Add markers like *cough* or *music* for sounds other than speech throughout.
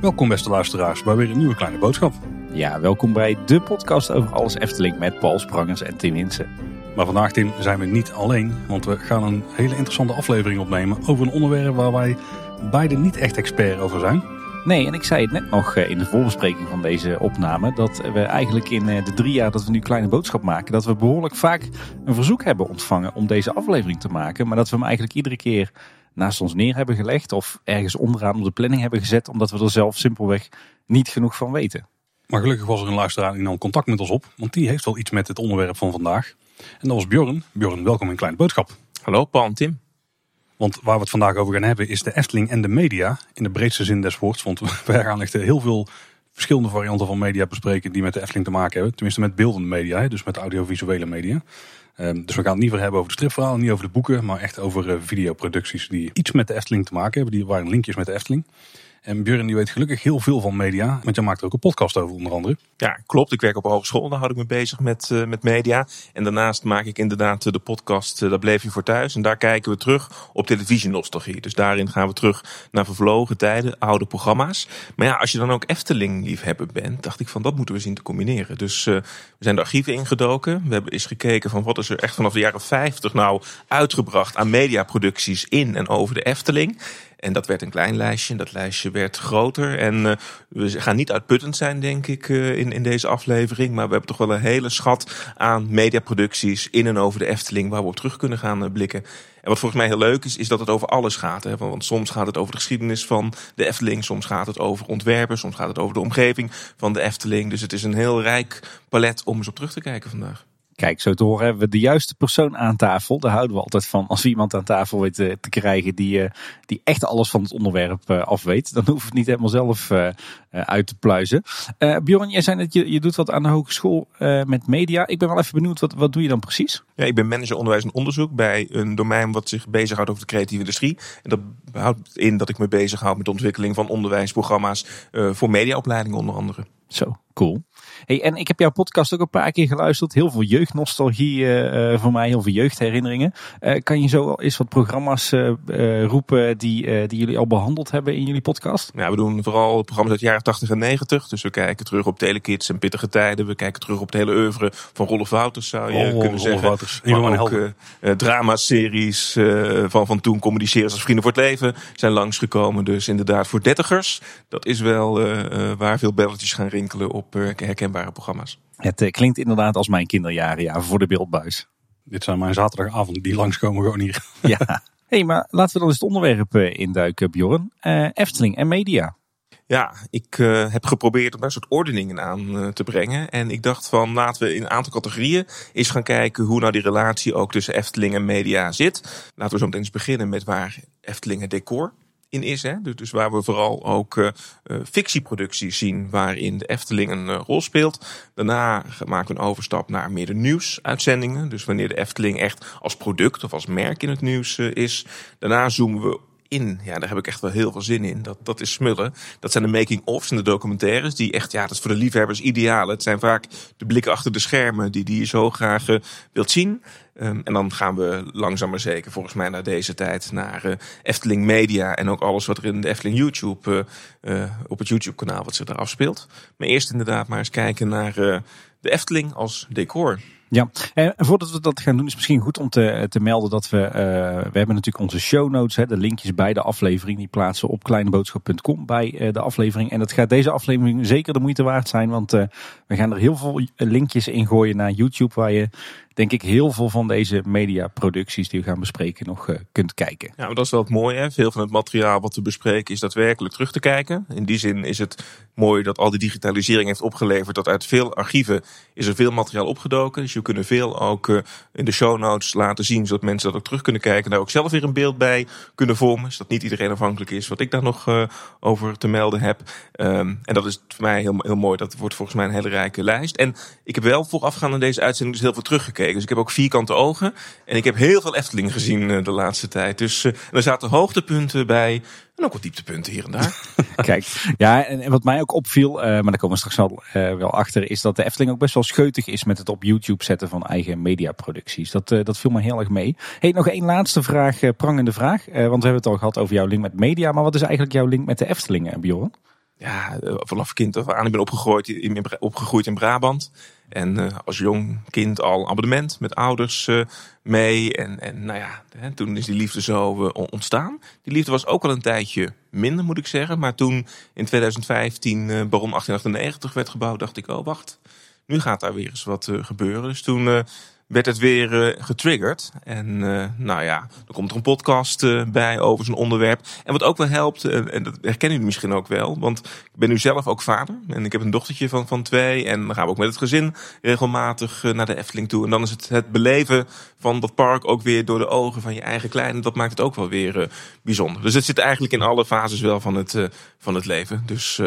Welkom beste luisteraars bij weer een nieuwe kleine boodschap. Ja, welkom bij de podcast over alles Efteling met Paul Sprangers en Tim Hinsen. Maar vandaag Tim zijn we niet alleen, want we gaan een hele interessante aflevering opnemen over een onderwerp waar wij beide niet echt expert over zijn. Nee, en ik zei het net nog eh, in de voorbespreking van deze opname, dat we eigenlijk in eh, de drie jaar dat we nu kleine boodschap maken, dat we behoorlijk vaak een verzoek hebben ontvangen om deze aflevering te maken, maar dat we hem eigenlijk iedere keer naast ons neer hebben gelegd of ergens onderaan op de planning hebben gezet, omdat we er zelf simpelweg niet genoeg van weten. Maar gelukkig was er een luisteraar die nam contact met ons op, want die heeft wel iets met het onderwerp van vandaag. En dat was Bjorn. Bjorn, welkom in Kleine Boodschap. Hallo Paul en Tim. Want waar we het vandaag over gaan hebben is de Efteling en de media. In de breedste zin des woords. Want *laughs* wij gaan echt heel veel verschillende varianten van media bespreken die met de Efteling te maken hebben. Tenminste met beeldende media, dus met audiovisuele media. Um, dus we gaan het niet meer hebben over de stripverhalen, niet over de boeken, maar echt over uh, videoproducties die iets met de Efteling te maken hebben. Die waren linkjes met de Efteling. En Björn die weet gelukkig heel veel van media, want jij maakt er ook een podcast over onder andere. Ja, klopt. Ik werk op een hogeschool, daar houd ik me bezig met, uh, met media. En daarnaast maak ik inderdaad de podcast uh, Daar bleef je voor thuis. En daar kijken we terug op televisienostalgie. Dus daarin gaan we terug naar vervlogen tijden, oude programma's. Maar ja, als je dan ook Efteling-liefhebber bent, dacht ik van dat moeten we zien te combineren. Dus uh, we zijn de archieven ingedoken. We hebben eens gekeken van wat is er echt vanaf de jaren 50 nou uitgebracht aan mediaproducties in en over de Efteling. En dat werd een klein lijstje. Dat lijstje werd groter. En uh, we gaan niet uitputtend zijn, denk ik, uh, in, in deze aflevering. Maar we hebben toch wel een hele schat aan mediaproducties in en over de Efteling waar we op terug kunnen gaan uh, blikken. En wat volgens mij heel leuk is, is dat het over alles gaat. Hè? Want soms gaat het over de geschiedenis van de Efteling. Soms gaat het over ontwerpen. Soms gaat het over de omgeving van de Efteling. Dus het is een heel rijk palet om eens op terug te kijken vandaag. Kijk, zo te horen hebben we de juiste persoon aan tafel. Daar houden we altijd van. Als we iemand aan tafel weet te, krijgen die, uh, die echt alles van het onderwerp uh, afweet. Dan hoeven we het niet helemaal zelf uh, uit te pluizen. Bjorn, jij zei net, je, je doet wat aan de hogeschool met media. Ik ben wel even benieuwd, wat, wat doe je dan precies? Ja, ik ben manager onderwijs en onderzoek bij een domein wat zich bezighoudt over de creatieve industrie. En dat houdt in dat ik me bezighoud met de ontwikkeling van onderwijsprogramma's voor mediaopleidingen onder andere. Zo, cool. Hey, en ik heb jouw podcast ook een paar keer geluisterd. Heel veel jeugdnostalgie uh, voor mij, heel veel jeugdherinneringen. Uh, kan je zo eens wat programma's uh, roepen die, die jullie al behandeld hebben in jullie podcast? Ja, we doen vooral programma's uit de jaren 80 en 90. Dus we kijken terug op Telekids en Pittige Tijden. We kijken terug op het hele oeuvre van Rolf Wouters, zou je oh, kunnen zeggen. Wouters. Maar ook dramaseries van, van toen, communiceren als Vrienden voor het Leven, zijn langsgekomen. Dus inderdaad voor dertigers. Dat is wel waar veel belletjes gaan rinkelen op programma's. Het uh, klinkt inderdaad als mijn kinderjaren, ja, voor de beeldbuis. Dit zijn mijn zaterdagavond die langskomen gewoon hier. *laughs* Ja, hey, maar laten we dan eens het onderwerp uh, induiken, Bjorn. Uh, Efteling en media. Ja, ik uh, heb geprobeerd om daar een soort ordeningen aan uh, te brengen. En ik dacht van laten we in een aantal categorieën eens gaan kijken hoe nou die relatie ook tussen Efteling en media zit. Laten we zo meteen eens beginnen met waar Efteling het decor in is. Hè? Dus, dus waar we vooral ook uh, fictieproducties zien waarin de Efteling een uh, rol speelt. Daarna maken we een overstap naar meer de nieuwsuitzendingen. Dus wanneer de Efteling echt als product of als merk in het nieuws is. Daarna zoomen we in. Ja, daar heb ik echt wel heel veel zin in. Dat, dat is smullen. Dat zijn de making-ofs en de documentaires. Die echt, ja, dat is voor de liefhebbers ideaal. Het zijn vaak de blikken achter de schermen die, die je zo graag uh, wilt zien. Um, en dan gaan we langzaam maar zeker volgens mij naar deze tijd naar uh, Efteling Media. En ook alles wat er in de Efteling YouTube, uh, op het YouTube kanaal wat zich daar afspeelt. Maar eerst inderdaad maar eens kijken naar de Efteling als decor. Ja, en voordat we dat gaan doen is misschien goed om te, te melden dat we, uh, we hebben natuurlijk onze show notes, hè, de linkjes bij de aflevering, die plaatsen op kleineboodschap.com bij de aflevering. En dat gaat deze aflevering zeker de moeite waard zijn, want we gaan er heel veel linkjes in gooien naar YouTube waar je denk ik heel veel van deze mediaproducties die we gaan bespreken nog uh, kunt kijken. Ja, dat is wel het mooie. Veel van het materiaal wat we bespreken is daadwerkelijk terug te kijken. In die zin is het mooi dat al die digitalisering heeft opgeleverd dat uit veel archieven is er veel materiaal opgedoken. Dus je kunnen veel ook uh, in de show notes laten zien zodat mensen dat ook terug kunnen kijken. Daar ook zelf weer een beeld bij kunnen vormen. Zodat niet iedereen afhankelijk is wat ik daar nog uh, over te melden heb. Um, en dat is voor mij heel, heel mooi. Dat wordt volgens mij een hele rijke lijst. En ik heb wel voorafgaand aan deze uitzending dus heel veel teruggekeken gekeken. Dus ik heb ook vierkante ogen. En ik heb heel veel Efteling gezien de laatste tijd. Dus er zaten hoogtepunten bij. En ook wat dieptepunten hier en daar. *laughs* Kijk, ja, en, wat mij ook opviel, maar daar komen we straks wel, wel achter, is dat de Efteling ook best wel scheutig is met het op YouTube zetten van eigen mediaproducties. Dat, dat viel me heel erg mee. Hey, nog één laatste vraag, prangende vraag. want we hebben het al gehad over jouw link met media. Maar wat is eigenlijk jouw link met de Efteling, Bjorn? ja, vanaf kind af aan. Ik ben opgegroeid in, opgegroeid in Brabant. En uh, als jong kind al abonnement met ouders uh, mee. En, en nou ja, hè, toen is die liefde zo uh, ontstaan. Die liefde was ook al een tijdje minder, moet ik zeggen. Maar toen in 2015 Baron 1898 werd gebouwd, dacht ik, oh wacht. Nu gaat daar weer eens wat gebeuren. Dus toen werd het weer uh, getriggerd. En uh, nou ja, dan komt er een podcast uh, bij over zo'n onderwerp. En wat ook wel helpt, en dat herkennen jullie misschien ook wel, want ik ben nu zelf ook vader. En ik heb een dochtertje van, van twee. En dan gaan we ook met het gezin regelmatig naar de Efteling toe. En dan is het het beleven van dat park ook weer door de ogen van je eigen kleine. Dat maakt het ook wel weer bijzonder. Dus het zit eigenlijk in alle fases wel van het, van het leven. Dus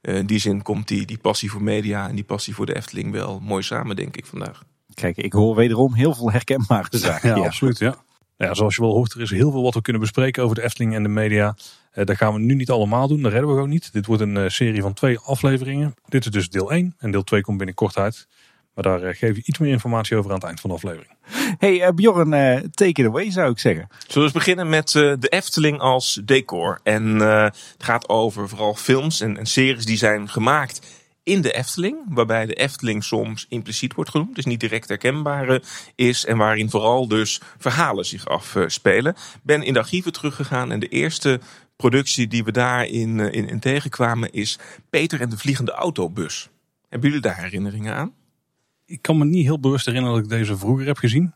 in die zin komt die, die passie voor media en die passie voor de Efteling wel mooi samen, denk ik vandaag. Kijk, ik hoor wederom heel veel herkenbare zaken. Ja, absoluut. Ja. Ja, zoals je wel hoort, er is heel veel wat we kunnen bespreken over de Efteling en de media. Uh, dat gaan we nu niet allemaal doen, dat redden we gewoon niet. Dit wordt een uh, serie van twee afleveringen. Dit is dus deel 1 en deel 2 komt binnenkort uit. Maar daar uh, geef je iets meer informatie over aan het eind van de aflevering. Hey Bjorn, take it away zou ik zeggen. Zullen we eens beginnen met de Efteling als decor. En het gaat over vooral films en, en series die zijn gemaakt in de Efteling, waarbij de Efteling soms impliciet wordt genoemd, dus niet direct herkenbaar is en waarin vooral dus verhalen zich afspelen. Ben in de archieven teruggegaan en de eerste productie die we daarin eh, in, in tegenkwamen is Peter en de Vliegende Autobus. Hebben jullie daar herinneringen aan? Ik kan me niet heel bewust herinneren dat ik deze vroeger heb gezien.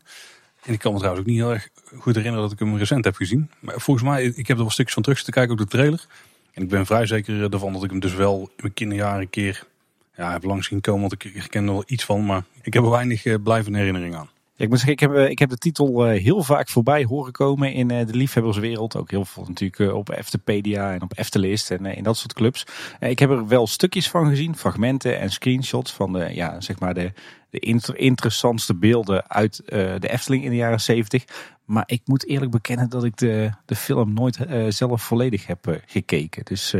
En ik kan me trouwens ook niet heel erg goed herinneren dat ik hem recent heb gezien. Maar volgens mij, ik heb er wel stukjes van terug te kijken, ook de trailer. En ik ben vrij zeker ervan dat ik hem dus wel in mijn kinderjaren een keer ja, heb langs zien komen, want ik herken er wel iets van. Maar ik heb er weinig uh, blijvende herinnering aan. Ik moet zeggen, ik heb, eh, ik heb de titel uh, heel vaak voorbij horen komen in de liefhebberswereld. Ook heel veel natuurlijk op Eftepedia en op Eftelist en in dat soort clubs. ik heb er wel stukjes van gezien, fragmenten en screenshots van de, ja, zeg maar de, de inter interessantste beelden uit de Efteling in de jaren 70. Maar ik moet eerlijk bekennen dat ik de, de film nooit zelf volledig heb gekeken. Dus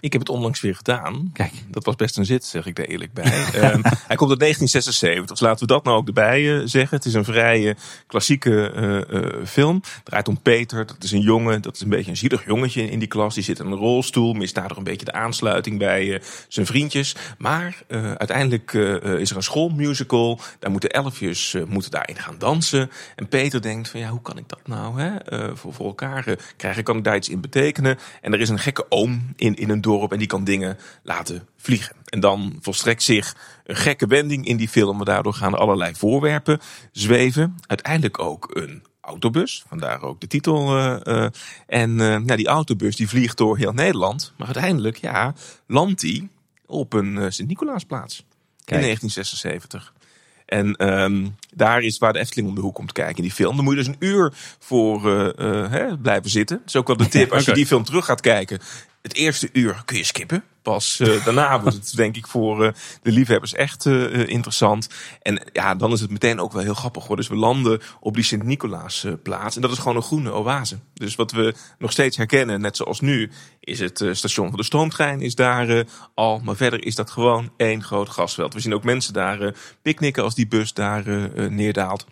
ik heb het onlangs weer gedaan. Kijk, dat was best een zit, zeg ik er eerlijk bij. um, *laughs* hij komt uit 1976, dus laten we dat nou ook erbij zeggen. Het is een vrij klassieke film. Het draait om Peter, dat is een jongen, dat is een beetje een zielig jongetje in die klas. Die zit in een rolstoel, mist daardoor een beetje de aansluiting bij zijn vriendjes. Maar uiteindelijk is er een schoolmusical. Daar moeten elfjes moeten daarin gaan dansen. En Peter denkt van ja, hoe kan ik dat nou hè, voor, voor elkaar krijgen? Kan ik daar iets in betekenen? En er is een gekke oom in, in een dorp en die kan dingen laten vliegen. En dan volstrekt zich een gekke wending in die film. Daardoor gaan er allerlei voorwerpen zweven. Uiteindelijk ook een autobus, vandaar ook de titel. En nou, die autobus die vliegt door heel Nederland. Maar uiteindelijk ja, landt die op een Sint-Nicolaasplaats in 1976. En um, daar is waar de Efteling om de hoek komt kijken in die film. Dan moet je dus een uur voor uh, blijven zitten. Dat is ook wel de tip. *laughs* Als je die film terug gaat kijken het eerste uur kun je skippen. Pas uh, *laughs* daarna wordt het denk ik voor uh, de liefhebbers echt uh, interessant. En ja, dan is het meteen ook wel heel grappig hoor. Dus we landen op die Sint-Nicolaas plaats. En dat is gewoon een groene oase. Dus wat we nog steeds herkennen, net zoals nu, is het station van de stoomtrein is daar al. Maar verder is dat gewoon één groot gasveld. We zien ook mensen daar picknicken als die bus daar neerdaalt.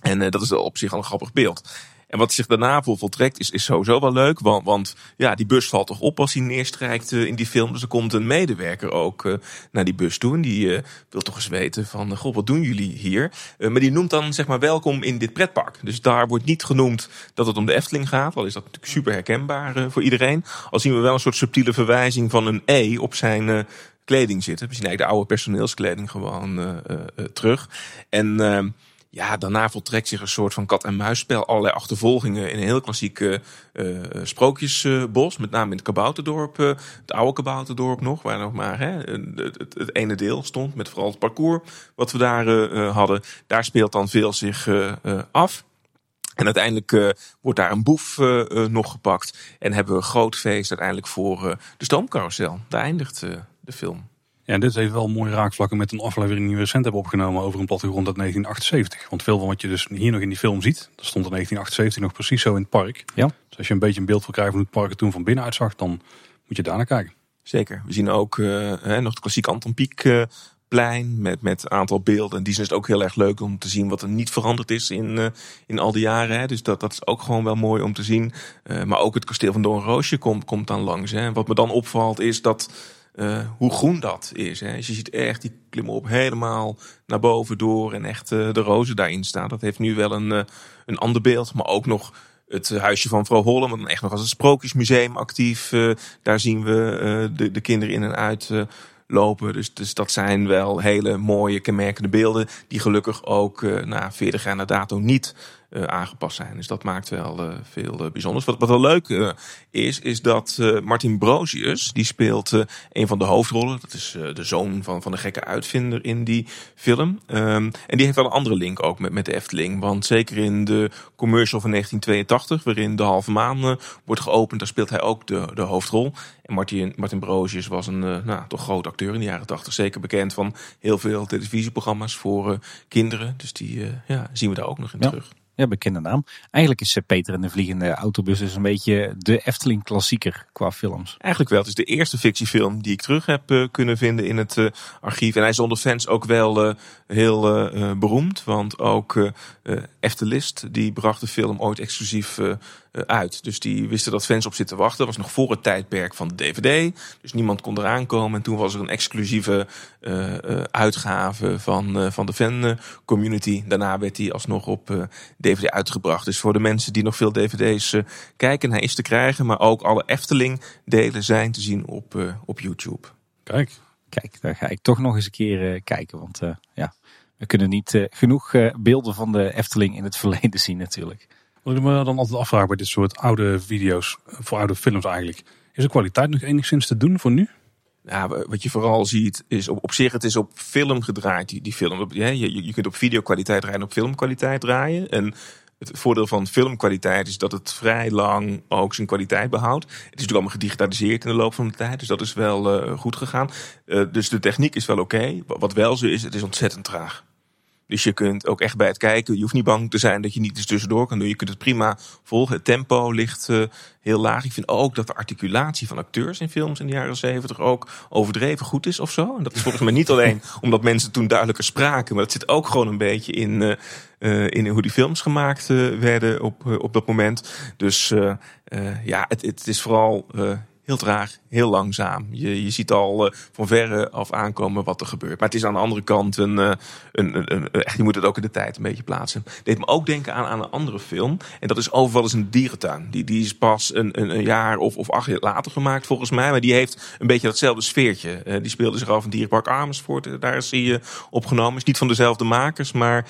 En dat is op zich al een grappig beeld. En wat zich daarna voltrekt is, is sowieso wel leuk. Want, want ja, die bus valt toch op als hij neerstrijkt uh, in die film. Dus er komt een medewerker ook uh, naar die bus toe. En die uh, wil toch eens weten van, goh, wat doen jullie hier? maar die noemt dan zeg maar welkom in dit pretpark. Dus daar wordt niet genoemd dat het om de Efteling gaat. Al is dat natuurlijk super herkenbaar voor iedereen. Al zien we wel een soort subtiele verwijzing van een E op zijn kleding zitten. We zien eigenlijk de oude personeelskleding gewoon terug. En ehm, ja, daarna voltrekt zich een soort van kat-en-muisspel. Allerlei achtervolgingen in een heel klassiek uh, sprookjesbos. met name in het Kabouterdorp. Uh, het oude Kabouterdorp nog. Waar nog maar hè, het, het, het, ene deel stond. Met vooral het parcours wat we daar hadden. Daar speelt dan veel zich af. En uiteindelijk wordt daar een boef nog gepakt. En hebben we een groot feest uiteindelijk voor de stoomcarousel. Daar eindigt de film. Ja, en dit heeft wel mooie raakvlakken met een aflevering die we recent hebben opgenomen over een plattegrond uit 1978. Want veel van wat je dus hier nog in die film ziet, dat stond in 1978 nog precies zo in het park. Ja. Dus als je een beetje een beeld wil krijgen van hoe het park er toen van binnen uitzag, dan moet je daar naar kijken. Zeker. We zien ook uh, hè, nog het klassieke Anton Pieck uh, plein met, met een aantal beelden. En die is het ook heel erg leuk om te zien wat er niet veranderd is in, uh, in al die jaren. Hè. Dus dat, dat is ook gewoon wel mooi om te zien. maar ook het kasteel van Doornroosje komt, komt dan langs. Hè. En wat me dan opvalt is dat uh, hoe groen dat is. Hè. Dus je ziet echt die klimmen op helemaal naar boven door en echt uh, de rozen daarin staan. Dat heeft nu wel een, uh, een ander beeld, maar ook nog het huisje van vrouw Holm, dan echt nog als een sprookjesmuseum actief. daar zien we de, de kinderen in en uit lopen. Dus, dus dat zijn wel hele mooie, kenmerkende beelden. Die gelukkig ook na 40 jaar na dato niet uh, aangepast zijn. Dus dat maakt wel uh, veel uh, bijzonders. Wat, wat wel leuk is, is dat Martin Brosius, die speelt een van de hoofdrollen. Dat is de zoon van, van de gekke uitvinder in die film. Um, en die heeft wel een andere link ook met, met de Efteling. Want zeker in de commercial van 1982, waarin de halve maan wordt geopend, daar speelt hij ook de, de hoofdrol. En Martin, Martin Brosius was een nou, toch groot acteur in de jaren 80. Zeker bekend van heel veel televisieprogramma's voor kinderen. Dus die ja, zien we daar ook nog in ja. terug. Ja, bekende naam. Eigenlijk is Peter en de Vliegende Autobus dus een beetje de Efteling klassieker qua films. Eigenlijk wel. Het is de eerste fictiefilm die ik terug heb uh, kunnen vinden in het uh, archief. En hij is onder fans ook wel heel beroemd. Want ook Eftelist, die bracht de film ooit exclusief uit. Dus die wisten dat fans op zitten wachten. Dat was nog voor het tijdperk van de DVD. Dus niemand kon eraan komen. En toen was er een exclusieve uitgave van, van de fan community. Daarna werd hij alsnog op DVD uitgebracht. Dus voor de mensen die nog veel DVD's kijken, hij is te krijgen. Maar ook alle Efteling delen zijn te zien op, op YouTube. Kijk. Kijk, daar ga ik toch nog eens een keer kijken. Want ja, we kunnen niet genoeg beelden van de Efteling in het *laughs* verleden zien natuurlijk. Wat ik me dan altijd afvraag bij dit soort oude video's, voor oude films eigenlijk. Is de kwaliteit nog enigszins te doen voor nu? Ja, wat je vooral ziet is op, op zich, het is op film gedraaid, die, die film. Je, je, je kunt op videokwaliteit draaien en op filmkwaliteit draaien. En het voordeel van filmkwaliteit is dat het vrij lang ook zijn kwaliteit behoudt. Het is natuurlijk allemaal gedigitaliseerd in de loop van de tijd, dus dat is wel uh, goed gegaan. Uh, dus de techniek is wel oké. Okay. Wat wel zo is, het is ontzettend traag. Dus je kunt ook echt bij het kijken, je hoeft niet bang te zijn dat je niet eens tussendoor kan doen. Je kunt het prima volgen. Het tempo ligt uh, heel laag. Ik vind ook dat de articulatie van acteurs in films in de jaren zeventig ook overdreven goed is of zo. En dat is volgens mij niet *laughs* alleen omdat mensen toen duidelijker spraken, maar dat zit ook gewoon een beetje in, uh, uh, in hoe die films gemaakt werden op, op dat moment. Dus ja, het, het is vooral heel traag, heel langzaam. Je, je ziet al uh, van verre af aankomen wat er gebeurt. Maar het is aan de andere kant een, uh, een, een, een, echt, je moet het ook in de tijd een beetje plaatsen. Deed me ook denken aan, aan een andere film. En dat is Overval is een dierentuin. Die, die is pas een, een, een jaar of, of acht jaar later gemaakt volgens mij. Maar die heeft een beetje datzelfde sfeertje. Uh, die speelde zich af in Dierenpark Amersfoort. Daar is hij opgenomen. Is niet van dezelfde makers. Maar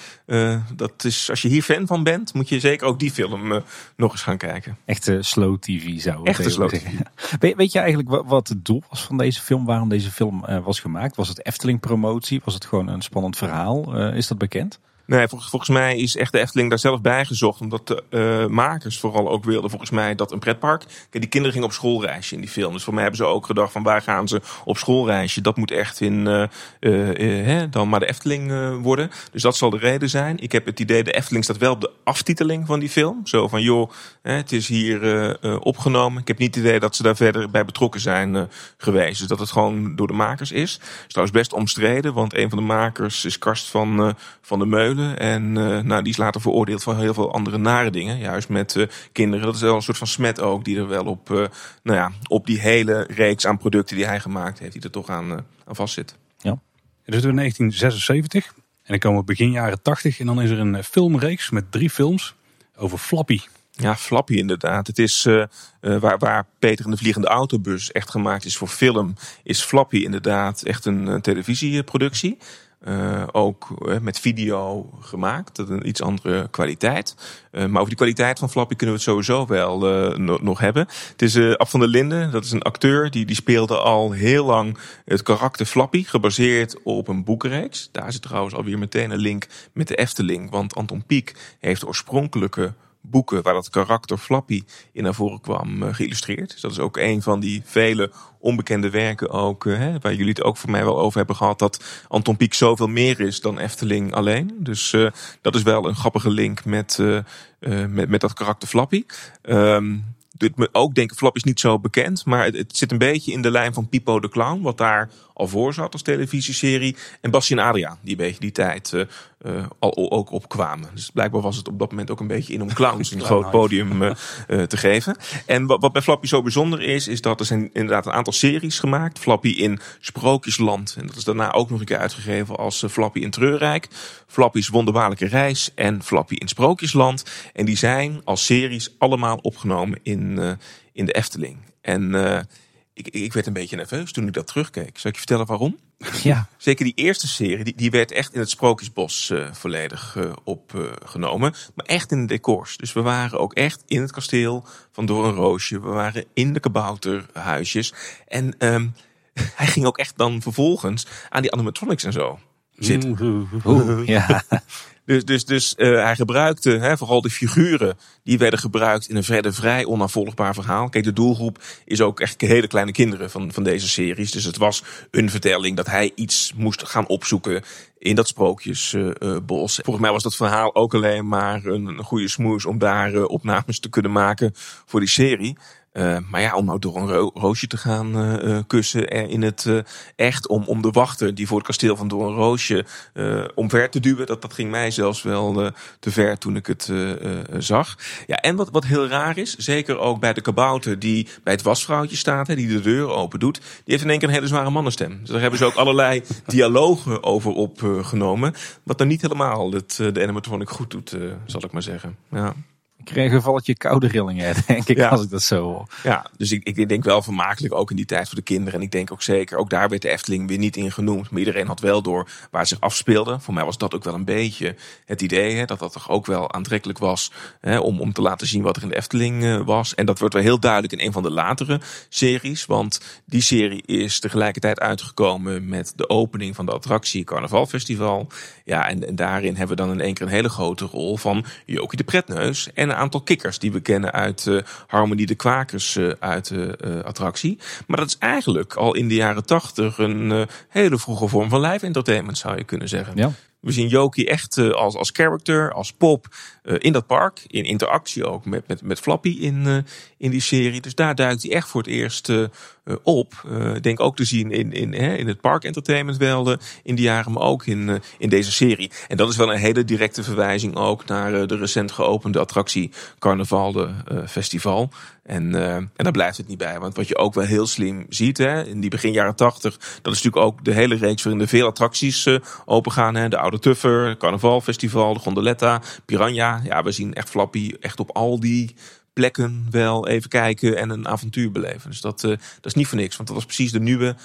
dat is, als je hier fan van bent, moet je zeker ook die film nog eens gaan kijken. Echte slow tv zou ik Echte slow TV. *laughs* Weet, weet je eigenlijk wat het doel was van deze film? Waarom deze film uh, was gemaakt? Was het Efteling promotie? Was het gewoon een spannend verhaal? Uh, is dat bekend? Nee, volgens, mij is echt de Efteling daar zelf bij gezocht. Omdat de uh, makers vooral ook wilden, volgens mij, dat een pretpark. Kijk, die kinderen gingen op schoolreisje in die film. Dus voor mij hebben ze ook gedacht van waar gaan ze op schoolreisje? Dat moet echt in uh, uh, hè, dan maar de Efteling worden. Dus dat zal de reden zijn. Ik heb het idee, de Efteling staat wel op de aftiteling van die film. Zo van, joh, hè, het is hier opgenomen. Ik heb niet het idee dat ze daar verder bij betrokken zijn geweest. Dus dat het gewoon door de makers is. Het is trouwens best omstreden, want een van de makers is Karst van, van de Meulen. En uh, nou, die is later veroordeeld voor heel veel andere nare dingen. Juist met uh, kinderen. Dat is wel een soort van smet ook. Die er wel op, uh, nou ja, op die hele reeks aan producten die hij gemaakt heeft. Die er toch aan, aan vastzit. Ja. Het is in 1976. En dan komen we begin jaren 80. En dan is er een filmreeks met drie films over Flappy. Ja, Flappy inderdaad. Het is uh, waar, waar Peter en de Vliegende Autobus echt gemaakt is voor film, is Flappy inderdaad echt een, een televisieproductie. Uh, ook met video gemaakt. Dat een iets andere kwaliteit. Uh, maar over die kwaliteit van Flappy kunnen we het sowieso wel no nog hebben. Het is Ab van der Linden, dat is een acteur. Die, die speelde al heel lang het karakter Flappy. Gebaseerd op een boekenreeks. Daar zit trouwens alweer meteen een link met de Efteling. Want Anton Pieck heeft oorspronkelijke boeken waar dat karakter Flappy in naar voren kwam uh, geïllustreerd. Dus dat is ook een van die vele onbekende werken ook, uh, hè, waar jullie het ook voor mij wel over hebben gehad, dat Anton Pieck zoveel meer is dan Efteling alleen. Dus uh, dat is wel een grappige link met, met, met dat karakter Flappy. Um, doet me ook denken, Flap is niet zo bekend, maar het, het, zit een beetje in de lijn van Pipo de Clown, wat daar al voor zat als televisieserie. En Bastien en Adriaan, die een beetje die tijd uh, uh, al ook opkwamen. Dus blijkbaar was het op dat moment ook een beetje in om clowns *laughs* een groot podium uh, te geven. En wat, wat bij Flappy zo bijzonder is, is dat er zijn inderdaad een aantal series gemaakt. Flappy in Sprookjesland. En dat is daarna ook nog een keer uitgegeven als Flappy in Treurrijk. Flappy's Wonderbaarlijke Reis en Flappy in Sprookjesland. En die zijn als series allemaal opgenomen in, in de Efteling. En ik, ik werd een beetje nerveus toen ik dat terugkeek. Zal ik je vertellen waarom? Ja. *laughs* Zeker die eerste serie, die, die werd echt in het Sprookjesbos uh, volledig uh, opgenomen. maar echt in de decors. Dus we waren ook echt in het kasteel van Doornroosje. We waren in de kabouterhuisjes. En um, *laughs* hij ging ook echt dan vervolgens aan die animatronics en zo zitten. Oeh, ja. *laughs* Dus, dus, dus uh, hij gebruikte hè, vooral de figuren die werden gebruikt in een verder vrij onafvolgbaar verhaal. Kijk, de doelgroep is ook echt hele kleine kinderen van, van deze series. Dus het was een vertelling dat hij iets moest gaan opzoeken in dat sprookjesbos. Uh, Volgens mij was dat verhaal ook alleen maar een, goede smoes om daar opnames te kunnen maken voor die serie. Uh, maar ja, om nou door een ro roosje te gaan uh, kussen in het uh, echt, om, om de wachter die voor het kasteel van door een roosje omver te duwen, dat, dat ging mij zelfs wel te ver toen ik het zag. Ja, en wat, wat heel raar is, zeker ook bij de kabouter die bij het wasvrouwtje staat, hè, die de deur open doet, die heeft in één keer een hele zware mannenstem. Dus daar hebben ze ook *laughs* allerlei dialogen over opgenomen, wat dan niet helemaal het, de animatronic goed doet, zal ik maar zeggen. Ja. Ik kreeg een valletje koude rillingen, *laughs* denk ik, ja. als ik dat zo hoor. Ja, dus ik, ik denk wel vermakelijk ook in die tijd voor de kinderen. En ik denk ook zeker, ook daar werd de Efteling weer niet in genoemd. Maar iedereen had wel door waar zich afspeelde. Voor mij was dat ook wel een beetje het idee, hè, dat dat toch ook wel aantrekkelijk was hè, om, om te laten zien wat er in de Efteling uh, was. En dat wordt wel heel duidelijk in een van de latere series. Want die serie is tegelijkertijd uitgekomen met de opening van de attractie Carnavalfestival. Ja, en, en daarin hebben we dan in één keer een hele grote rol van Jokie de Pretneus en een aantal kikkers die we kennen uit uh, Harmonie de Kwakers uh, uit de uh, attractie. Maar dat is eigenlijk al in de jaren tachtig een hele vroege vorm van live entertainment zou je kunnen zeggen. Ja. We zien Jokie echt als, als character, als pop in dat park. In interactie ook met, met, met Flappy in, in die serie. Dus daar duikt hij echt voor het eerst op. Ik denk ook te zien in, in, in het park entertainment wel in die jaren, maar ook in, in deze serie. En dat is wel een hele directe verwijzing ook naar de recent geopende attractie Carnaval de Festival. En, en daar blijft het niet bij. Want wat je ook wel heel slim ziet, hè, in die begin jaren tachtig, dat is natuurlijk ook de hele reeks waarin er veel attracties opengaan. Hè. De Oude Tuffer, Carnavalfestival, de Gondoletta, Piranha. Ja, we zien echt Flappy echt op al die plekken wel even kijken en een avontuur beleven. Dus dat, uh, dat is niet voor niks. Want dat was precies de nieuwe,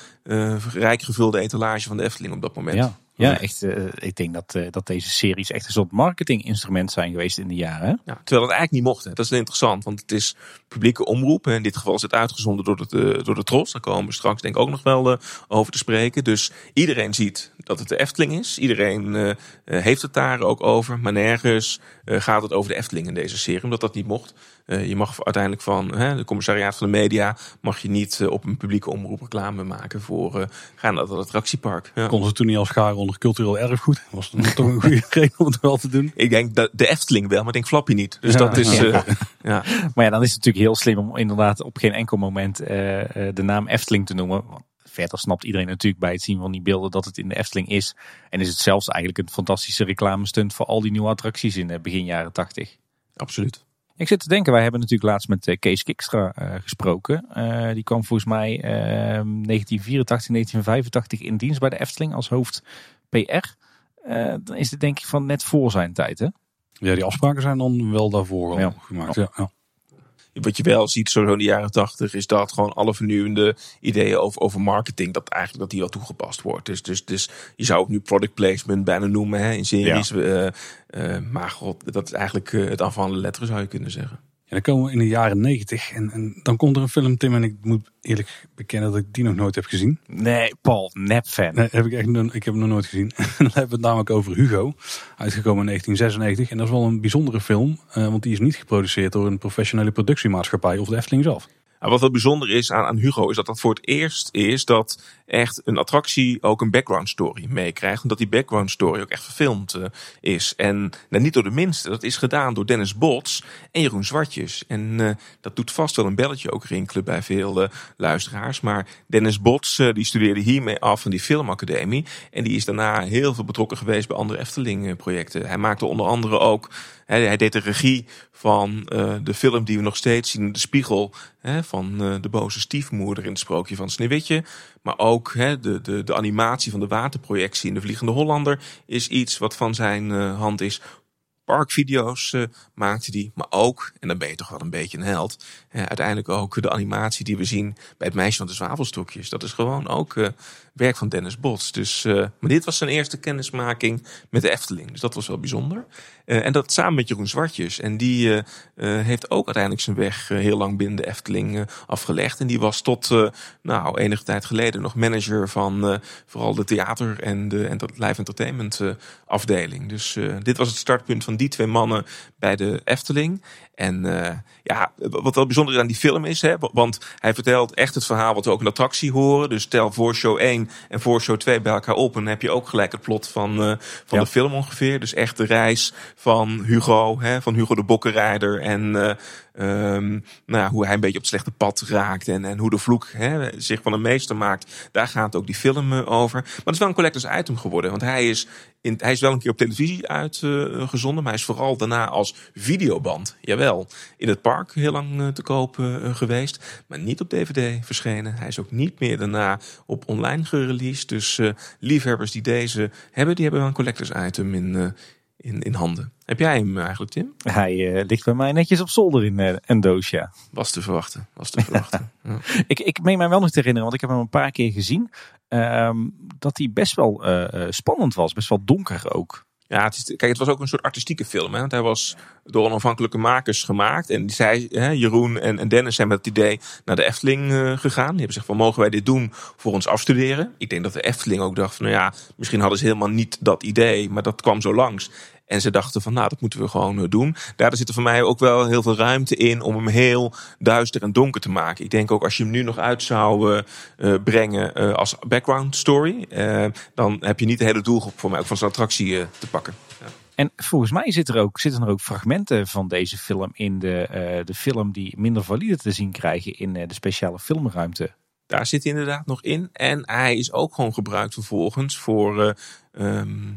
rijk gevulde etalage van de Efteling op dat moment. Ja. Ja, echt. Uh, ik denk dat, uh, dat deze series echt een soort marketinginstrument zijn geweest in de jaren. Ja, terwijl het eigenlijk niet mocht. Hè. Dat is interessant, want het is publieke omroep. In dit geval is het uitgezonden door, het, uh, door de Tros. Daar komen we straks denk ik ook nog wel over te spreken. Dus iedereen ziet dat het de Efteling is. Iedereen heeft het daar ook over. Maar nergens gaat het over de Efteling in deze serie, omdat dat niet mocht. Je mag uiteindelijk van de commissariaat van de media mag je niet op een publieke omroep reclame maken voor gaan naar het attractiepark. Ja. Konden ze toen niet als schaar onder cultureel erfgoed? Was dat toch een goede *laughs* reden om het wel te doen? Ik denk dat de Efteling wel, maar ik denk Flappy niet. Dus ja, dat is. *laughs* Uh, ja. Maar ja, dan is het natuurlijk heel slim om inderdaad op geen enkel moment uh, de naam Efteling te noemen. Verder snapt iedereen natuurlijk bij het zien van die beelden dat het in de Efteling is. En is het zelfs eigenlijk een fantastische reclame stunt voor al die nieuwe attracties in de begin jaren 80. Absoluut. Ik zit te denken, wij hebben natuurlijk laatst met Kees Kikstra uh, gesproken. Uh, die kwam volgens mij uh, 1984, 1985 in dienst bij de Efteling als hoofd PR. dan is het denk ik van net voor zijn tijd, hè? Ja, die afspraken zijn dan wel daarvoor al ja. gemaakt. Ja. ja. Wat je wel ziet zo in de jaren tachtig is dat gewoon alle vernieuwende ideeën over, over marketing, dat eigenlijk dat die wel toegepast wordt. Dus, dus, dus je zou ook nu product placement bijna noemen hè, in series. Ja. Uh, uh, maar god, dat is eigenlijk uh, het aanvallende letteren zou je kunnen zeggen. Dan komen we in de jaren negentig en, en dan komt er een film, Tim, en ik moet eerlijk bekennen dat ik die nog nooit heb gezien. Nee, Paul, nep fan. Nee, heb ik, echt, nog- ik heb hem nog nooit gezien. *laughs* dan hebben we het namelijk over Hugo, uitgekomen in 1996. En dat is wel een bijzondere film, eh, want die is niet geproduceerd door een professionele productiemaatschappij of de Efteling zelf. Nou, wat wel bijzonder is aan, aan Hugo is dat dat voor het eerst is dat echt een attractie ook een background story meekrijgt. En dat die background story ook echt verfilmd eh, is. En nou, niet door de minste, dat is gedaan door Dennis Bots en Jeroen Zwartjes. En eh, dat doet vast wel een belletje ook rinkelen bij veel eh, luisteraars. Maar Dennis Bots die studeerde hiermee af van die filmacademie. En die is daarna heel veel betrokken geweest bij andere Efteling projecten. Hij maakte onder andere ook Hij, deed de regie van de film die we nog steeds zien, De Spiegel, hè, van de boze stiefmoeder in het sprookje van Sneeuwwitje. Maar ook hè, de, de, de animatie van de waterprojectie in De Vliegende Hollander is iets wat van zijn eh, hand is. Parkvideo's eh, maakte die, maar ook, en dan ben je toch wel een beetje een held, eh, uiteindelijk ook de animatie die we zien bij het meisje van de zwavelstokjes. Dat is gewoon ook eh, werk van Dennis Bots. Dus, eh, maar dit was zijn eerste kennismaking met de Efteling, dus dat was wel bijzonder. Eh, en dat samen met Jeroen Zwartjes. En die eh, heeft ook uiteindelijk zijn weg heel lang binnen de Efteling afgelegd. En die was tot nou, enige tijd geleden nog manager van vooral de theater en de en de live entertainment afdeling. Dus dit was het startpunt van die twee mannen bij de Efteling. En eh, ja, wat wel bijzonder aan die film is, hè, want hij vertelt echt het verhaal wat we ook in de attractie horen. Dus tel voor show 1 en voor show 2 bij elkaar op. En dan heb je ook gelijk het plot van, eh, van Ja. de film ongeveer. Dus echt de reis van Hugo, hè, van Hugo de Bokkenrijder. En eh, ehm, nou ja, hoe hij een beetje op het slechte pad raakt. En, en hoe de vloek hè, zich van een meester maakt. Daar gaat ook die film eh, over. Maar het is wel een collectors item geworden. Want hij is, in, hij is wel een keer op televisie uitgezonden. maar hij is vooral daarna als videoband. Jawel, in het park heel lang eh, te koop eh, geweest. Maar niet op DVD verschenen. Hij is ook niet meer daarna op online gereleased. Dus liefhebbers die deze hebben, die hebben wel een collectors item in, in, in handen. Heb jij hem eigenlijk, Tim? Hij eh, ligt bij mij netjes op zolder in eh, een doos, ja. Was te verwachten. Was te verwachten. *laughs* ja. Ik, ik meen mij wel nog te herinneren, want ik heb hem een paar keer gezien. ehm, dat hij best wel eh, eh, spannend was. Best wel donker ook. Ja, het is, kijk, het was ook een soort artistieke film. Hè? Want hij was door onafhankelijke makers gemaakt. En zij, hè, Jeroen en, en Dennis zijn met het idee naar de Efteling eh, gegaan. Die hebben gezegd van, mogen wij dit doen voor ons afstuderen? Ik denk dat de Efteling ook dacht van, nou ja, misschien hadden ze helemaal niet dat idee. Maar dat kwam zo langs. En ze dachten van, nou, dat moeten we gewoon eh, doen. Daardoor zit er voor mij ook wel heel veel ruimte in om hem heel duister en donker te maken. Ik denk ook als je hem nu nog uit zou eh, eh, brengen als background story, dan heb je niet de hele doelgroep voor mij ook van zijn attractie te pakken. Ja. En volgens mij zit er ook, zitten er ook fragmenten van deze film in de, de film die minder valide te zien krijgen in de speciale filmruimte. Daar zit hij inderdaad nog in. En hij is ook gewoon gebruikt vervolgens voor, eh, ehm,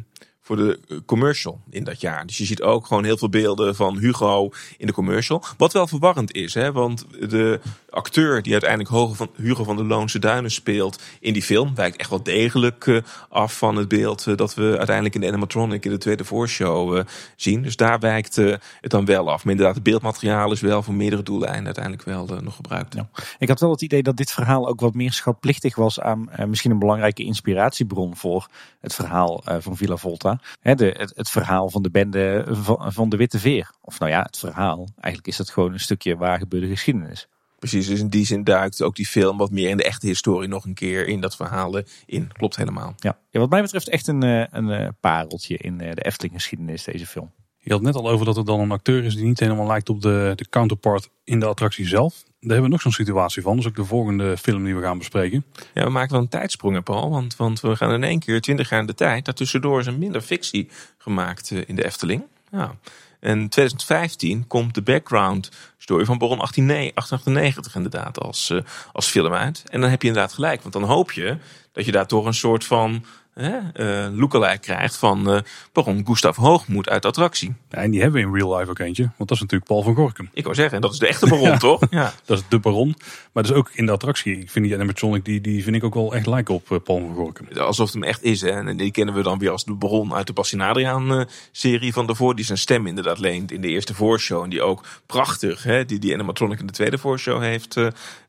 voor de commercial in dat jaar. Dus je ziet ook gewoon heel veel beelden van Hugo in de commercial. Wat wel verwarrend is, hè, want de acteur die uiteindelijk Hugo van, Hugo van de Loonse Duinen speelt in die film wijkt echt wel degelijk eh, af van het beeld eh, dat we uiteindelijk in de animatronic in de tweede voorshow eh, zien. Dus daar wijkt het dan wel af. Maar inderdaad, het beeldmateriaal is wel voor meerdere doeleinden uiteindelijk wel nog gebruikt. Ik had wel het idee dat dit verhaal ook wat meer schatplichtig was aan misschien een belangrijke inspiratiebron voor het verhaal van Villa Volta. Het, verhaal van de bende van de Witte Veer. Of nou ja, het verhaal. Eigenlijk is dat gewoon een stukje waar gebeurde geschiedenis. Precies, dus in die zin duikt ook die film wat meer in de echte historie nog een keer in dat verhaal eh, in. Klopt helemaal. Ja. ja, wat mij betreft echt een, eh, een eh, pareltje in eh, de Efteling geschiedenis deze film. Je had net al over dat er dan een acteur is die niet helemaal lijkt op de, de counterpart in de attractie zelf. Daar hebben we nog zo'n situatie van. Dat is ook de volgende film die we gaan bespreken. Ja, we maken wel een tijdsprong, Paul. Want, want we gaan in één keer twintig jaar in de tijd. Daartussendoor is er minder fictie gemaakt in de Efteling. Ja. En 2015 komt de background story van Baron 1898 inderdaad als, eh, als film uit. En dan heb je inderdaad gelijk. Want dan hoop je dat je daar toch een soort van hè, eh, lookalike krijgt van eh Baron Gustav Hoogmoed uit de attractie. Ja, en die hebben we in real life ook eentje. Want dat is natuurlijk Paul van Gorkum. Ik wou zeggen, dat is de echte Baron, *laughs* toch? Ja. Dat is de baron. Maar dat is ook in de attractie. Ik vind die animatronic, die, die vind ik ook wel echt lijken op eh, Paul van Gorkum. Alsof het hem echt is. Hè? En die kennen we dan weer als de bron uit de Bassin Adriaan serie van daarvoor. Die zijn stem inderdaad leent in de eerste voorshow. En die ook prachtig, hè? die die animatronic in de tweede voorshow heeft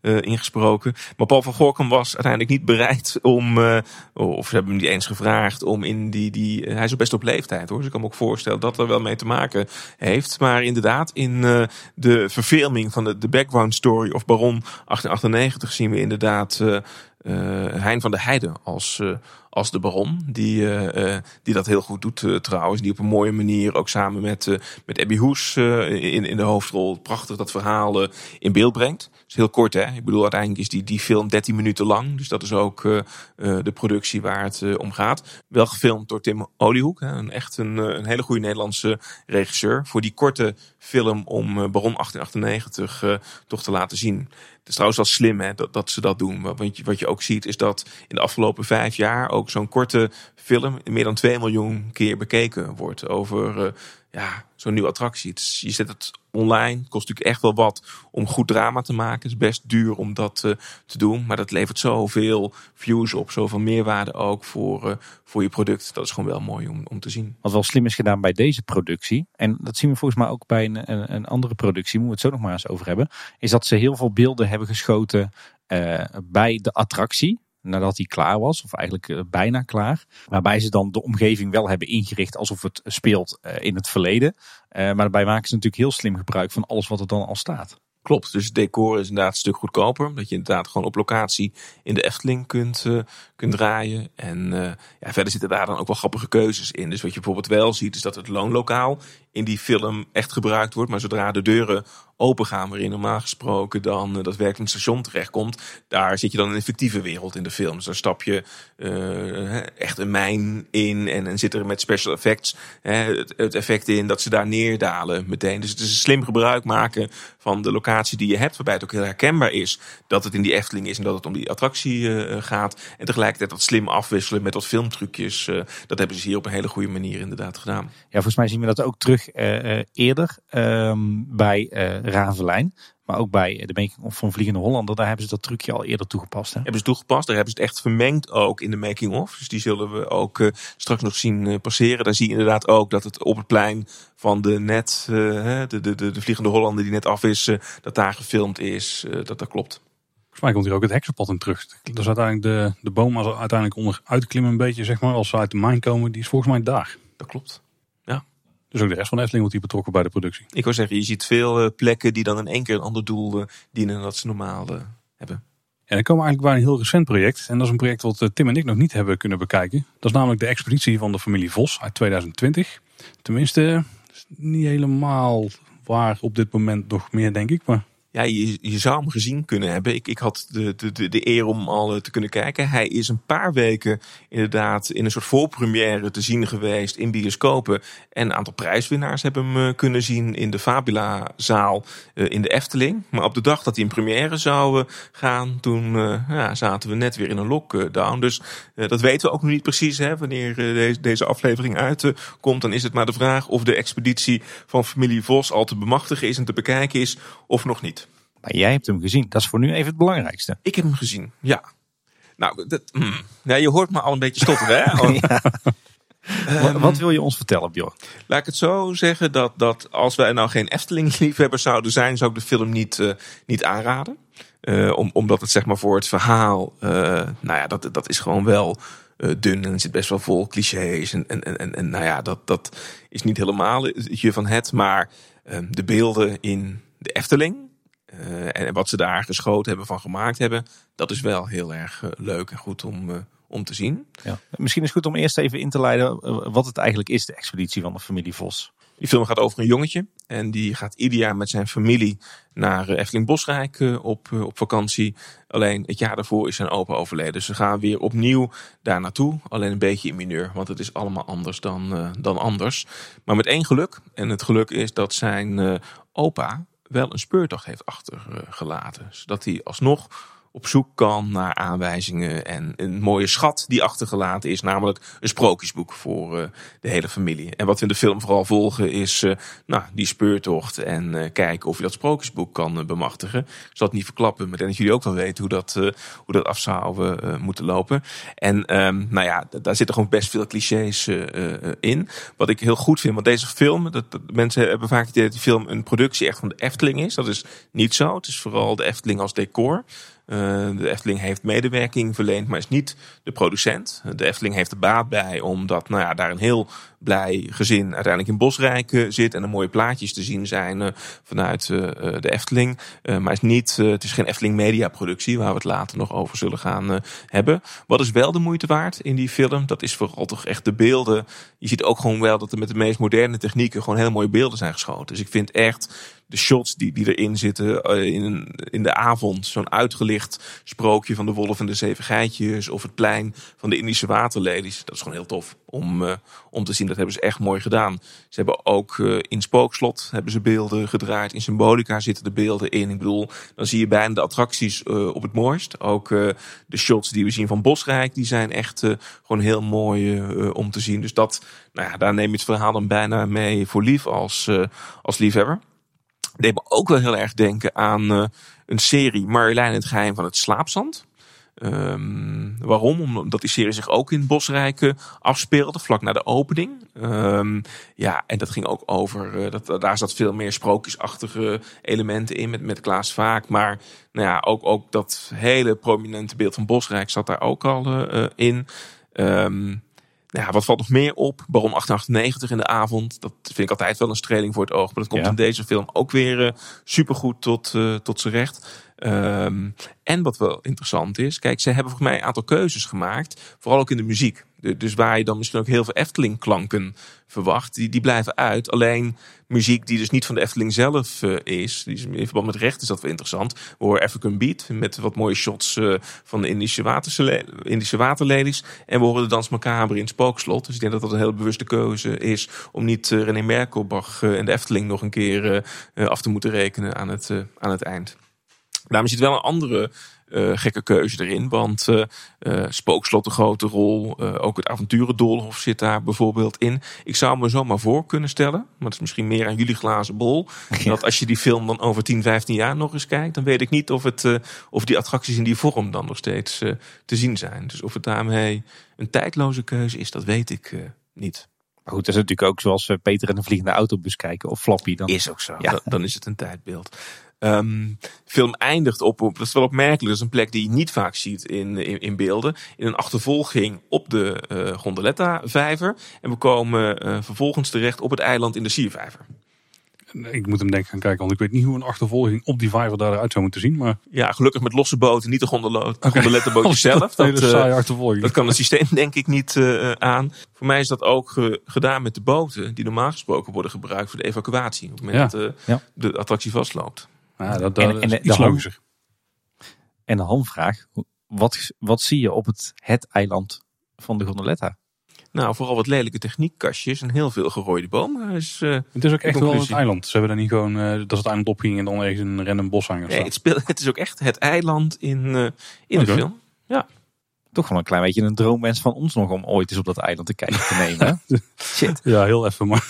ingesproken. Maar Paul van Gorkum was uiteindelijk niet bereid om, of ze hebben hem die gevraagd om in die, die hij is ook best op leeftijd hoor. Dus ik kan me ook voorstellen dat er wel mee te maken heeft. Maar inderdaad, in de verfilming van de, de background story of Baron 1898 zien we inderdaad Hein van der Heijden als, als de baron. Die, uh, die dat heel goed doet trouwens. Die op een mooie manier ook samen met, met Abby Hoes in, in de hoofdrol prachtig dat verhaal in beeld brengt. is heel kort hè. Ik bedoel uiteindelijk is die, die film 13 minuten lang. Dus dat is ook de productie waar het om gaat. Wel gefilmd door Tim Oliehoek. Een, echt een, een hele goede Nederlandse regisseur. Voor die korte film om Baron 1898 toch te laten zien. Het is trouwens wel slim hè, dat, dat ze dat doen. Want wat je ook ziet is dat in de afgelopen vijf jaar ook zo'n korte film meer dan 2 miljoen keer bekeken wordt over uh, ja, zo'n nieuwe attractie. Je zet het online, kost natuurlijk echt wel wat om goed drama te maken. Het is best duur om dat uh, te doen, maar dat levert zoveel views op, zoveel meerwaarde ook voor, uh, voor je product. Dat is gewoon wel mooi om, om te zien. Wat wel slim is gedaan bij deze productie, en dat zien we volgens mij ook bij een, een, andere productie, moeten we het zo nog maar eens over hebben, is dat ze heel veel beelden hebben geschoten bij de attractie nadat hij klaar was, of eigenlijk eh, bijna klaar. Waarbij ze dan de omgeving wel hebben ingericht alsof het speelt eh, in het verleden. Eh, maar daarbij maken ze natuurlijk heel slim gebruik van alles wat er dan al staat. Klopt, dus het decor is inderdaad een stuk goedkoper. Dat je inderdaad gewoon op locatie in de Efteling kunt, kunt draaien. En ja, verder zitten daar dan ook wel grappige keuzes in. Dus wat je bijvoorbeeld wel ziet, is dat het loonlokaal in die film echt gebruikt wordt. Maar zodra de deuren open gaan, waarin normaal gesproken dan uh, dat werkend station terechtkomt, daar zit je dan in een fictieve wereld in de film. Dus daar stap je uh, echt een mijn in en, en zit er met special effects het, effect in dat ze daar neerdalen meteen. Dus het is een slim gebruik maken van de locatie die je hebt, waarbij het ook heel herkenbaar is dat het in die Efteling is en dat het om die attractie uh, gaat. En tegelijkertijd wat slim afwisselen met wat filmtrucjes. dat hebben ze hier op een hele goede manier inderdaad gedaan. Ja, volgens mij zien we dat ook terug eerder um, bij Ravelijn. Maar ook bij de making of van Vliegende Hollander, daar hebben ze dat trucje al eerder toegepast. Hè? Hebben ze toegepast, daar hebben ze het echt vermengd ook in de making of. Dus die zullen we ook uh, straks nog zien uh, passeren. Dan zie je inderdaad ook dat het op het plein van de net, uh, de, de, de, de, Vliegende Hollander die net af is, dat daar gefilmd is. dat dat klopt. Volgens mij komt hier ook het heksenpad in terug. Dat is uiteindelijk de, de boom als uiteindelijk onder uitklimmen een beetje, zeg maar, als ze uit de mijn komen, die is volgens mij daar. Dat klopt. Dus ook de rest van Efteling wordt hier betrokken bij de productie. Ik wil zeggen, je ziet veel uh, plekken die dan in één keer een ander doel uh, dienen dan dat ze normaal uh, hebben. En dan komen we eigenlijk bij een heel recent project. En dat is een project wat Tim en ik nog niet hebben kunnen bekijken. Dat is namelijk de expeditie van de familie Vos uit 2020. Tenminste, niet helemaal waar op dit moment nog meer, denk ik. Maar ja, je, je zou hem gezien kunnen hebben. Ik, ik had de, de, de, eer om al eh, te kunnen kijken. Hij is een paar weken inderdaad in een soort voorpremière te zien geweest in bioscopen. En een aantal prijswinnaars hebben hem eh, kunnen zien in de Fabula-zaal uh, in de Efteling. Maar op de dag dat hij in première zou gaan, toen ja, zaten we net weer in een lockdown. Dus dat weten we ook nog niet precies. Hè, wanneer deze, deze aflevering uitkomt, dan is het maar de vraag of de expeditie van familie Vos al te bemachtigen is en te bekijken is, of nog niet. Maar jij hebt hem gezien. Dat is voor nu even het belangrijkste. Ik heb hem gezien, ja. Nou, dat, mm. ja, je hoort me al een beetje stotteren, hè? *laughs* Oh. wat, wat, wil je ons vertellen, Bjorn? Laat ik het zo zeggen dat, dat als wij nou geen Efteling-liefhebbers zouden zijn, zou ik de film niet, uh, niet aanraden. Uh, om, omdat het zeg maar voor het verhaal, uh, nou ja, dat, dat is gewoon wel dun en zit best wel vol clichés. En, en, en, en nou ja, dat, dat is niet helemaal je van het. Maar de beelden in de Efteling, en wat ze daar geschoten hebben, van gemaakt hebben, dat is wel heel erg uh, leuk en goed om, uh, om te zien. Ja. Misschien is het goed om eerst even in te leiden wat het eigenlijk is, de expeditie van de familie Vos. Die film gaat over een jongetje en die gaat ieder jaar met zijn familie naar Efteling Bosrijk op, op vakantie. Alleen het jaar daarvoor is zijn opa overleden. Dus ze gaan weer opnieuw daar naartoe. Alleen een beetje in mineur, want het is allemaal anders dan, dan anders. Maar met één geluk. En het geluk is dat zijn opa wel een speurtocht heeft achtergelaten. Zodat hij alsnog op zoek kan naar aanwijzingen en een mooie schat die achtergelaten is, namelijk een sprookjesboek voor uh, de hele familie. En wat we in de film vooral volgen is uh, nou, die speurtocht en uh, kijken of je dat sprookjesboek kan bemachtigen. Ik zal het niet verklappen, maar denk dat jullie ook wel weten hoe dat, hoe dat af zou moeten lopen. En um, nou ja, daar zitten gewoon best veel clichés in. Wat ik heel goed vind, want deze film, dat, dat mensen hebben vaak het idee dat die film een productie echt van de Efteling is. Dat is niet zo. Het is vooral de Efteling als decor. De Efteling heeft medewerking verleend, maar is niet de producent. De Efteling heeft er baat bij, omdat nou ja, daar een heel blij gezin uiteindelijk in Bosrijk zit en er mooie plaatjes te zien zijn vanuit de Efteling. maar is niet, het is geen Efteling Media productie, waar we het later nog over zullen gaan hebben. Wat is wel de moeite waard in die film? Dat is vooral toch echt de beelden. Je ziet ook gewoon wel dat er met de meest moderne technieken gewoon hele mooie beelden zijn geschoten. Dus ik vind echt de shots die, die erin zitten in, in de avond. Zo'n uitgelicht sprookje van de wolf en de zeven geitjes. Of het plein van de Indische waterlelies. Dat is gewoon heel tof om, om te zien. Dat hebben ze echt mooi gedaan. Ze hebben ook uh, in Spookslot hebben ze beelden gedraaid. In Symbolica zitten de beelden in. Ik bedoel, dan zie je bijna de attracties op het mooist. Ook de shots die we zien van Bosrijk, die zijn echt gewoon heel mooi om te zien. Dus dat, nou ja, daar neem je het verhaal dan bijna mee voor lief als, als liefhebber deed me ook wel heel erg denken aan een serie Marjolein het geheim van het slaapzand. Um, waarom? Omdat die serie zich ook in Bosrijken afspeelde, vlak na de opening. Um, ja, en dat ging ook over, uh, dat, daar zat veel meer sprookjesachtige elementen in met, met Klaas Vaak. Maar nou ja, ook, ook dat hele prominente beeld van Bosrijk zat daar ook al uh, in. Um, ja, wat valt nog meer op? Baron 898 in de avond. Dat vind ik altijd wel een streling voor het oog. Maar dat komt in deze film ook weer uh, supergoed tot, tot zijn recht. Um, en wat wel interessant is, kijk, ze hebben volgens mij een aantal keuzes gemaakt. Vooral ook in de muziek. Dus waar je dan misschien ook heel veel Efteling klanken verwacht, die, die blijven uit. Alleen muziek die dus niet van de Efteling zelf uh, is, die is in verband met recht is dat wel interessant. We horen African Beat met wat mooie shots uh, van de Indische, waterlelies. En we horen de Dans Macabre in Spookslot. Dus ik denk dat dat een hele bewuste keuze is om niet uh, René Merkelbach en de Efteling nog een keer af te moeten rekenen aan het, aan het eind. Daarom zit wel een andere uh, gekke keuze erin. Want uh, uh, Spookslot een grote rol. ook het avonturendolhof zit daar bijvoorbeeld in. Ik zou me zomaar voor kunnen stellen. Maar dat is misschien meer aan jullie glazen bol. Dat als je die film dan over 10, 15 jaar nog eens kijkt. Dan weet ik niet of, het, of die attracties in die vorm dan nog steeds te zien zijn. Dus of het daarmee een tijdloze keuze is, dat weet ik niet. Maar goed, dat is natuurlijk ook zoals Peter en een vliegende autobus kijken of Flappy. Dan... Is ook zo. Ja. Dan, dan is het een tijdbeeld. Um, film eindigt op, op, dat is wel opmerkelijk, dat is een plek die je niet vaak ziet in, in, in beelden. In een achtervolging op de uh, Gondoletta-vijver. En we komen uh, vervolgens terecht op het eiland in de Siervijver. Ik moet hem denk ik gaan kijken, want ik weet niet hoe een achtervolging op die vijver daaruit zou moeten zien. Maar... Ja, gelukkig met losse boten, niet de gondolettenbootje *laughs* okay. zelf. Dat, uh, dat kan het systeem *laughs* denk ik niet uh, aan. Voor mij is dat ook ge gedaan met de boten die normaal gesproken worden gebruikt voor de evacuatie. Op het moment ja. dat ja. de attractie vastloopt. Ja, dat, dat en, en is iets logischer. En de hamvraag, wat, wat zie je op het, het eiland van de gondoletta? Nou, vooral wat lelijke techniekkastjes en heel veel gerooide bomen. Is, uh, het is ook echt wel het eiland. Ze hebben daar niet gewoon uh, dat het eiland opging en dan ergens een random bos hangen. Nee, het, speelt, *laughs* het is ook echt het eiland in, uh, in okay. de film. Ja toch wel een klein beetje een droomwens van ons nog om ooit eens op dat eiland te kijken te nemen. *laughs* Shit. Ja, heel even, maar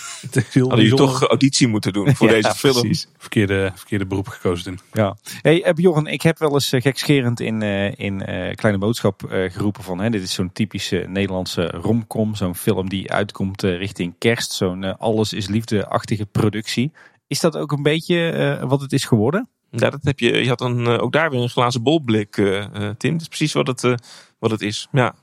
heel Hadden je toch auditie moeten doen voor *laughs* deze film. Precies. Verkeerde, verkeerde beroep gekozen toen. Ja. Hey, uh, Bjorn, ik heb wel eens uh, gekscherend in, uh, in Kleine Boodschap geroepen van, hè, dit is zo'n typische Nederlandse romcom, zo'n film die uitkomt richting kerst, zo'n alles is liefde-achtige productie. Is dat ook een beetje wat het is geworden? Ja, dat heb je. Je had dan ook daar weer een glazen bolblik, Tim. Dat is precies wat het wat het is. Ja.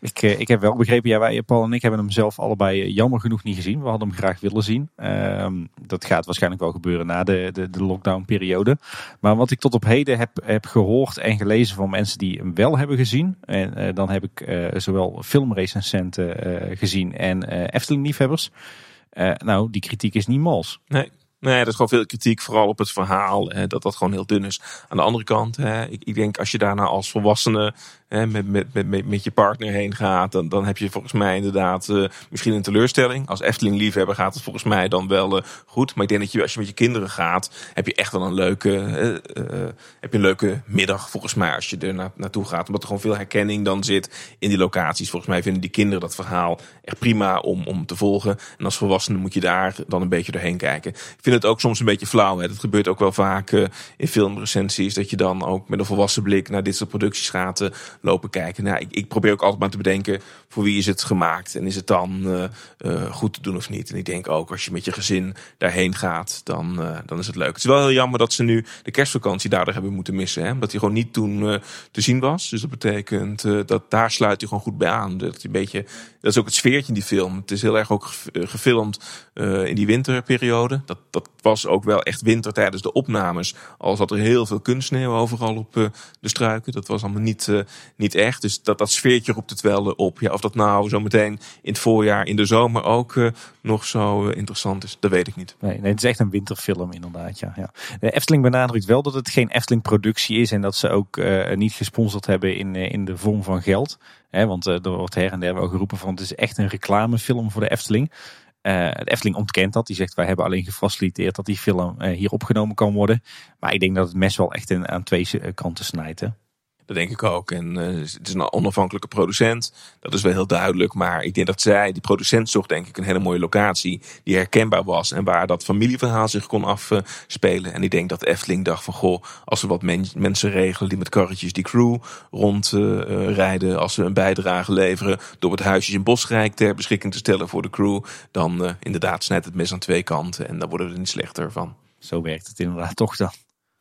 Ik, eh, ik heb wel begrepen, ja, wij, Paul en ik hebben hem zelf allebei eh, jammer genoeg niet gezien. We hadden hem graag willen zien. Uh, dat gaat waarschijnlijk wel gebeuren na de, de, de lockdown periode. Maar wat ik tot op heden heb, heb gehoord en gelezen van mensen die hem wel hebben gezien. En uh, dan heb ik uh, zowel filmrecensenten gezien en Efteling liefhebbers. nou, die kritiek is niet mals. Nee, Nee, er is gewoon veel kritiek, vooral op het verhaal, hè, dat dat gewoon heel dun is. Aan de andere kant, hè, ik, ik denk als je daarna als volwassene hè, met, met, met, met je partner heen gaat, dan, dan heb je volgens mij inderdaad uh, misschien een teleurstelling. Als Efteling-liefhebber gaat het volgens mij dan wel uh, goed. Maar ik denk dat je als je met je kinderen gaat, heb je echt wel een leuke, uh, heb je een leuke middag volgens mij als je er na, naartoe gaat. Omdat er gewoon veel herkenning dan zit in die locaties. Volgens mij vinden die kinderen dat verhaal echt prima om, om te volgen. En als volwassene moet je daar dan een beetje doorheen kijken. Ik vind het ook soms een beetje flauw. Hè. Dat gebeurt ook wel vaak in filmrecensies. Dat je dan ook met een volwassen blik naar dit soort producties gaat lopen kijken. Nou, ik, ik, probeer ook altijd maar te bedenken voor wie is het gemaakt en is het dan goed te doen of niet. En ik denk ook als je met je gezin daarheen gaat, dan, dan is het leuk. Het is wel heel jammer dat ze nu de kerstvakantie daardoor hebben moeten missen. Hè? Omdat hij gewoon niet toen te zien was. Dus dat betekent dat daar sluit hij gewoon goed bij aan. Dat, een beetje, dat is ook het sfeertje in die film. Het is heel erg ook gefilmd in die winterperiode. Dat, dat was ook wel echt winter tijdens de opnames. Al zat er heel veel kunstsneeuw overal op uh, de struiken. Dat was allemaal niet, uh, niet echt. Dus dat, dat sfeertje roept het wel op. Ja, of dat nou zo meteen in het voorjaar, in de zomer ook uh, nog zo interessant is, dat weet ik niet. Nee, nee, het is echt een winterfilm inderdaad. Ja, ja. De Efteling benadrukt wel dat het geen Efteling-productie is. En dat ze ook niet gesponsord hebben in, in de vorm van geld. He, want er wordt her en der wel geroepen van het is echt een reclamefilm voor de Efteling. Uh, Efteling ontkent dat. Die zegt wij hebben alleen gefaciliteerd dat die film hier opgenomen kan worden. Maar ik denk dat het mes wel echt aan twee kanten snijdt. Hè? Dat denk ik ook. En uh, het is een onafhankelijke producent. Dat is wel heel duidelijk. Maar ik denk dat zij, die producent zocht denk ik een hele mooie locatie. Die herkenbaar was. En waar dat familieverhaal zich kon afspelen. En ik denk dat Efteling dacht van goh, als we wat men mensen regelen die met karretjes die crew rondrijden. Uh, als ze een bijdrage leveren door het huisjes in Bosrijk ter beschikking te stellen voor de crew. Dan inderdaad snijdt het mes aan twee kanten. En dan worden we er niet slechter van. Zo werkt het inderdaad toch dan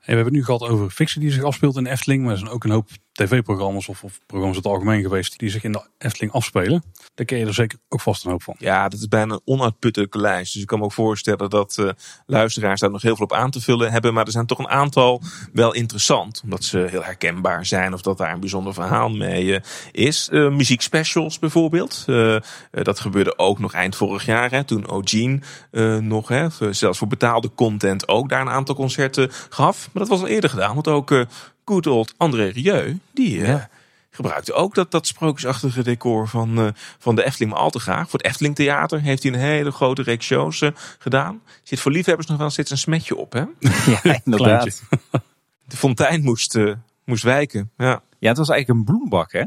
we hebben het nu gehad over fictie die zich afspeelt in Efteling. Maar er zijn ook een hoop tv-programma's of, programma's in het algemeen geweest die zich in de Efteling afspelen. Daar ken je er zeker ook vast een hoop van. Ja, dat is bijna een onuitputtelijke lijst. Dus ik kan me ook voorstellen dat uh, luisteraars daar nog heel veel op aan te vullen hebben. Maar er zijn toch een aantal wel interessant. Omdat ze heel herkenbaar zijn of dat daar een bijzonder verhaal mee uh, is. Uh, muziekspecials bijvoorbeeld. dat gebeurde ook nog eind vorig jaar. Hè, toen O'Gene nog, hè, zelfs voor betaalde content, ook daar een aantal concerten gaf. Maar dat was al eerder gedaan. Want ook good old André Rieu, die uh, gebruikte ook dat, dat sprookjesachtige decor van, uh, van de Efteling maar al te graag. Voor het Efteling Theater heeft hij een hele grote reeks shows uh, gedaan. Zit voor liefhebbers nog wel steeds een smetje op, hè? *laughs* Ja, inderdaad. de fontein moest, moest wijken, ja. Ja, het was eigenlijk een bloembak, hè?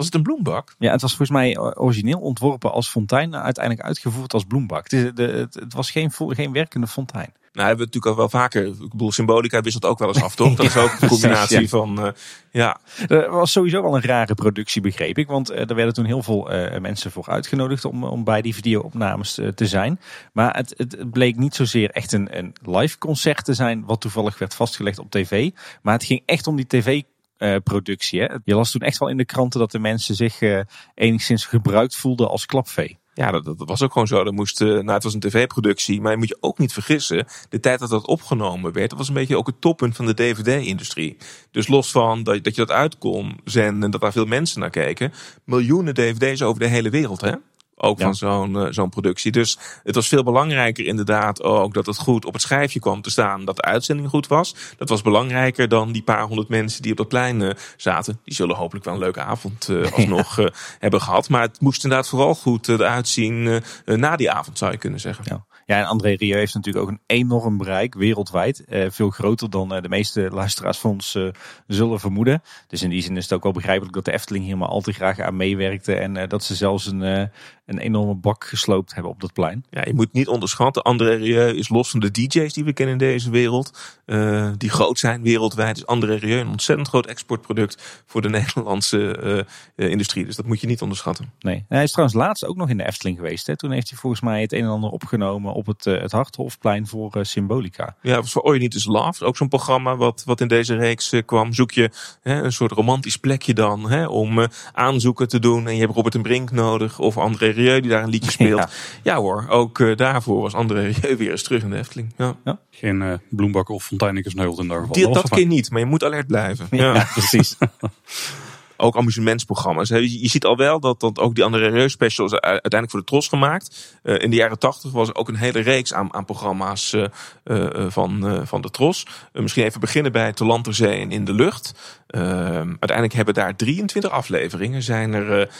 Was het een bloembak? Ja, het was volgens mij origineel ontworpen als fontein, uiteindelijk uitgevoerd als bloembak. Het, de, het, het was geen, geen werkende fontein. Nou, hebben we natuurlijk al wel vaker. Ik bedoel, symbolica wisselt ook wel eens af, toch? *laughs* Dat is ook een combinatie van. Uh, ja. Er was sowieso wel een rare productie, begreep ik. Want uh, er werden toen heel veel uh, mensen voor uitgenodigd om, om bij die video-opnames te zijn. Maar het, het bleek niet zozeer echt een, een live concert te zijn, wat toevallig werd vastgelegd op tv. Maar het ging echt om die tv productie. Hè? Je las toen echt wel in de kranten dat de mensen zich uh, enigszins gebruikt voelden als klapvee. Ja, dat, dat, was ook gewoon zo. Dat moest, uh, nou, het was een tv-productie, maar je moet je ook niet vergissen. De tijd dat dat opgenomen werd, dat was een beetje ook het toppunt van de DVD-industrie. Dus los van dat, dat je dat uit kon zenden en dat daar veel mensen naar keken. Miljoenen DVD's over de hele wereld, hè? Ook van zo'n uh, zo'n productie. Dus het was veel belangrijker inderdaad ook dat het goed op het schijfje kwam te staan. Dat de uitzending goed was. Dat was belangrijker dan die paar honderd mensen die op dat plein uh, zaten. Die zullen hopelijk wel een leuke avond uh, *laughs* alsnog ja. hebben gehad. Maar het moest inderdaad vooral goed eruit zien na die avond zou je kunnen zeggen. Ja. Ja, en André Rieu heeft natuurlijk ook een enorm bereik wereldwijd. Uh, veel groter dan uh, de meeste luisteraars van ons uh, zullen vermoeden. Dus in die zin is het ook wel begrijpelijk dat de Efteling hier maar al te graag aan meewerkte. En dat ze zelfs een, een enorme bak gesloopt hebben op dat plein. Ja, je moet niet onderschatten. André Rieu is los van de DJ's die we kennen in deze wereld. die groot zijn wereldwijd. Is André Rieu een ontzettend groot exportproduct voor de *laughs* Nederlandse industrie. Dus dat moet je niet onderschatten. Nee, hij is trouwens laatst ook nog in de Efteling geweest. Hè? Toen heeft hij volgens mij het een en ander opgenomen op het, uh, het Harthofplein voor uh, Symbolica. Ja, was voor All You Need Is Love. Ook zo'n programma wat, wat in deze reeks uh, kwam. Zoek je hè, een soort romantisch plekje dan hè, om aanzoeken te doen. En je hebt Robert en Brink nodig of André Rieu die daar een liedje *laughs* speelt. ja, ja hoor, ook daarvoor was André Rieu weer eens terug in de Efteling. Ja. ja. Geen bloembakken of fonteininkensneuveld in daar geval. dat keer niet, maar je moet alert blijven. Ja, *laughs* precies. *laughs* ook amusementsprogramma's. Je ziet al wel dat, dat ook die andere Reus specials uiteindelijk voor de Tros gemaakt. Uh, in de jaren tachtig was er ook een hele reeks aan, aan programma's uh, uh, van, van de Tros. misschien even beginnen bij Te Land, Zee en In de Lucht. uiteindelijk hebben daar 23 afleveringen zijn er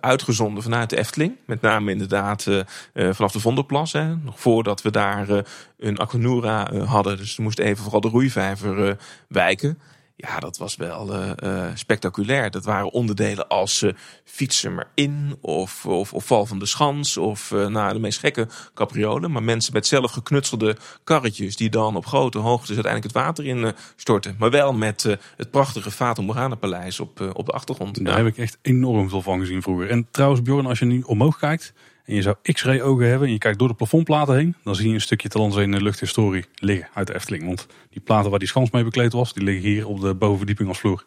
uitgezonden vanuit de Efteling. Met name inderdaad vanaf de Vonderplas. Hè, nog voordat we daar een Aquanura hadden. Dus er moest even vooral de roeivijver wijken. Ja, dat was wel uh, uh, spectaculair. Dat waren onderdelen als uh, fietsen maar in, of, of, of val van de schans, of nou, de meest gekke capriolen. Maar mensen met zelf geknutselde karretjes die dan op grote hoogtes uiteindelijk het water in storten. Maar wel met het prachtige Fata Paleis op, op de achtergrond. Daar heb ik echt enorm veel van gezien vroeger. En trouwens, Bjorn, als je nu omhoog kijkt, en je zou x-ray ogen hebben en je kijkt door de plafondplaten heen, dan zie je een stukje de luchthistorie liggen uit de Efteling. Want die platen waar die schans mee bekleed was, die liggen hier op de bovenverdieping als vloer.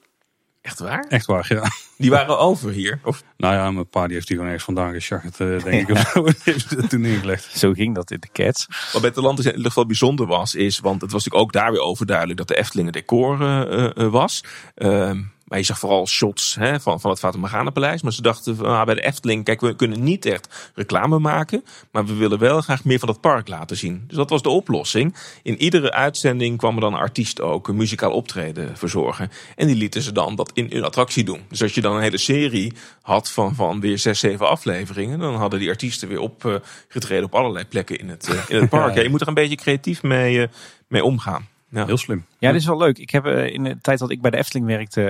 Echt waar? Echt waar, ja. Die waren over hier? Of? Nou ja, mijn pa die heeft die gewoon ergens vandaan geschacht, uh, denk ik. Of zo. *laughs* heeft toen neergelegd. Zo ging dat in de cats. Wat bij de land in ieder geval bijzonder was, is, want het was natuurlijk ook daar weer overduidelijk dat de Efteling een decor uh, uh, was. Ehm, maar je zag vooral shots hè, van, van het Fata Paleis. Maar ze dachten ah, bij de Efteling, kijk, we kunnen niet echt reclame maken. Maar we willen wel graag meer van het park laten zien. Dus dat was de oplossing. In iedere uitzending kwam er dan een artiest ook een muzikaal optreden verzorgen. En die lieten ze dan dat in een attractie doen. Dus als je dan een hele serie had van, van weer zes, zeven afleveringen. Dan hadden die artiesten weer opgetreden op allerlei plekken in het, uh, in het *laughs* park. Ja, je moet er een beetje creatief mee, uh, mee omgaan. Ja. Heel slim. Ja, dit is wel leuk. Ik heb uh, in de tijd dat ik bij de Efteling werkte,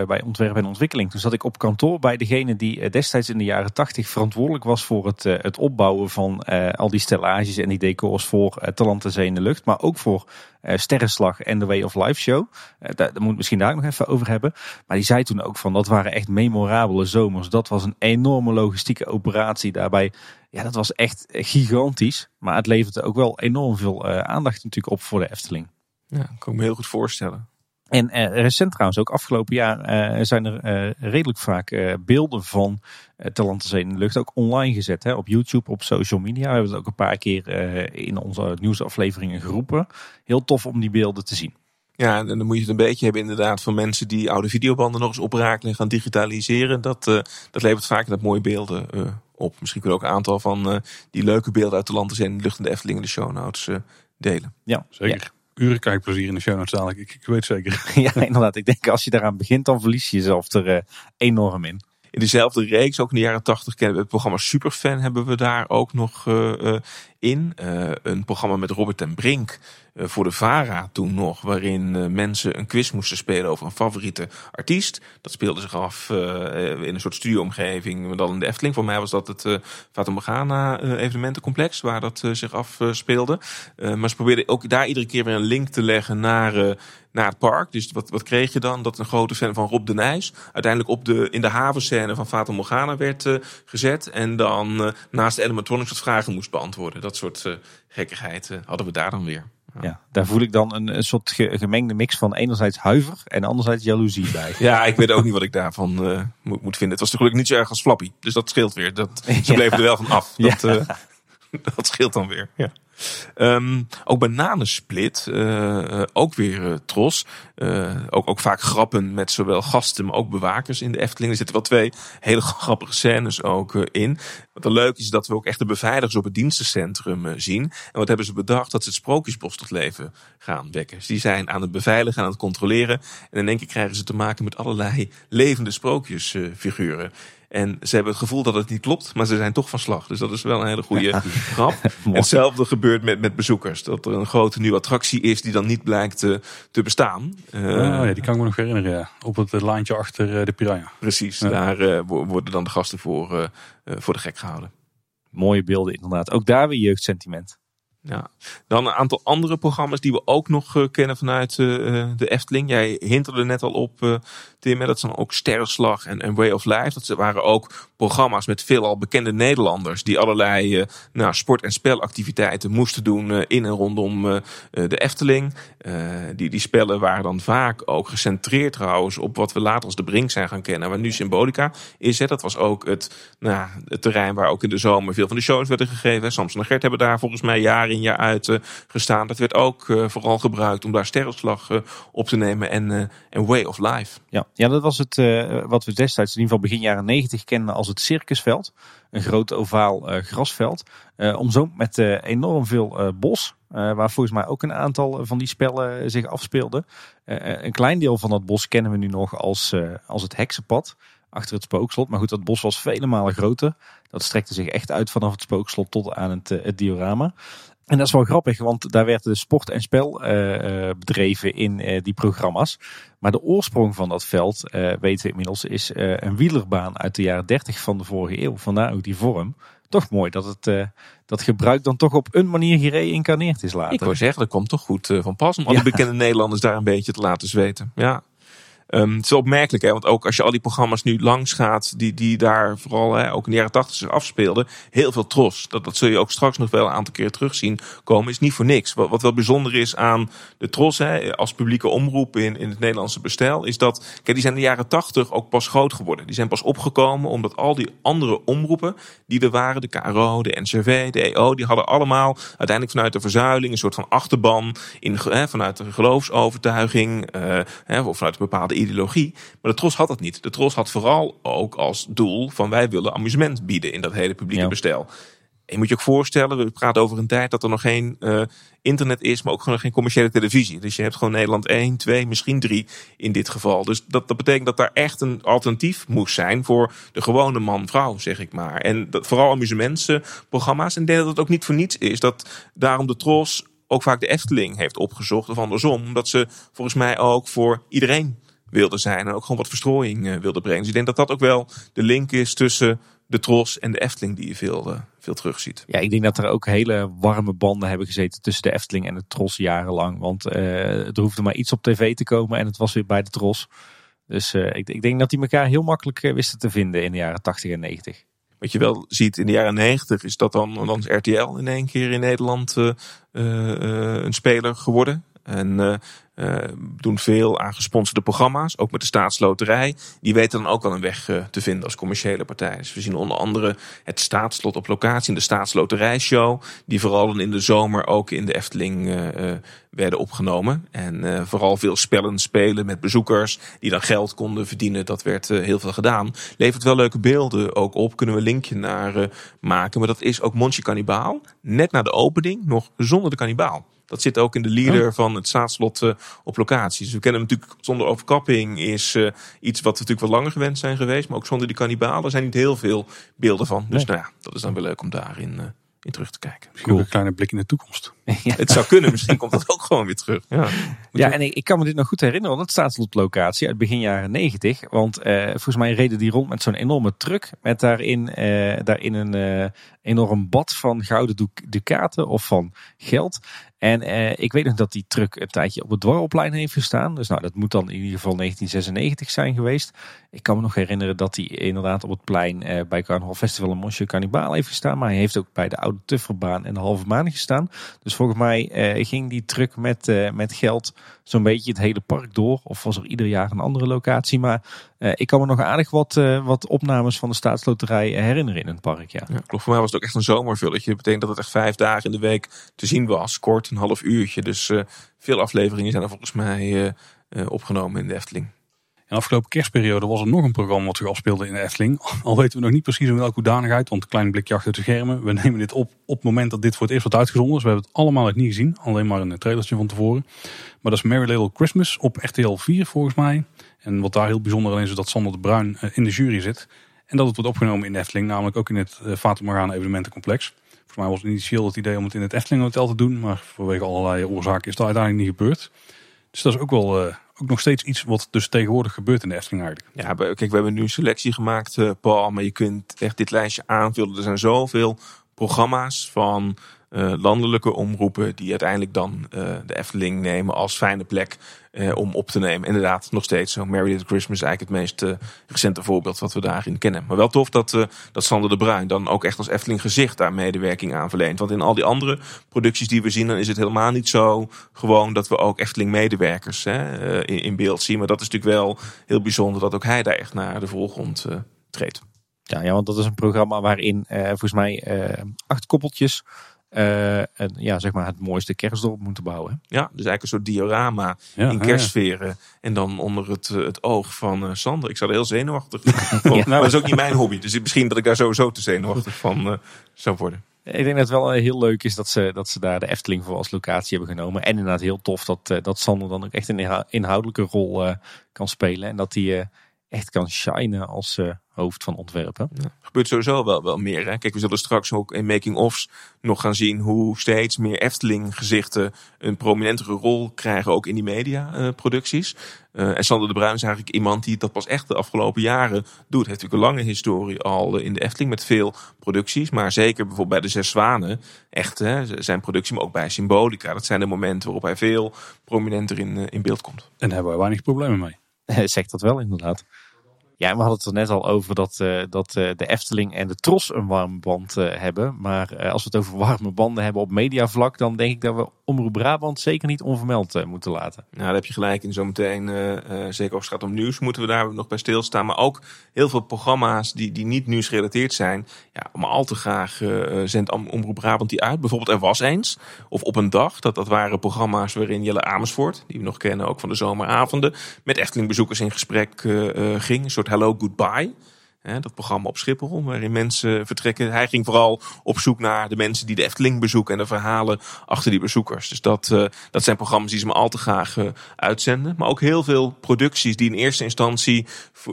uh, bij ontwerp en ontwikkeling, toen zat ik op kantoor bij degene die uh, destijds in de jaren tachtig verantwoordelijk was voor het, het opbouwen van al die stellages en die decors voor Talent Zee in de Lucht, maar ook voor Sterrenslag en The Way of Life Show. daar, daar moet misschien daar nog even over hebben. Maar die zei toen ook van, dat waren echt memorabele zomers. Dat was een enorme logistieke operatie daarbij. Ja, dat was echt gigantisch. Maar het leverde ook wel enorm veel aandacht natuurlijk op voor de Efteling. Ja, kan ik me heel goed voorstellen. En uh, recent trouwens, ook afgelopen jaar, uh, zijn er uh, redelijk vaak uh, beelden van uh, Talentenzee in de lucht ook online gezet. Hè, op YouTube, op social media. We hebben het ook een paar keer in onze nieuwsafleveringen geroepen. Heel tof om die beelden te zien. Ja, en dan moet je het een beetje hebben inderdaad van mensen die oude videobanden nog eens oprakelen en gaan digitaliseren. Dat, dat levert vaak dat mooie beelden op. Misschien kunnen we ook een aantal van die leuke beelden uit de Talentenzee in de lucht en de Efteling in de show notes delen. Ja, zeker. Ja uren kijkplezier in de show notes dadelijk. Ik, ik weet zeker. *laughs* ja, inderdaad. Ik denk als je daaraan begint, dan verlies je jezelf er uh, enorm in. In dezelfde reeks, ook in de jaren tachtig, kennen we het programma Superfan. Hebben we daar ook nog uh, in. een programma met Robert en Brink. Eh, voor de VARA toen nog, waarin eh, mensen een quiz moesten spelen over een favoriete artiest. Dat speelde zich af eh, in een soort studioomgeving, maar dan in de Efteling. Voor mij was dat het uh, Fata Morgana evenementencomplex, waar dat zich afspeelde. maar ze probeerden ook daar iedere keer weer een link te leggen naar naar het park. Dus wat, wat kreeg je dan? Dat een grote fan van Rob de Nijs uiteindelijk op de, in de havenscène van Fata Morgana werd gezet. En dan naast de animatronics wat vragen moest beantwoorden. Soort uh, gekkigheid hadden we daar dan weer. Ja. daar voel ik dan een, een soort gemengde mix van enerzijds huiver en anderzijds jaloezie bij. *laughs* Ja, ik weet ook niet wat ik daarvan uh, moet, moet, vinden. Het was gelukkig niet zo erg als Flappy, dus dat scheelt weer. Dat, ze *laughs* bleven er wel van af. Dat, uh, *laughs* dat scheelt dan weer. Ja. Um, ook Bananensplit, uh, ook weer uh, Tros. Ook, ook vaak grappen met zowel gasten, maar ook bewakers in de Efteling. Er zitten wel twee hele *laughs* grappige scènes ook in. Wat er leuk is, dat we ook echt de beveiligers op het dienstencentrum zien. En wat hebben ze bedacht? Dat ze het Sprookjesbos tot leven gaan wekken. Dus die zijn aan het beveiligen, aan het controleren. En in één keer krijgen ze te maken met allerlei levende sprookjesfiguren. En ze hebben het gevoel dat het niet klopt, maar ze zijn toch van slag. Dus dat is wel een hele goede *laughs* grap. *laughs* hetzelfde gebeurt met, met bezoekers. Dat er een grote nieuwe attractie is die dan niet blijkt te, te bestaan. Uh, ja, die kan ik me nog herinneren. Ja. Op het eh, laantje achter uh, de Piranha. Precies, daar uh, worden dan de gasten voor, voor de gek gehouden. Mooie beelden inderdaad. Ook daar weer jeugdsentiment. Ja. Dan een aantal andere programma's die we ook nog uh, kennen vanuit uh, de Efteling. Jij hinterde net al op, uh, Tim, dat zijn ook Sterrenslag en, en Way of Life. Dat waren ook programma's met veelal bekende Nederlanders die allerlei nou, sport- en spelactiviteiten moesten doen in en rondom de Efteling. die, die spellen waren dan vaak ook gecentreerd trouwens op wat we later als de Brink zijn gaan kennen. Waar nu Symbolica is. Hè. Dat was ook het, nou, het terrein waar ook in de zomer veel van de shows werden gegeven. Samson en Gert hebben daar volgens mij jaren in jaar uit gestaan. Dat werd ook vooral gebruikt om daar sterrenslag op te nemen en, en Way of Life. Ja, ja dat was het wat we destijds in ieder geval begin jaren negentig kenden als het circusveld. Een groot ovaal grasveld. omzoomd met enorm veel bos. waar volgens mij ook een aantal van die spellen zich afspeelden. een klein deel van dat bos kennen we nu nog als, als het heksenpad achter het spookslot. Maar goed, dat bos was vele malen groter. Dat strekte zich echt uit vanaf het spookslot tot aan het, het diorama. En dat is wel grappig, want daar werd de sport en spel uh, bedreven in uh, die programma's. Maar de oorsprong van dat veld, weten we inmiddels, is een wielerbaan uit de jaren 30 van de vorige eeuw. Vandaar ook die vorm. Toch mooi dat het dat gebruik dan toch op een manier gereïncarneerd is later. Ik wil zeggen, dat komt toch goed van pas om alle bekende Nederlanders daar een beetje te laten zweten. Ja. Um, het is opmerkelijk, hè? want ook als je al die programma's nu langs gaat, die, die daar vooral hè, ook in de jaren tachtig zich afspeelden, heel veel tros. Dat, dat zul je ook straks nog wel een aantal keer terugzien komen, is niet voor niks. Wat, wat wel bijzonder is aan de tros hè, als publieke omroep in, in het Nederlandse bestel, is dat, kijk, die zijn in de jaren tachtig ook pas groot geworden. Die zijn pas opgekomen omdat al die andere omroepen die er waren, de KRO, de NCV, de EO, die hadden allemaal uiteindelijk vanuit de verzuiling een soort van achterban in, hè, vanuit de geloofsovertuiging, hè, of vanuit een bepaalde ideologie. Maar de Tros had dat niet. De Tros had vooral ook als doel van wij willen amusement bieden in dat hele publieke bestel. En je moet je ook voorstellen, we praten over een tijd dat er nog geen uh, internet is, maar ook gewoon geen commerciële televisie. Dus je hebt gewoon Nederland 1, 2, misschien 3 in dit geval. Dus dat, dat betekent dat daar echt een alternatief moest zijn voor de gewone man-vrouw, zeg ik maar. En dat, vooral amusementsprogramma's. En ik denk dat het ook niet voor niets is dat daarom de Tros ook vaak de Efteling heeft opgezocht, of andersom. Omdat ze volgens mij ook voor iedereen wilde zijn. En ook gewoon wat verstrooiing uh, wilde brengen. Dus ik denk dat dat ook wel de link is tussen de Tros en de Efteling die je veel, uh, veel terugziet. Ja, ik denk dat er ook hele warme banden hebben gezeten tussen de Efteling en de Tros jarenlang. Want uh, er hoefde maar iets op tv te komen en het was weer bij de Tros. Dus ik, ik, denk dat die elkaar heel makkelijk wisten te vinden in de jaren 80 en 90. Wat je wel ziet in de jaren 90 is dat dan, dan is RTL in één keer in Nederland een speler geworden. En uh, doen veel aan gesponsorde programma's, ook met de staatsloterij. Die weten dan ook wel een weg uh, te vinden als commerciële partij. Dus we zien onder andere het staatslot op locatie, de staatsloterijshow. Die vooral in de zomer ook in de Efteling werden opgenomen. En vooral veel spellen spelen met bezoekers die dan geld konden verdienen. Dat werd heel veel gedaan. Levert wel leuke beelden ook op. Kunnen we een linkje naar maken. Maar dat is ook Montje Cannibaal. Net na de opening nog zonder de kannibaal. Dat zit ook in de leader oh. van het staatslot uh, op locatie. Dus we kennen natuurlijk zonder overkapping is uh, iets wat we natuurlijk wel langer gewend zijn geweest. Maar ook zonder die kannibalen zijn niet heel veel beelden van. Dus nou ja, dat is dan wel leuk om daarin uh, in terug te kijken. Cool. Een kleine blik in de toekomst. *laughs* ja. Het zou kunnen, misschien komt dat ook gewoon weer terug. Ja, ja en ik, ik, kan me dit nog goed herinneren, want het staatslocatie uit begin jaren negentig. Want uh, volgens mij reden die rond met zo'n enorme truck. Met daarin, uh, daarin een uh, enorm bad van gouden ducaten of van geld. En eh, ik weet nog dat die truck een tijdje op het dwarrelplein heeft gestaan. Dus nou, dat moet dan in ieder geval 1996 zijn geweest. Ik kan me nog herinneren dat hij inderdaad op het plein eh, bij Carnaval Festival in Monsieur Cannibal heeft gestaan. Maar hij heeft ook bij de Oude Tufferbaan en de Halve Maan gestaan. Dus volgens mij eh, ging die truck met, met geld zo'n beetje het hele park door. Of was er ieder jaar een andere locatie. Maar uh, ik kan me nog aardig wat, uh, wat opnames van de staatsloterij herinneren in het park. Ja. klopt. Voor mij was het ook echt een zomervulletje. Dat betekent dat het echt vijf dagen in de week te zien was. Kort, een half uurtje. Dus uh, veel afleveringen zijn er volgens mij opgenomen in de Efteling. De afgelopen kerstperiode was er nog een programma wat zich afspeelde in de Efteling. Al weten we nog niet precies in welke hoedanigheid, want een klein blikje achter de schermen. We *laughs* nemen dit op op het moment dat dit voor het eerst wordt uitgezonden. Dus we hebben het allemaal nog niet gezien, alleen maar een trailertje van tevoren. Maar dat is Merry Little Christmas op RTL 4 volgens mij. En wat daar heel bijzonder aan is, is dat Sander de Bruin eh, in de jury zit. En dat het wordt opgenomen in de Efteling, namelijk ook in het uh, Fata Morgana evenementencomplex. Volgens mij was het initieel het idee om het in het Efteling Hotel te doen. Maar vanwege allerlei oorzaken is dat uiteindelijk niet gebeurd. Dus dat is ook wel uh, ook nog steeds iets wat dus tegenwoordig gebeurt in de Efteling eigenlijk. Ja, kijk, we hebben nu een selectie gemaakt, uh, Paul. Maar je kunt echt dit lijstje aanvullen. Er zijn zoveel programma's van uh, landelijke omroepen die uiteindelijk dan uh, de Efteling nemen als fijne plek uh, om op te nemen. Inderdaad, nog steeds zo. Merry Little Christmas is eigenlijk het meest recente voorbeeld wat we daarin kennen. Maar wel tof dat, dat Sander de Bruin dan ook echt als Efteling gezicht daar medewerking aan verleent. Want in al die andere producties die we zien, dan is het helemaal niet zo gewoon dat we ook Efteling medewerkers hè, in, in, beeld zien. Maar dat is natuurlijk wel heel bijzonder dat ook hij daar echt naar de voorgrond treedt. Ja, ja, want dat is een programma waarin volgens mij acht koppeltjes uh, en, ja, zeg maar het mooiste kerstdorp moeten bouwen. Ja, dus eigenlijk een soort diorama in kerstsferen. En dan onder het, eh, het oog van uh, Sander. Ik zou er heel zenuwachtig van. *laughs* ja. Nou, dat is ook niet mijn hobby. Dus misschien dat ik daar sowieso te zenuwachtig van uh, zou worden. Ik denk dat het wel heel leuk is dat ze, dat ze daar de Efteling voor als locatie hebben genomen. En inderdaad heel tof dat, dat Sander dan ook echt een inhoudelijke rol kan spelen. En dat hij echt kan shinen als uh, hoofd van ontwerpen. Ja, gebeurt sowieso wel, wel meer. Hè? Kijk, we zullen straks ook in making-offs nog gaan zien hoe steeds meer Efteling-gezichten een prominentere rol krijgen, ook in die mediaproducties. Uh, en Sander de Bruin is eigenlijk iemand die dat pas echt de afgelopen jaren doet. Hij heeft natuurlijk een lange historie al in de Efteling met veel producties. Maar zeker bijvoorbeeld bij de Zes Zwanen. Echt hè, zijn productie, maar ook bij Symbolica. Dat zijn de momenten waarop hij veel prominenter in, in beeld komt. En daar hebben we weinig problemen mee. *laughs* Zegt dat wel inderdaad. Ja, we hadden het er net al over dat, uh, dat uh, de Efteling en de Tros een warme band uh, hebben. Maar als we het over *laughs* warme banden hebben op mediavlak, dan denk ik dat we Omroep Brabant zeker niet onvermeld moeten laten. Nou, daar heb je gelijk in zometeen. zeker als het gaat om nieuws, moeten we daar nog bij stilstaan. Maar ook heel veel programma's die, die niet nieuwsgerelateerd zijn. Ja, maar al te graag zendt Omroep Brabant die uit. Bijvoorbeeld Er Was Eens. Of Op een Dag. Dat, dat waren programma's waarin Jelle Amersfoort, die we nog kennen ook van de zomeravonden, met Efteling bezoekers in gesprek ging. Een soort Hello Goodbye. Dat programma op Schiphol, waarin mensen vertrekken. Hij ging vooral op zoek naar de mensen die de Efteling bezoeken en de verhalen achter die bezoekers. Dus dat, uh, dat zijn programma's die ze me al te graag uh, uitzenden. Maar ook heel veel producties die in eerste instantie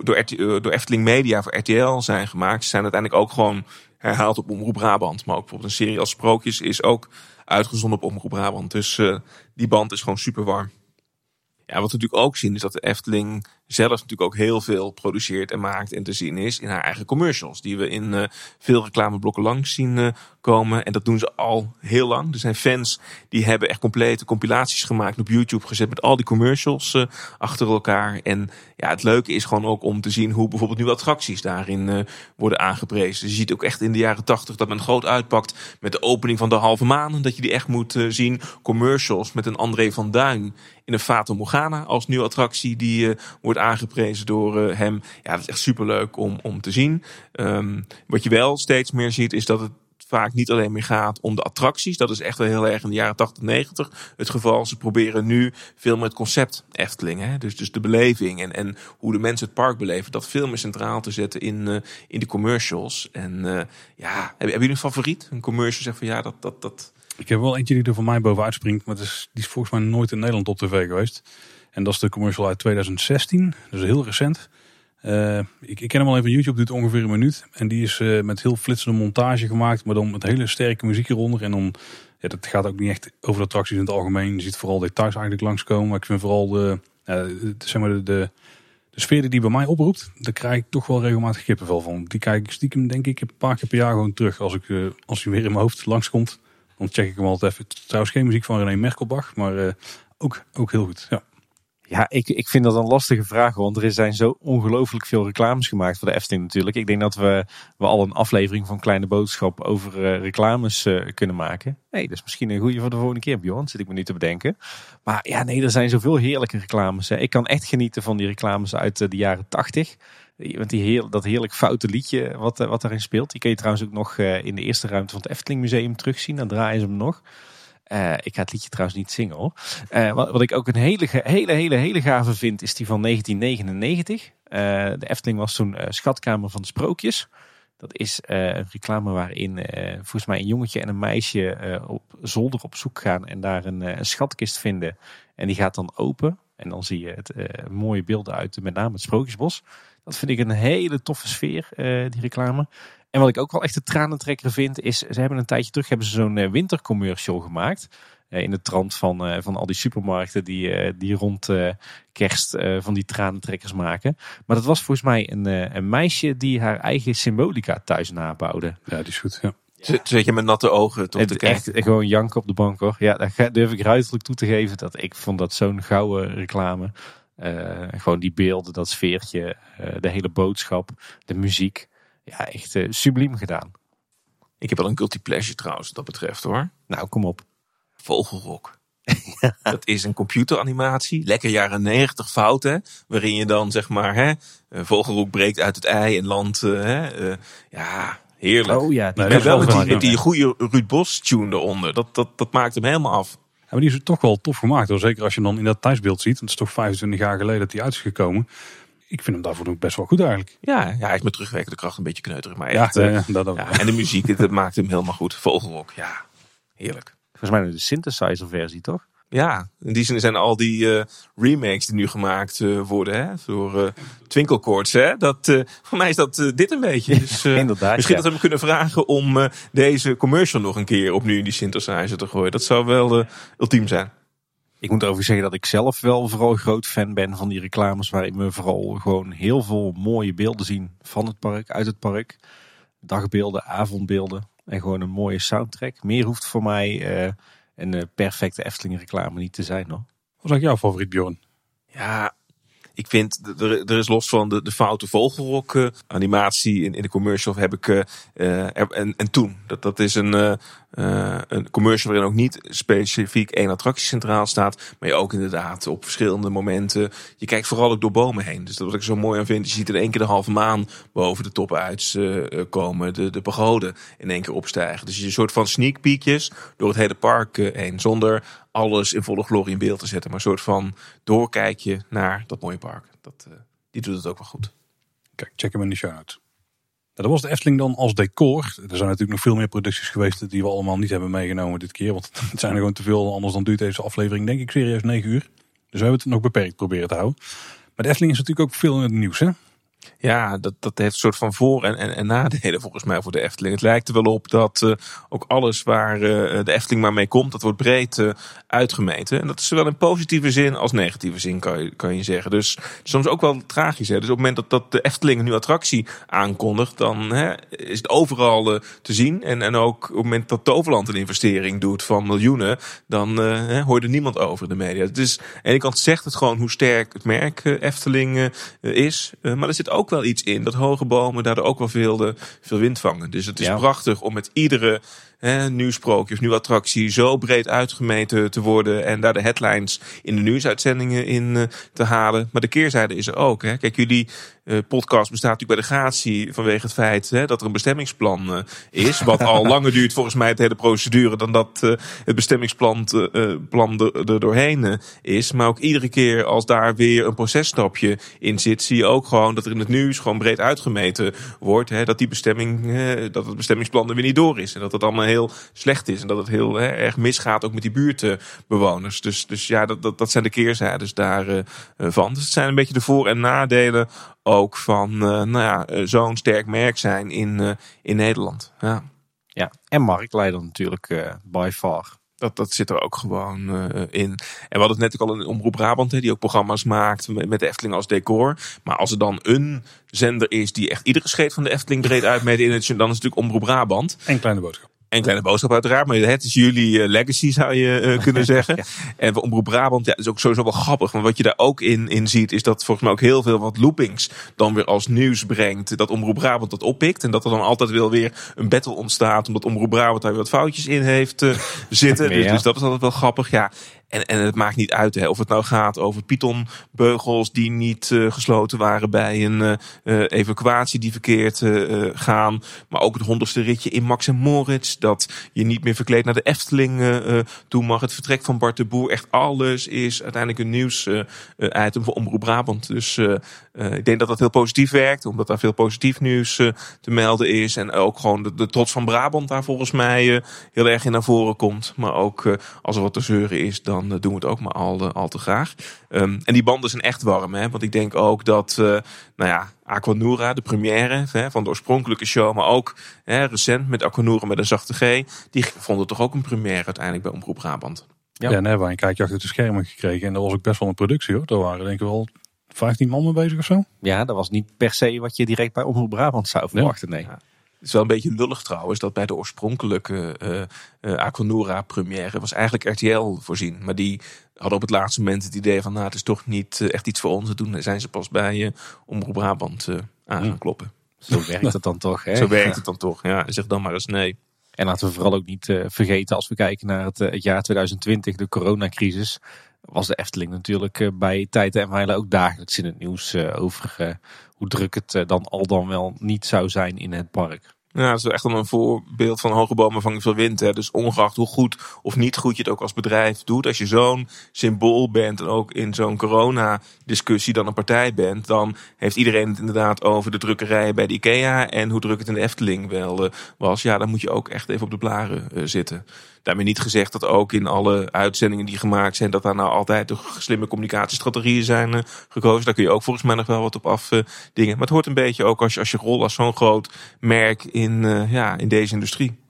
door, uh, door Efteling Media voor RTL zijn gemaakt, zijn uiteindelijk ook gewoon herhaald op Omroep Brabant. Maar ook bijvoorbeeld een serie als Sprookjes is ook uitgezonden op Omroep Brabant. Dus die band is gewoon super warm. Ja, wat we natuurlijk ook zien is dat de Efteling zelf natuurlijk ook heel veel produceert en maakt en te zien is in haar eigen commercials. Die we in uh, veel reclameblokken langs zien uh, komen. En dat doen ze al heel lang. Er zijn fans die hebben echt complete compilaties gemaakt op YouTube gezet met al die commercials uh, achter elkaar. En ja, het leuke is gewoon ook om te zien hoe bijvoorbeeld nu attracties daarin worden aangeprezen. Je ziet ook echt in de jaren tachtig dat men groot uitpakt met de opening van de halve maan. Dat je die echt moet zien. Commercials met een André van Duin in een Fata Morgana als nieuwe attractie die wordt aangeprezen door uh, hem. Ja, dat is echt superleuk om, om te zien. Um, wat je wel steeds meer ziet, is dat het vaak niet alleen meer gaat om de attracties. Dat is echt wel heel erg in de jaren 80, 90 het geval. Ze proberen nu veel meer het concept Efteling. Hè? Dus, dus de beleving en, en hoe de mensen het park beleven. Dat veel meer centraal te zetten in, uh, in de commercials. En uh, ja, hebben, jullie een favoriet? Een commercial zegt van ja, dat... dat, dat... Ik heb wel eentje die er voor mij bovenuit springt. Maar is, die is volgens mij nooit in Nederland op tv geweest. En dat is de commercial uit 2016, dus heel recent. Uh, ik, ik, ken hem al even YouTube, duurt ongeveer een minuut. En die is uh, met heel flitsende montage gemaakt, maar dan met hele sterke muziek eronder. En dan, ja, dat gaat ook niet echt over de attracties in het algemeen. Je ziet vooral details eigenlijk langskomen. Maar ik vind vooral de, uh, zeg maar de, de, de sfeer die bij mij oproept, daar krijg ik toch wel regelmatig kippenvel van. Die kijk ik stiekem denk ik een paar keer per jaar gewoon terug. Als, ik, als hij weer in mijn hoofd langskomt, dan check ik hem altijd even. Trouwens geen muziek van René Merkelbach, maar ook, ook heel goed. Ja. Ja, ik, ik vind dat een lastige vraag, want er zijn zo ongelooflijk veel reclames gemaakt voor de Efteling natuurlijk. Ik denk dat we, we al een aflevering van Kleine Boodschap over uh, reclames uh, kunnen maken. Nee, dat is misschien een goede voor de volgende keer, Bjorn, zit ik me nu te bedenken. Maar ja, nee, er zijn zoveel heerlijke reclames. Hè. Ik kan echt genieten van die reclames uit uh, de jaren tachtig. Want die heel, dat heerlijk foute liedje wat, wat daarin speelt. Die kun je trouwens ook nog in de eerste ruimte van het Efteling Museum terugzien. Dan draaien ze hem nog. Uh, ik ga het liedje trouwens niet zingen hoor. Uh, wat, wat, ik ook een hele, hele, hele, hele gave vind, is die van 1999. Uh, de Efteling was toen schatkamer van de sprookjes. Dat is een reclame waarin volgens mij een jongetje en een meisje op zolder op zoek gaan en daar een, een, schatkist vinden. En die gaat dan open. En dan zie je het mooie beelden uit, met name het Sprookjesbos. Dat vind ik een hele toffe sfeer, die reclame. En wat ik ook wel echt de tranentrekker vind, is ze hebben een tijdje terug hebben ze zo'n uh, wintercommercial gemaakt. Uh, in de trant van, uh, van al die supermarkten die, die rond kerst van die tranentrekkers maken. Maar dat was volgens mij een, een meisje die haar eigen symbolica thuis nabouwde. Ja, die is goed. Ja. Zet je met natte ogen te kijken? Echt gewoon janken op de bank hoor. Ja, daar durf ik ruiterlijk toe te geven dat ik vond dat zo'n gouden reclame. gewoon die beelden, dat sfeertje, de hele boodschap, de muziek ja, echt uh, subliem gedaan. Ik heb wel een guilty pleasure trouwens, wat dat betreft hoor. Nou, kom op. Vogelrok. *laughs* Dat is een computeranimatie, lekker jaren 90 fouten, waarin je dan zeg maar, hè, Vogelrok breekt uit het ei en landt, uh, hè, uh, ja, heerlijk. Oh ja, die, nou, wel met die, die, goede Ruud Bos tune eronder, dat, dat, dat maakt hem helemaal af. Ja, maar die is toch wel tof gemaakt hoor. Zeker als je dan in dat thuisbeeld ziet. Het is toch 25 jaar geleden dat die uit is gekomen ik vind hem daarvoor ook best wel goed eigenlijk. Ja, ja hij is met terugwerkende kracht een beetje kneuterig. Maar echt, ja, dat ook. Ja, en de muziek, dat maakt hem helemaal goed. Vogelrok, ja, heerlijk. Volgens mij de synthesizer versie, toch? Ja, in die zin zijn al die uh, remakes die nu gemaakt uh, worden hè, door uh, Twinklecourts. Hè, dat, voor mij is dat dit een beetje. *laughs* Dus, Inderdaad, misschien ja. dat we hem kunnen vragen om deze commercial nog een keer opnieuw in die synthesizer te gooien. Dat zou wel ultiem zijn. Ik moet overigens zeggen dat ik zelf wel vooral groot fan ben van die reclames. Waarin we vooral gewoon heel veel mooie beelden zien van het park, uit het park. Dagbeelden, avondbeelden en gewoon een mooie soundtrack. Meer hoeft voor mij een perfecte Efteling reclame niet te zijn hoor. Wat is jouw favoriet Bjorn? Ja, ik vind, er, er is los van de, de foute vogelrok uh, animatie in, in de commercial heb ik, uh, en, en toen. Dat, dat is een, een commercial waarin ook niet specifiek één attractie centraal staat. Maar je ook inderdaad op verschillende momenten. Je kijkt vooral ook door bomen heen. Dus dat wat ik zo mooi aan vind. Je ziet in één keer de halve maan boven de top uitkomen. De, de pagode in één keer opstijgen. Dus je een soort van sneak peekjes door het hele park heen. Zonder alles in volle glorie in beeld te zetten. Maar een soort van doorkijkje naar dat mooie park. Dat, uh, die doet het ook wel goed. Kijk, check hem in de show. Nou, dat was de Efteling dan als decor. Er zijn natuurlijk nog veel meer producties geweest die we allemaal niet hebben meegenomen dit keer. Want *laughs* het zijn er gewoon te veel. Anders dan duurt deze aflevering denk ik serieus 9 uur. Dus we hebben het nog beperkt proberen te houden. Maar de Efteling is natuurlijk ook veel in het nieuws hè. Ja, dat, dat heeft een soort van voor- en, en, en nadelen volgens mij voor de Efteling. Het lijkt er wel op dat uh, ook alles waar uh, de Efteling maar mee komt, dat wordt breed uh, uitgemeten. En dat is zowel in positieve zin als negatieve zin, kan je, kan je zeggen. Dus soms ook wel tragisch. Hè? Dus op het moment dat, dat de Efteling een nieuwe attractie aankondigt, dan hè, is het overal te zien. En, en ook op het moment dat Toverland een investering doet van miljoenen, dan hè, hoort er niemand over in de media. Dus aan de ene kant zegt het gewoon hoe sterk het merk Efteling is. maar er zit ook wel iets in dat hoge bomen daardoor ook wel veel, de, veel wind vangen. Dus het is Ja. prachtig om met iedere hè, nieuw sprookje of nieuwe attractie zo breed uitgemeten te worden en daar de headlines in de nieuwsuitzendingen in eh, te halen. Maar de keerzijde is er ook. Hè. Kijk, jullie eh, podcast bestaat natuurlijk bij de gratie vanwege het feit hè, dat er een bestemmingsplan eh, is. Wat al *laughs* langer duurt volgens mij het hele procedure dan dat het bestemmingsplan plan er, er doorheen is. Maar ook iedere keer als daar weer een processtapje in zit, zie je ook gewoon dat er in het nieuws gewoon breed uitgemeten wordt. Hè, dat die bestemming, dat het bestemmingsplan er weer niet door is. En dat het allemaal heel slecht is. En dat het heel hè, erg misgaat ook met die buurtbewoners. Dus, dus ja, dat, dat, dat zijn de keerzijdes daarvan. van. dus het zijn een beetje de voor- en nadelen ook van eh, nou ja, eh, zo'n sterk merk zijn in, eh, in Nederland. Ja. Ja, en marktleider natuurlijk eh by far. Dat, dat zit er ook gewoon eh, in. En we hadden het net ook al in Omroep Brabant, hè, die ook programma's maakt met, met de Efteling als decor. Maar als er dan een zender is die echt iedere scheet van de Efteling breed uitmeet in het, dan is het natuurlijk Omroep Brabant. En kleine boodschap. En kleine boodschap uiteraard, maar het is jullie eh, legacy zou je eh, *laughs* kunnen zeggen. En voor Omroep Brabant, ja, is ook sowieso wel grappig. Want wat je daar ook in, in ziet, is dat volgens mij ook heel veel wat loopings dan weer als nieuws brengt. Dat Omroep Brabant dat oppikt. En dat er dan altijd wel weer een battle ontstaat, omdat Omroep Brabant daar weer wat foutjes in heeft eh, *laughs* zitten. Dus, Ja. dus dat is altijd wel grappig, ja. En, en het maakt niet uit hè, of het nou gaat over pythonbeugels die niet eh, gesloten waren bij een eh, eh, evacuatie die verkeerd gaan. Maar ook het honderdste ritje in Max en Moritz. Dat je niet meer verkleed naar de Efteling toe mag. Het vertrek van Bart de Boer. Echt alles is uiteindelijk een nieuws eh, eh, item voor Omroep Brabant. Dus ik denk dat dat heel positief werkt. Omdat daar veel positief nieuws te melden is. En ook gewoon de, de trots van Brabant daar volgens mij heel erg in naar voren komt. Maar ook als er wat te zeuren is, dan eh, doen we het ook maar al, eh, al te graag. Ehm, en die banden zijn echt warm. Hè? Want ik denk ook dat, eh, nou ja, Aquanura, de première hè, van de oorspronkelijke show. Maar ook hè, recent met Aquanura met een zachte G. Die vonden toch ook een première uiteindelijk bij Omroep Brabant. Ja. Ja, en hebben wij een kijkje achter de schermen gekregen. En dat was ook best wel een productie hoor. Daar waren denk ik wel 15 man mee bezig of zo. Ja, dat was niet per se wat je direct bij Omroep Brabant zou verwachten. Nee. Ja. Is wel een beetje lullig trouwens dat bij de oorspronkelijke eh eh, Aquanura première was eigenlijk RTL voorzien. Maar die hadden op het laatste moment het idee van nou het is toch niet eh, echt iets voor ons te doen. En zijn ze pas bij eh Omroep Brabant aan gaan kloppen. Zo werkt het dan toch. Hè? Zo werkt het dan toch. Ja, zeg dan maar eens nee. En laten we vooral ook niet vergeten, als we kijken naar het, het jaar 2020, de coronacrisis, was de Efteling natuurlijk bij tijden en wijlen ook dagelijks in het nieuws over hoe druk het dan al dan wel niet zou zijn in het park. Ja, dat is echt een voorbeeld van hoge bomen vangen veel wind. Hè. Dus ongeacht hoe goed of niet goed je het ook als bedrijf doet. Als je zo'n symbool bent en ook in zo'n corona-discussie dan een partij bent. Dan heeft iedereen het inderdaad over de drukkerijen bij de IKEA. En hoe druk het in de Efteling wel eh, was. Ja, dan moet je ook echt even op de blaren eh, zitten. Daarmee niet gezegd dat ook in alle uitzendingen die gemaakt zijn, dat daar nou altijd de slimme communicatiestrategieën zijn uh, gekozen. Daar kun je ook volgens mij nog wel wat op afdingen. Uh, maar het hoort een beetje ook als je, als je rol als zo'n groot merk in, uh, ja, in deze industrie.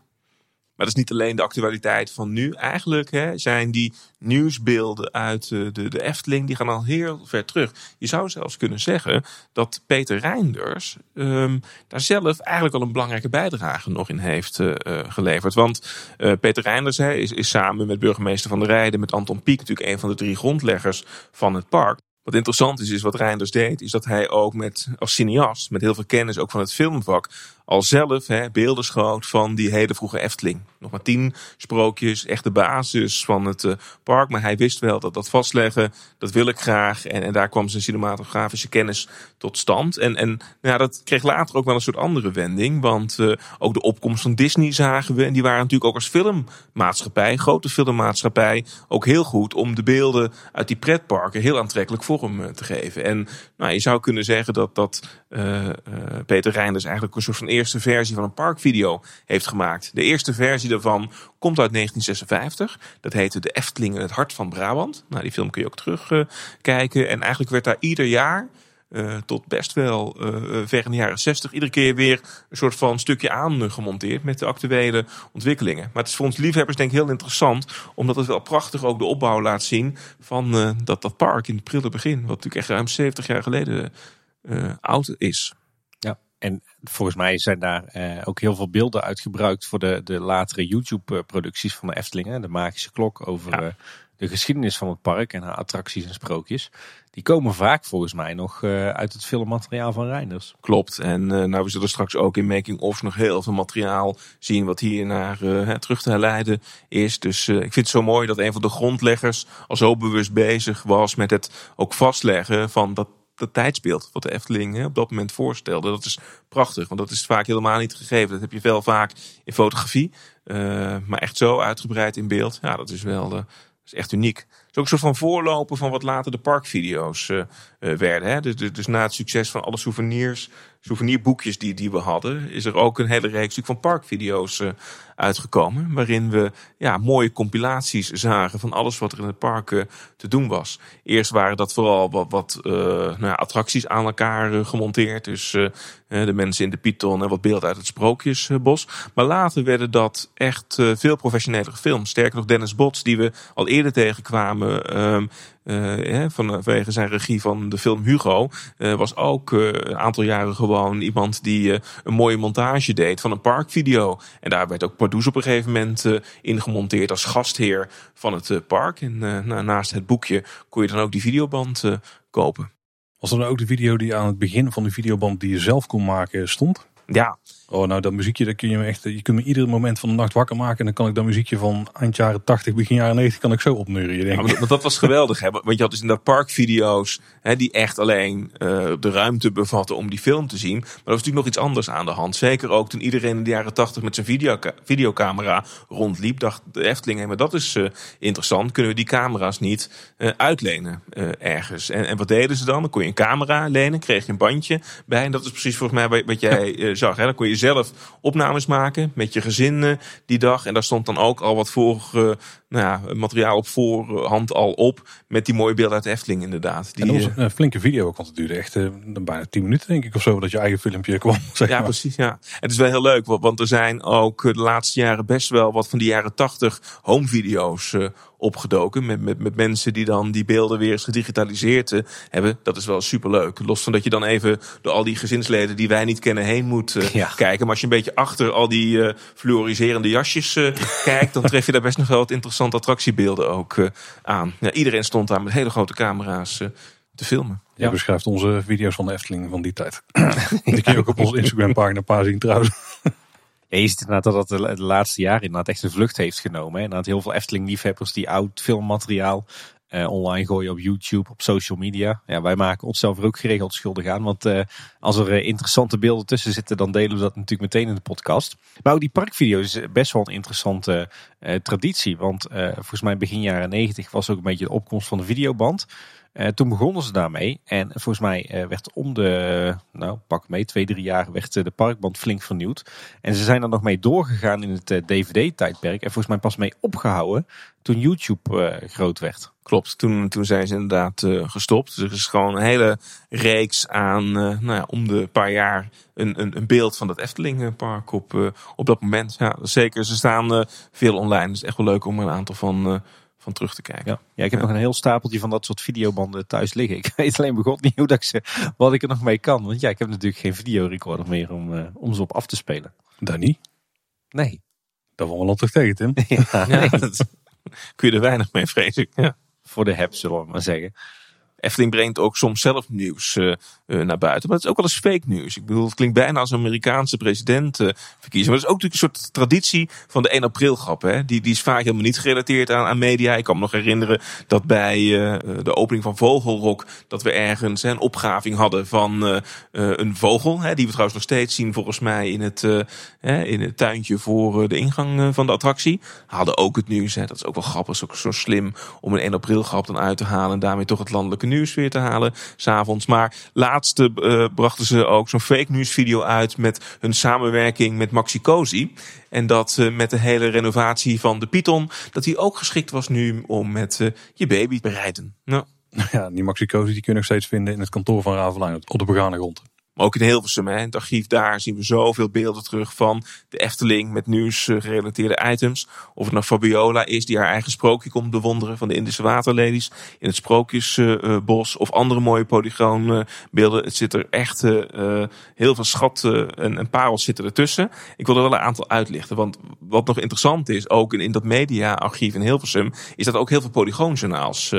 Maar dat is niet alleen de actualiteit van nu. Eigenlijk hè, zijn die nieuwsbeelden uit de, de, de, Efteling, die gaan al heel ver terug. Je zou zelfs kunnen zeggen dat Peter Reinders um, daar zelf eigenlijk al een belangrijke bijdrage nog in heeft uh, geleverd. Want Peter Reinders is, is samen met burgemeester Van der Rijden, met Anton Pieck natuurlijk een van de drie grondleggers van het park. Wat interessant is, is wat Reinders deed, is dat hij ook met, als cineast, met heel veel kennis ook van het filmvak, al zelf hè, beelden schoot van die hele vroege Efteling. Nog maar tien sprookjes, echt de basis van het uh, park. Maar hij wist wel dat dat vastleggen, dat wil ik graag. En, en daar kwam zijn cinematografische kennis tot stand. En, en nou, dat kreeg later ook wel een soort andere wending. Want uh, ook de opkomst van Disney zagen we. En die waren natuurlijk ook als filmmaatschappij, grote filmmaatschappij, ook heel goed om de beelden uit die pretparken heel aantrekkelijk vorm uh, te geven. En nou, je zou kunnen zeggen dat, dat Peter Reinders eigenlijk een soort van eerste versie van een parkvideo heeft gemaakt. De eerste versie daarvan komt uit 1956. Dat heette De Efteling in het hart van Brabant. Nou, die film kun je ook terugkijken. Uh, en eigenlijk werd daar ieder jaar... Uh, tot best wel uh, ver in de jaren 60 iedere keer weer een soort van stukje aan gemonteerd met de actuele ontwikkelingen. Maar het is voor ons liefhebbers denk ik heel interessant, omdat het wel prachtig ook de opbouw laat zien van dat, dat park in het prille begin, wat natuurlijk echt ruim 70 jaar geleden oud is. En volgens mij zijn daar eh, ook heel veel beelden uitgebruikt voor de, de latere YouTube-producties van de Efteling. De Magische Klok over ja. uh, de geschiedenis van het park en haar attracties en sprookjes. Die komen vaak volgens mij nog uh, uit het filmmateriaal van Reinders. Klopt. En nou, we zullen straks ook in making-offs nog heel veel materiaal zien wat hier naar terug te herleiden is. Dus ik vind het zo mooi dat een van de grondleggers al zo bewust bezig was met het ook vastleggen van dat dat tijdsbeeld wat de Efteling hè, op dat moment voorstelde. Dat is prachtig, want dat is vaak helemaal niet gegeven. Dat heb je wel vaak in fotografie, uh, maar echt zo uitgebreid in beeld. Ja, dat is wel uh, is echt uniek. Het is ook een soort van voorloper van wat later de parkvideo's uh, werden. Hè? Dus, dus, na het succes van alle souvenirs, souvenirboekjes die, die we hadden, is er ook een hele reeks van parkvideo's uitgekomen. Waarin we ja, mooie compilaties zagen van alles wat er in het park uh, te doen was. Eerst waren dat vooral wat, uh, nou attracties aan elkaar gemonteerd. Dus de mensen in de Python en wat beelden uit het Sprookjesbos. Maar later werden dat echt veel professionelere films. Sterker nog, Dennis Bots, die we al eerder tegenkwamen uh, vanwege zijn regie van de film Hugo, uh, was ook uh, een aantal jaren gewoon iemand die een mooie montage deed van een parkvideo. En daar werd ook Pardoes op een gegeven moment in gemonteerd als gastheer van het park. En naast het boekje kon je dan ook die videoband kopen. Was dan ook de video die aan het begin van de videoband die je zelf kon maken stond? Ja, Oh, nou dat muziekje, dat kun je me echt, je kunt me ieder moment van de nacht wakker maken. En dan kan ik dat muziekje van eind jaren 80, begin jaren 90 kan ik zo opneuren. Denk ja, maar dat was geweldig, hè? Want je had dus in dat parkvideo's, hè, die echt alleen uh, de ruimte bevatten om die film te zien. Maar er was natuurlijk nog iets anders aan de hand. Zeker ook toen iedereen in de jaren 80 met zijn video, videocamera rondliep, dacht de Efteling, maar dat is uh, interessant. Kunnen we die camera's niet uh, uitlenen ergens? En, en wat deden ze dan? Dan kon je een camera lenen, kreeg je een bandje bij. En dat is precies volgens mij wat jij zag. Hè? Dan kon je zelf opnames maken met je gezin die dag. En daar stond dan ook al wat voor nou ja, materiaal op voorhand al op. Met die mooie beelden uit de Efteling inderdaad. Die, en dat was een flinke video, want het duurde echt uh, bijna 10 minuten denk ik of zo. Dat je eigen filmpje *laughs* kwam. Zeg ja, precies. Ja. Het is wel heel leuk, want er zijn ook de laatste jaren best wel wat van die jaren 80 home video's opgedoken. Met, met, met mensen die dan die beelden weer eens gedigitaliseerd uh, hebben. Dat is wel superleuk. Los van dat je dan even door al die gezinsleden die wij niet kennen heen moet uh, ja. kijken. Maar als je een beetje achter al die uh, fluoriserende jasjes *laughs* kijkt, dan tref je daar best nog wel wat interessante attractiebeelden ook aan. Ja, iedereen stond daar met hele grote camera's te filmen. Je ja. beschrijft onze video's van de Efteling van die tijd. *laughs* die kun je ook op onze Instagram pagina paar zien trouwens. Ja, je ziet dat dat de, laatste jaren inderdaad echt een vlucht heeft genomen. Hè. Inderdaad heel veel Efteling-liefhebbers die oud filmmateriaal uh, online gooien op YouTube, op social media. Ja, wij maken onszelf er ook geregeld schuldig aan. Want uh, als er uh, interessante beelden tussen zitten, dan delen we dat natuurlijk meteen in de podcast. Maar ook die parkvideo's is best wel een interessante traditie. Want volgens mij begin jaren negentig was ook een beetje de opkomst van de videoband. Uh, toen begonnen ze daarmee. En volgens mij uh, werd om de, nou pak mee, twee, drie jaar werd de parkband flink vernieuwd. En ze zijn er nog mee doorgegaan in het DVD-tijdperk. En volgens mij pas mee opgehouden toen YouTube groot werd. Klopt, toen, toen zijn ze inderdaad gestopt. Dus er is gewoon een hele reeks aan, nou ja, om de paar jaar een, een, een beeld van dat Eftelingpark op, op dat moment. Ja, zeker. Ze staan veel online. Het is echt wel leuk om een aantal van van terug te kijken. Ja, ja ik heb nog een heel stapeltje van dat soort videobanden thuis liggen. *laughs* Ik weet alleen begot niet hoe dat ik ze, wat ik er nog mee kan. Want ja, ik heb natuurlijk geen videorecorder meer om, uh, om ze op af te spelen. Daar niet? Nee. Vallen we al terug tegen, Tim. *laughs* ja, nee. dat *laughs* kun je er weinig mee, vrees ik. Ja. Voor de heb, zullen we maar zeggen. Efteling brengt ook soms zelf nieuws uh, uh, naar buiten. Maar het is ook wel eens fake nieuws. Ik bedoel, het klinkt bijna als een Amerikaanse president uh, verkiezen. Maar het is ook natuurlijk een soort traditie van de 1 april grap. Hè? Die, die is vaak helemaal niet gerelateerd aan, aan media. Ik kan me nog herinneren dat bij de opening van Vogelrok... dat we ergens een opgaving hadden van een vogel. Hè, die we trouwens nog steeds zien volgens mij in het, in het tuintje voor de ingang van de attractie. Hadden ook het nieuws. Hè? Dat is ook wel grappig. is ook zo slim om een 1 april grap dan uit te halen. En daarmee toch het landelijke nieuws weer te halen s'avonds. Maar laatste uh, brachten ze ook zo'n fake news video uit met hun samenwerking met Maxi Cosi. En dat uh, met de hele renovatie van de Python, dat die ook geschikt was nu om met uh, je baby te rijden. Nou. Ja, die Maxi Cosi die kun je nog steeds vinden in het kantoor van Ravelijn op de begane grond. Maar ook in Hilversum, hè, het archief daar zien we zoveel beelden terug van de Efteling met nieuws eh, gerelateerde items. Of het nou Fabiola is die haar eigen sprookje komt bewonderen van de Indische waterlelies in het Sprookjesbos. of andere mooie polygoonbeelden. Het zit er echt uh, heel veel schatten en, en parels zitten ertussen. Ik wil er wel een aantal uitlichten. Want wat nog interessant is, ook in, dat mediaarchief in Hilversum, is dat ook heel veel polygoonjournaals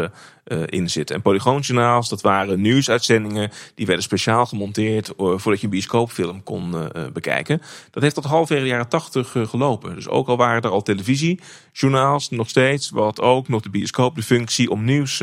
in zitten. En polygoonjournaals, dat waren nieuwsuitzendingen die werden speciaal gemonteerd eh, voordat je een bioscoopfilm kon uh, bekijken. Dat heeft tot halfwege de jaren tachtig gelopen. Dus ook al waren er al televisiejournaals, nog steeds, wat ook nog de bioscoop de functie om nieuws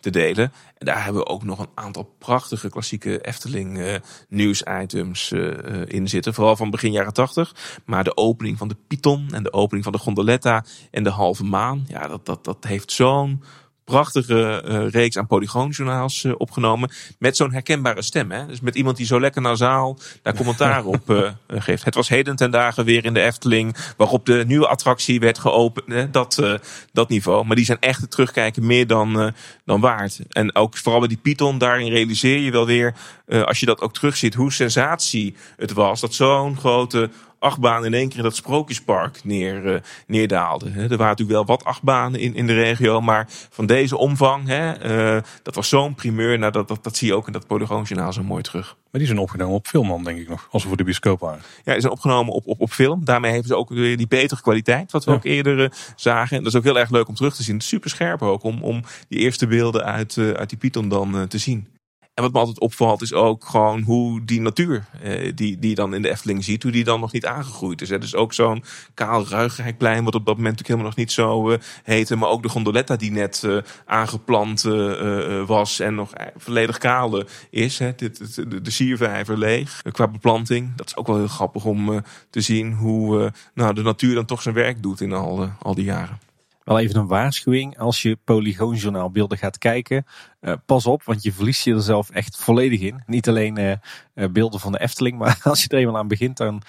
te delen. En daar hebben we ook nog een aantal prachtige klassieke Efteling uh, nieuwsitems uh, in zitten. Vooral van begin jaren tachtig. Maar de opening van de Python en de opening van de Gondoletta en de Halve Maan. Ja, dat, dat, dat heeft zo'n prachtige uh, reeks aan polygoonjournaals uh, opgenomen. Met zo'n herkenbare stem. Hè? Dus met iemand die zo lekker nasaal daar commentaar op uh, *laughs* geeft. Het was heden ten dagen weer in de Efteling. Waarop de nieuwe attractie werd geopend. Hè? Dat, dat niveau. Maar die zijn echt het terugkijken meer dan, dan waard. En ook vooral bij die Python. Daarin realiseer je wel weer. als je dat ook terugziet. Hoe sensatie het was. Dat zo'n grote achtbaan in één keer in dat sprookjespark neer, uh, neerdaalde. Er waren natuurlijk wel wat achtbanen in, in de regio, maar van deze omvang, hè, uh, dat was zo'n primeur. Nou, dat, dat, dat zie je ook in dat Polygoonjournaal zo mooi terug. Maar die zijn opgenomen op film dan, denk ik nog, als we voor de bioscoop waren. Ja, die zijn opgenomen op, op, op film. Daarmee hebben ze ook weer die betere kwaliteit, wat we ja. ook eerder uh, zagen. En dat is ook heel erg leuk om terug te zien. Super scherp ook, om, om die eerste beelden uit, uit die Python dan te zien. En wat me altijd opvalt is ook gewoon hoe die natuur eh, die, die dan in de Efteling ziet, hoe die dan nog niet aangegroeid is. Hè. Dus ook zo'n kaal Ruigrijkplein, wat op dat moment natuurlijk helemaal nog niet zo uh, heette. Maar ook de gondoletta die net uh, aangeplant uh, was en nog volledig kaal is. Hè. De, de, de siervijver leeg qua beplanting. Dat is ook wel heel grappig om te zien hoe nou, de natuur dan toch zijn werk doet in al, al die jaren. Wel even een waarschuwing. Als je Polygoonjournaal beelden gaat kijken, uh, pas op, want je verliest je er zelf echt volledig in. Niet alleen uh, uh, beelden van de Efteling, *laughs* maar als je er eenmaal aan begint, dan,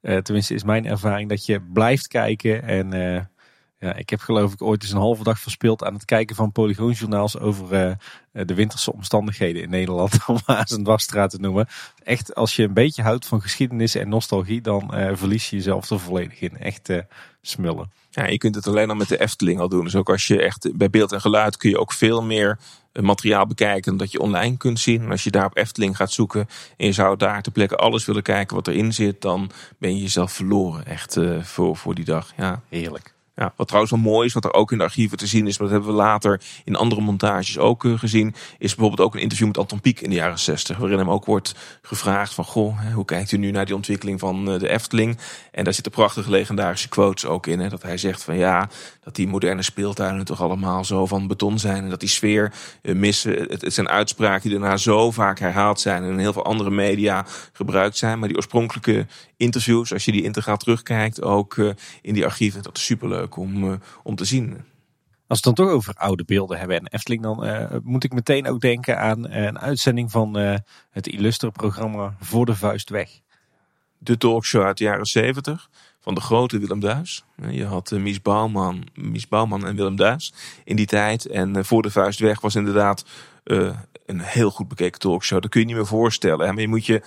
tenminste is mijn ervaring, dat je blijft kijken. En ja, ik heb geloof ik ooit eens een halve dag verspeeld aan het kijken van Polygoonjournaals over de winterse omstandigheden in Nederland, *laughs* om Maas en Dwarsstraat te noemen. Echt, als je een beetje houdt van geschiedenis en nostalgie, dan verlies je jezelf er volledig in. Echt smullen. Ja, je kunt het alleen al met de Efteling al doen. Dus ook als je echt bij beeld en geluid kun je ook veel meer eh, materiaal bekijken dat je online kunt zien. En als je daar op Efteling gaat zoeken en je zou daar ter plekke alles willen kijken wat erin zit, dan ben je jezelf verloren echt uh, voor, voor die dag. Ja, heerlijk. Ja, wat trouwens wel mooi is, wat er ook in de archieven te zien is, maar dat hebben we later in andere montages ook uh, gezien, is bijvoorbeeld ook een interview met Anton Pieck in de jaren 60, waarin hem ook wordt gevraagd van, goh, hoe kijkt u nu naar die ontwikkeling van uh, de Efteling? En daar zitten prachtige legendarische quotes ook in, hè, dat hij zegt van ja, dat die moderne speeltuinen toch allemaal zo van beton zijn en dat die sfeer uh, missen. Het, het, zijn uitspraken die daarna zo vaak herhaald zijn en in heel veel andere media gebruikt zijn, maar die oorspronkelijke interviews, als je die integraal terugkijkt, ook in die archieven, dat is superleuk om, uh, om te zien. Als we het dan toch over oude beelden hebben en Efteling, dan moet ik meteen ook denken aan een uitzending van het illustre programma Voor de Vuist Weg. De talkshow uit de jaren 70 van de grote Willem Duis. Je had uh, Mies, Bouwman, Mies Bouwman en Willem Duis in die tijd. En Voor de Vuist Weg was inderdaad een heel goed bekeken talkshow. Dat kun je niet meer voorstellen. Maar je moet je,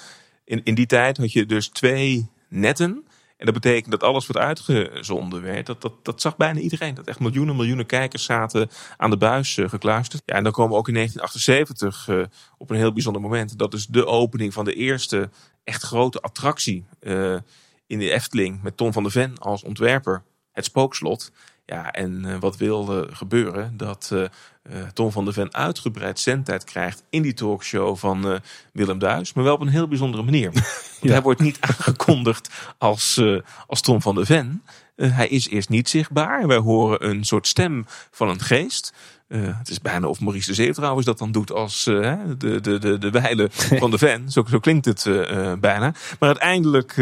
in, in die tijd had je dus twee netten en dat betekent dat alles wat uitgezonden werd, dat, dat, dat zag bijna iedereen. Dat echt miljoenen, miljoenen kijkers zaten aan de buis uh, gekluisterd. Ja, en dan komen we ook in 1978 uh, eh, op een heel bijzonder moment. Dat is de opening van de eerste echt grote attractie uh, in de Efteling. Met Tom van der Ven als ontwerper. Het Spookslot. Ja, en uh, wat wil gebeuren? Dat uh, Tom van der Ven uitgebreid zendtijd krijgt in die talkshow van Willem Duis. Maar wel op een heel bijzondere manier. *laughs* Want hij wordt niet aangekondigd als, als Tom van der Ven. hij is eerst niet zichtbaar. Wij horen een soort stem van een geest. Uh, het is bijna of Maurice de Zeeuw trouwens dat dan doet als uh, de, de, de, de wijle *laughs* van de fan. Zo, zo klinkt het uh, bijna. Maar uiteindelijk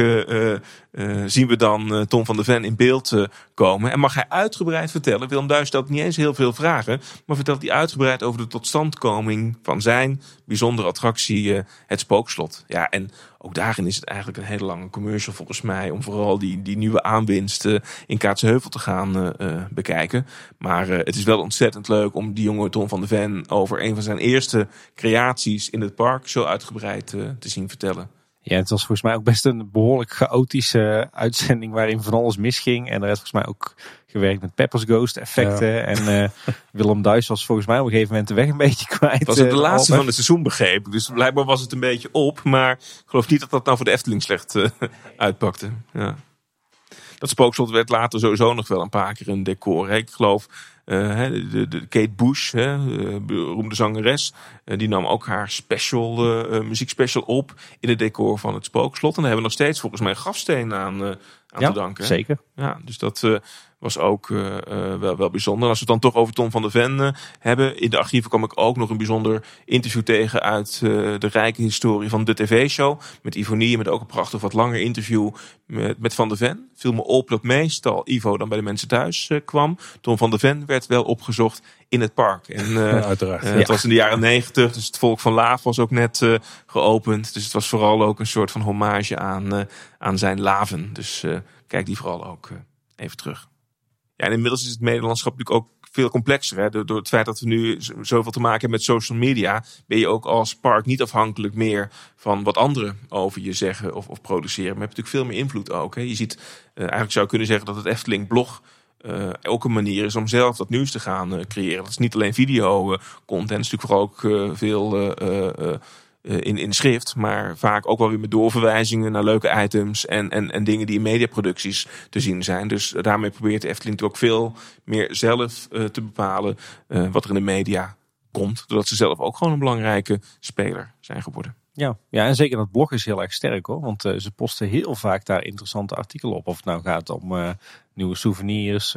zien we dan Tom van de Ven in beeld komen. En mag hij uitgebreid vertellen. Willem Duis stelt niet eens heel veel vragen. Maar vertelt hij uitgebreid over de totstandkoming van zijn bijzondere attractie, het Spookslot. Ja, en ook daarin is het eigenlijk een hele lange commercial volgens mij. Om vooral die, die nieuwe aanwinsten in Kaatsheuvel te gaan uh, bekijken. Maar uh, het is wel ontzettend leuk om die jonge Tom van de Ven over een van zijn eerste creaties in het park zo uitgebreid te zien vertellen. Ja, het was volgens mij ook best een behoorlijk chaotische uitzending waarin van alles misging. En er werd volgens mij ook gewerkt met Peppers Ghost effecten. En uh, *laughs* Willem Duis was volgens mij op een gegeven moment de weg een beetje *laughs* kwijt. Was het de laatste van het seizoen begrepen. Dus blijkbaar was het een beetje op. Maar ik geloof niet dat dat nou voor de Efteling slecht uh, uitpakte. Ja. Dat spookslot werd later sowieso nog wel een paar keer een decor. Hè. Ik geloof uh, de, de, Kate Bush, hè, beroemde zangeres, uh, die nam ook haar special, uh, muziekspecial op in het decor van het spookslot. En daar hebben we nog steeds volgens mij grafsteen aan, aan ja, te danken. Zeker. Ja, dus dat was ook uh, wel, wel bijzonder. Als we het dan toch over Tom van der Ven hebben. In de archieven kwam ik ook nog een bijzonder interview tegen uit uh, de rijke historie van de tv-show. Met Ivonie, met ook een prachtig wat langer interview met, met Van der Ven. Viel me op dat meestal Ivo dan bij de mensen thuis kwam. Tom van der Ven werd wel opgezocht in het park. En, *laughs* ja, uiteraard. het was in de jaren negentig, dus het volk van Laaf was ook net geopend. Dus het was vooral ook een soort van hommage aan, aan zijn laven. Dus kijk die vooral ook even terug. Ja, en inmiddels is het Nederlandschap natuurlijk ook veel complexer. Hè? Door, het feit dat we nu zoveel te maken hebben met social media, ben je ook als park niet afhankelijk meer van wat anderen over je zeggen of, of produceren. Maar je hebt natuurlijk veel meer invloed ook. Hè? Je ziet, uh, eigenlijk zou je kunnen zeggen dat het Efteling blog uh, ook een manier is om zelf dat nieuws te gaan uh, creëren. Dat is niet alleen video content, het is natuurlijk vooral ook veel eh, in, in schrift, maar vaak ook wel weer met doorverwijzingen naar leuke items en, en, en dingen die in mediaproducties te zien zijn. Dus daarmee probeert de Efteling ook veel meer zelf uh, te bepalen uh, wat er in de media komt, doordat ze zelf ook gewoon een belangrijke speler zijn geworden. Ja, ja en zeker dat blog is heel erg sterk hoor, want ze posten heel vaak daar interessante artikelen op. Of het nou gaat om nieuwe souvenirs,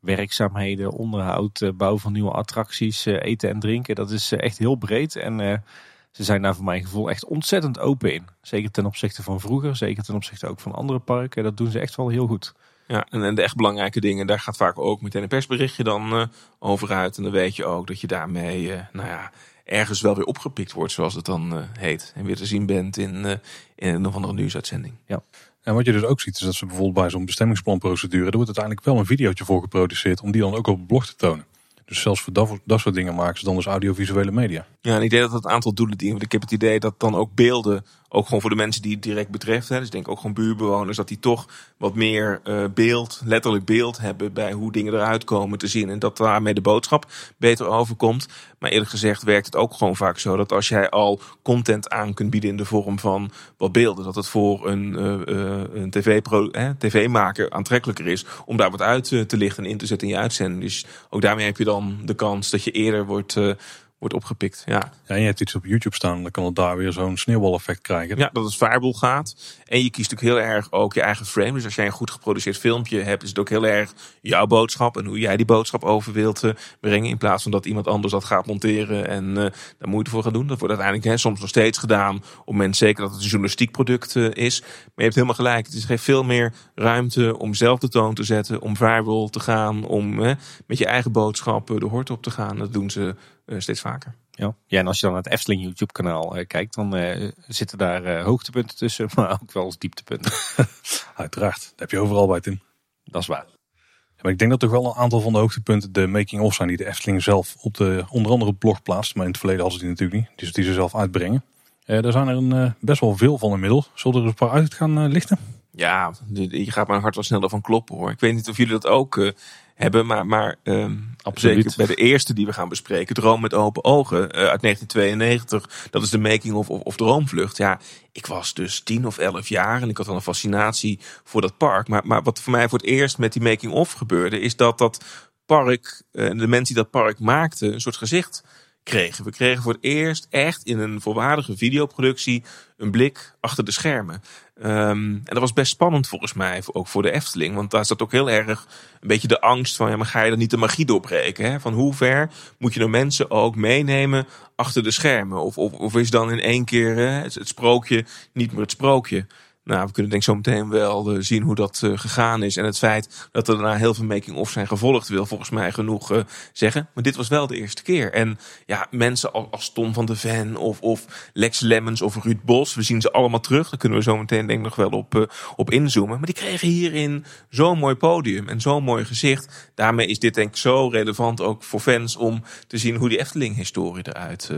werkzaamheden, onderhoud, bouw van nieuwe attracties, eten en drinken. Dat is echt heel breed en ze zijn daar voor mijn gevoel echt ontzettend open in. Zeker ten opzichte van vroeger, zeker ten opzichte ook van andere parken. Dat doen ze echt wel heel goed. Ja, en, de echt belangrijke dingen, daar gaat vaak ook meteen een persberichtje dan uh, over uit. En dan weet je ook dat je daarmee, uh, nou ja, ergens wel weer opgepikt wordt, zoals het dan uh, heet. En weer te zien bent in, in een of andere nieuwsuitzending. Ja. En wat je dus ook ziet, is dat ze bijvoorbeeld bij zo'n bestemmingsplanprocedure, er wordt uiteindelijk wel een videootje voor geproduceerd om die dan ook op het blog te tonen. Dus zelfs voor dat, soort dingen maken ze dan dus audiovisuele media. Ja, en ik denk dat het aantal doelen dienen. Want ik heb het idee dat dan ook beelden, ook gewoon voor de mensen die het direct betreft. Hè, dus denk ook gewoon buurbewoners, dat die toch wat meer uh, beeld, letterlijk beeld hebben bij hoe dingen eruit komen te zien. En dat daarmee de boodschap beter overkomt. Maar eerlijk gezegd werkt het ook gewoon vaak zo dat als jij al content aan kunt bieden in de vorm van wat beelden, dat het voor een, uh, een tv-maker TV aantrekkelijker is om daar wat uit te lichten en in te zetten in je uitzending. Dus ook daarmee heb je dan de kans dat je eerder wordt wordt opgepikt. Ja. Ja, en je hebt iets op YouTube staan, dan kan het daar weer zo'n sneeuwbaleffect krijgen. ja, dat het viral gaat. En je kiest ook heel erg ook je eigen frame. Dus als jij een goed geproduceerd filmpje hebt, is het ook heel erg jouw boodschap en hoe jij die boodschap over wilt eh, brengen. In plaats van dat iemand anders dat gaat monteren en uh, daar moeite voor gaat doen. Dat wordt uiteindelijk hè, soms nog steeds gedaan om mensen zeker dat het een journalistiek product uh, is. Maar je hebt helemaal gelijk. Het geeft veel meer ruimte om zelf de toon te zetten, om viral te gaan, om met je eigen boodschap de hort op te gaan. Dat doen ze steeds vaker. Ja. ja, en als je dan naar het Efteling YouTube kanaal uh, kijkt, dan uh, zitten daar uh, hoogtepunten tussen, *laughs* maar ook wel eens dieptepunten. *laughs* Uiteraard, dat heb je overal bij Tim. Dat is waar. Ja, maar ik denk dat toch wel een aantal van de hoogtepunten de making-of zijn die de Efteling zelf op de onder andere blog plaatst. Maar in het verleden hadden ze die natuurlijk niet, dus die ze zelf uitbrengen. daar zijn er een, best wel veel van inmiddels. Zullen we er een paar uit gaan lichten? Ja, je gaat mijn hart wel sneller van kloppen hoor. Ik weet niet of jullie dat ook hebben. Maar, maar um, zeker bij de eerste die we gaan bespreken, Droom met open ogen uh, uit 1992. Dat is de making of, of, of Droomvlucht. Ja, ik was dus tien of elf jaar en ik had wel een fascinatie voor dat park. Maar, maar wat voor mij voor het eerst met die making of gebeurde, is dat dat park, uh, de mensen die dat park maakten, een soort gezicht kregen. We kregen voor het eerst echt in een volwaardige videoproductie een blik achter de schermen. Um, en dat was best spannend volgens mij, ook voor de Efteling. Want daar zat ook heel erg een beetje de angst van, ja, maar ga je dan niet de magie doorbreken? Hè? Van hoe ver moet je nou mensen ook meenemen achter de schermen? Of, of, of is dan in één keer het sprookje niet meer het sprookje? Nou, we kunnen denk ik zo meteen wel uh, zien hoe dat uh, gegaan is. En het feit dat er daarna heel veel making-of zijn gevolgd, wil volgens mij genoeg uh, zeggen. Maar dit was wel de eerste keer. En ja, mensen als, Tom van de Ven of, of Lex Lemmens of Ruud Bos, we zien ze allemaal terug. Daar kunnen we zo meteen denk ik nog wel op, op inzoomen. Maar die kregen hierin zo'n mooi podium en zo'n mooi gezicht. Daarmee is dit denk ik zo relevant ook voor fans om te zien hoe die Efteling-historie eruit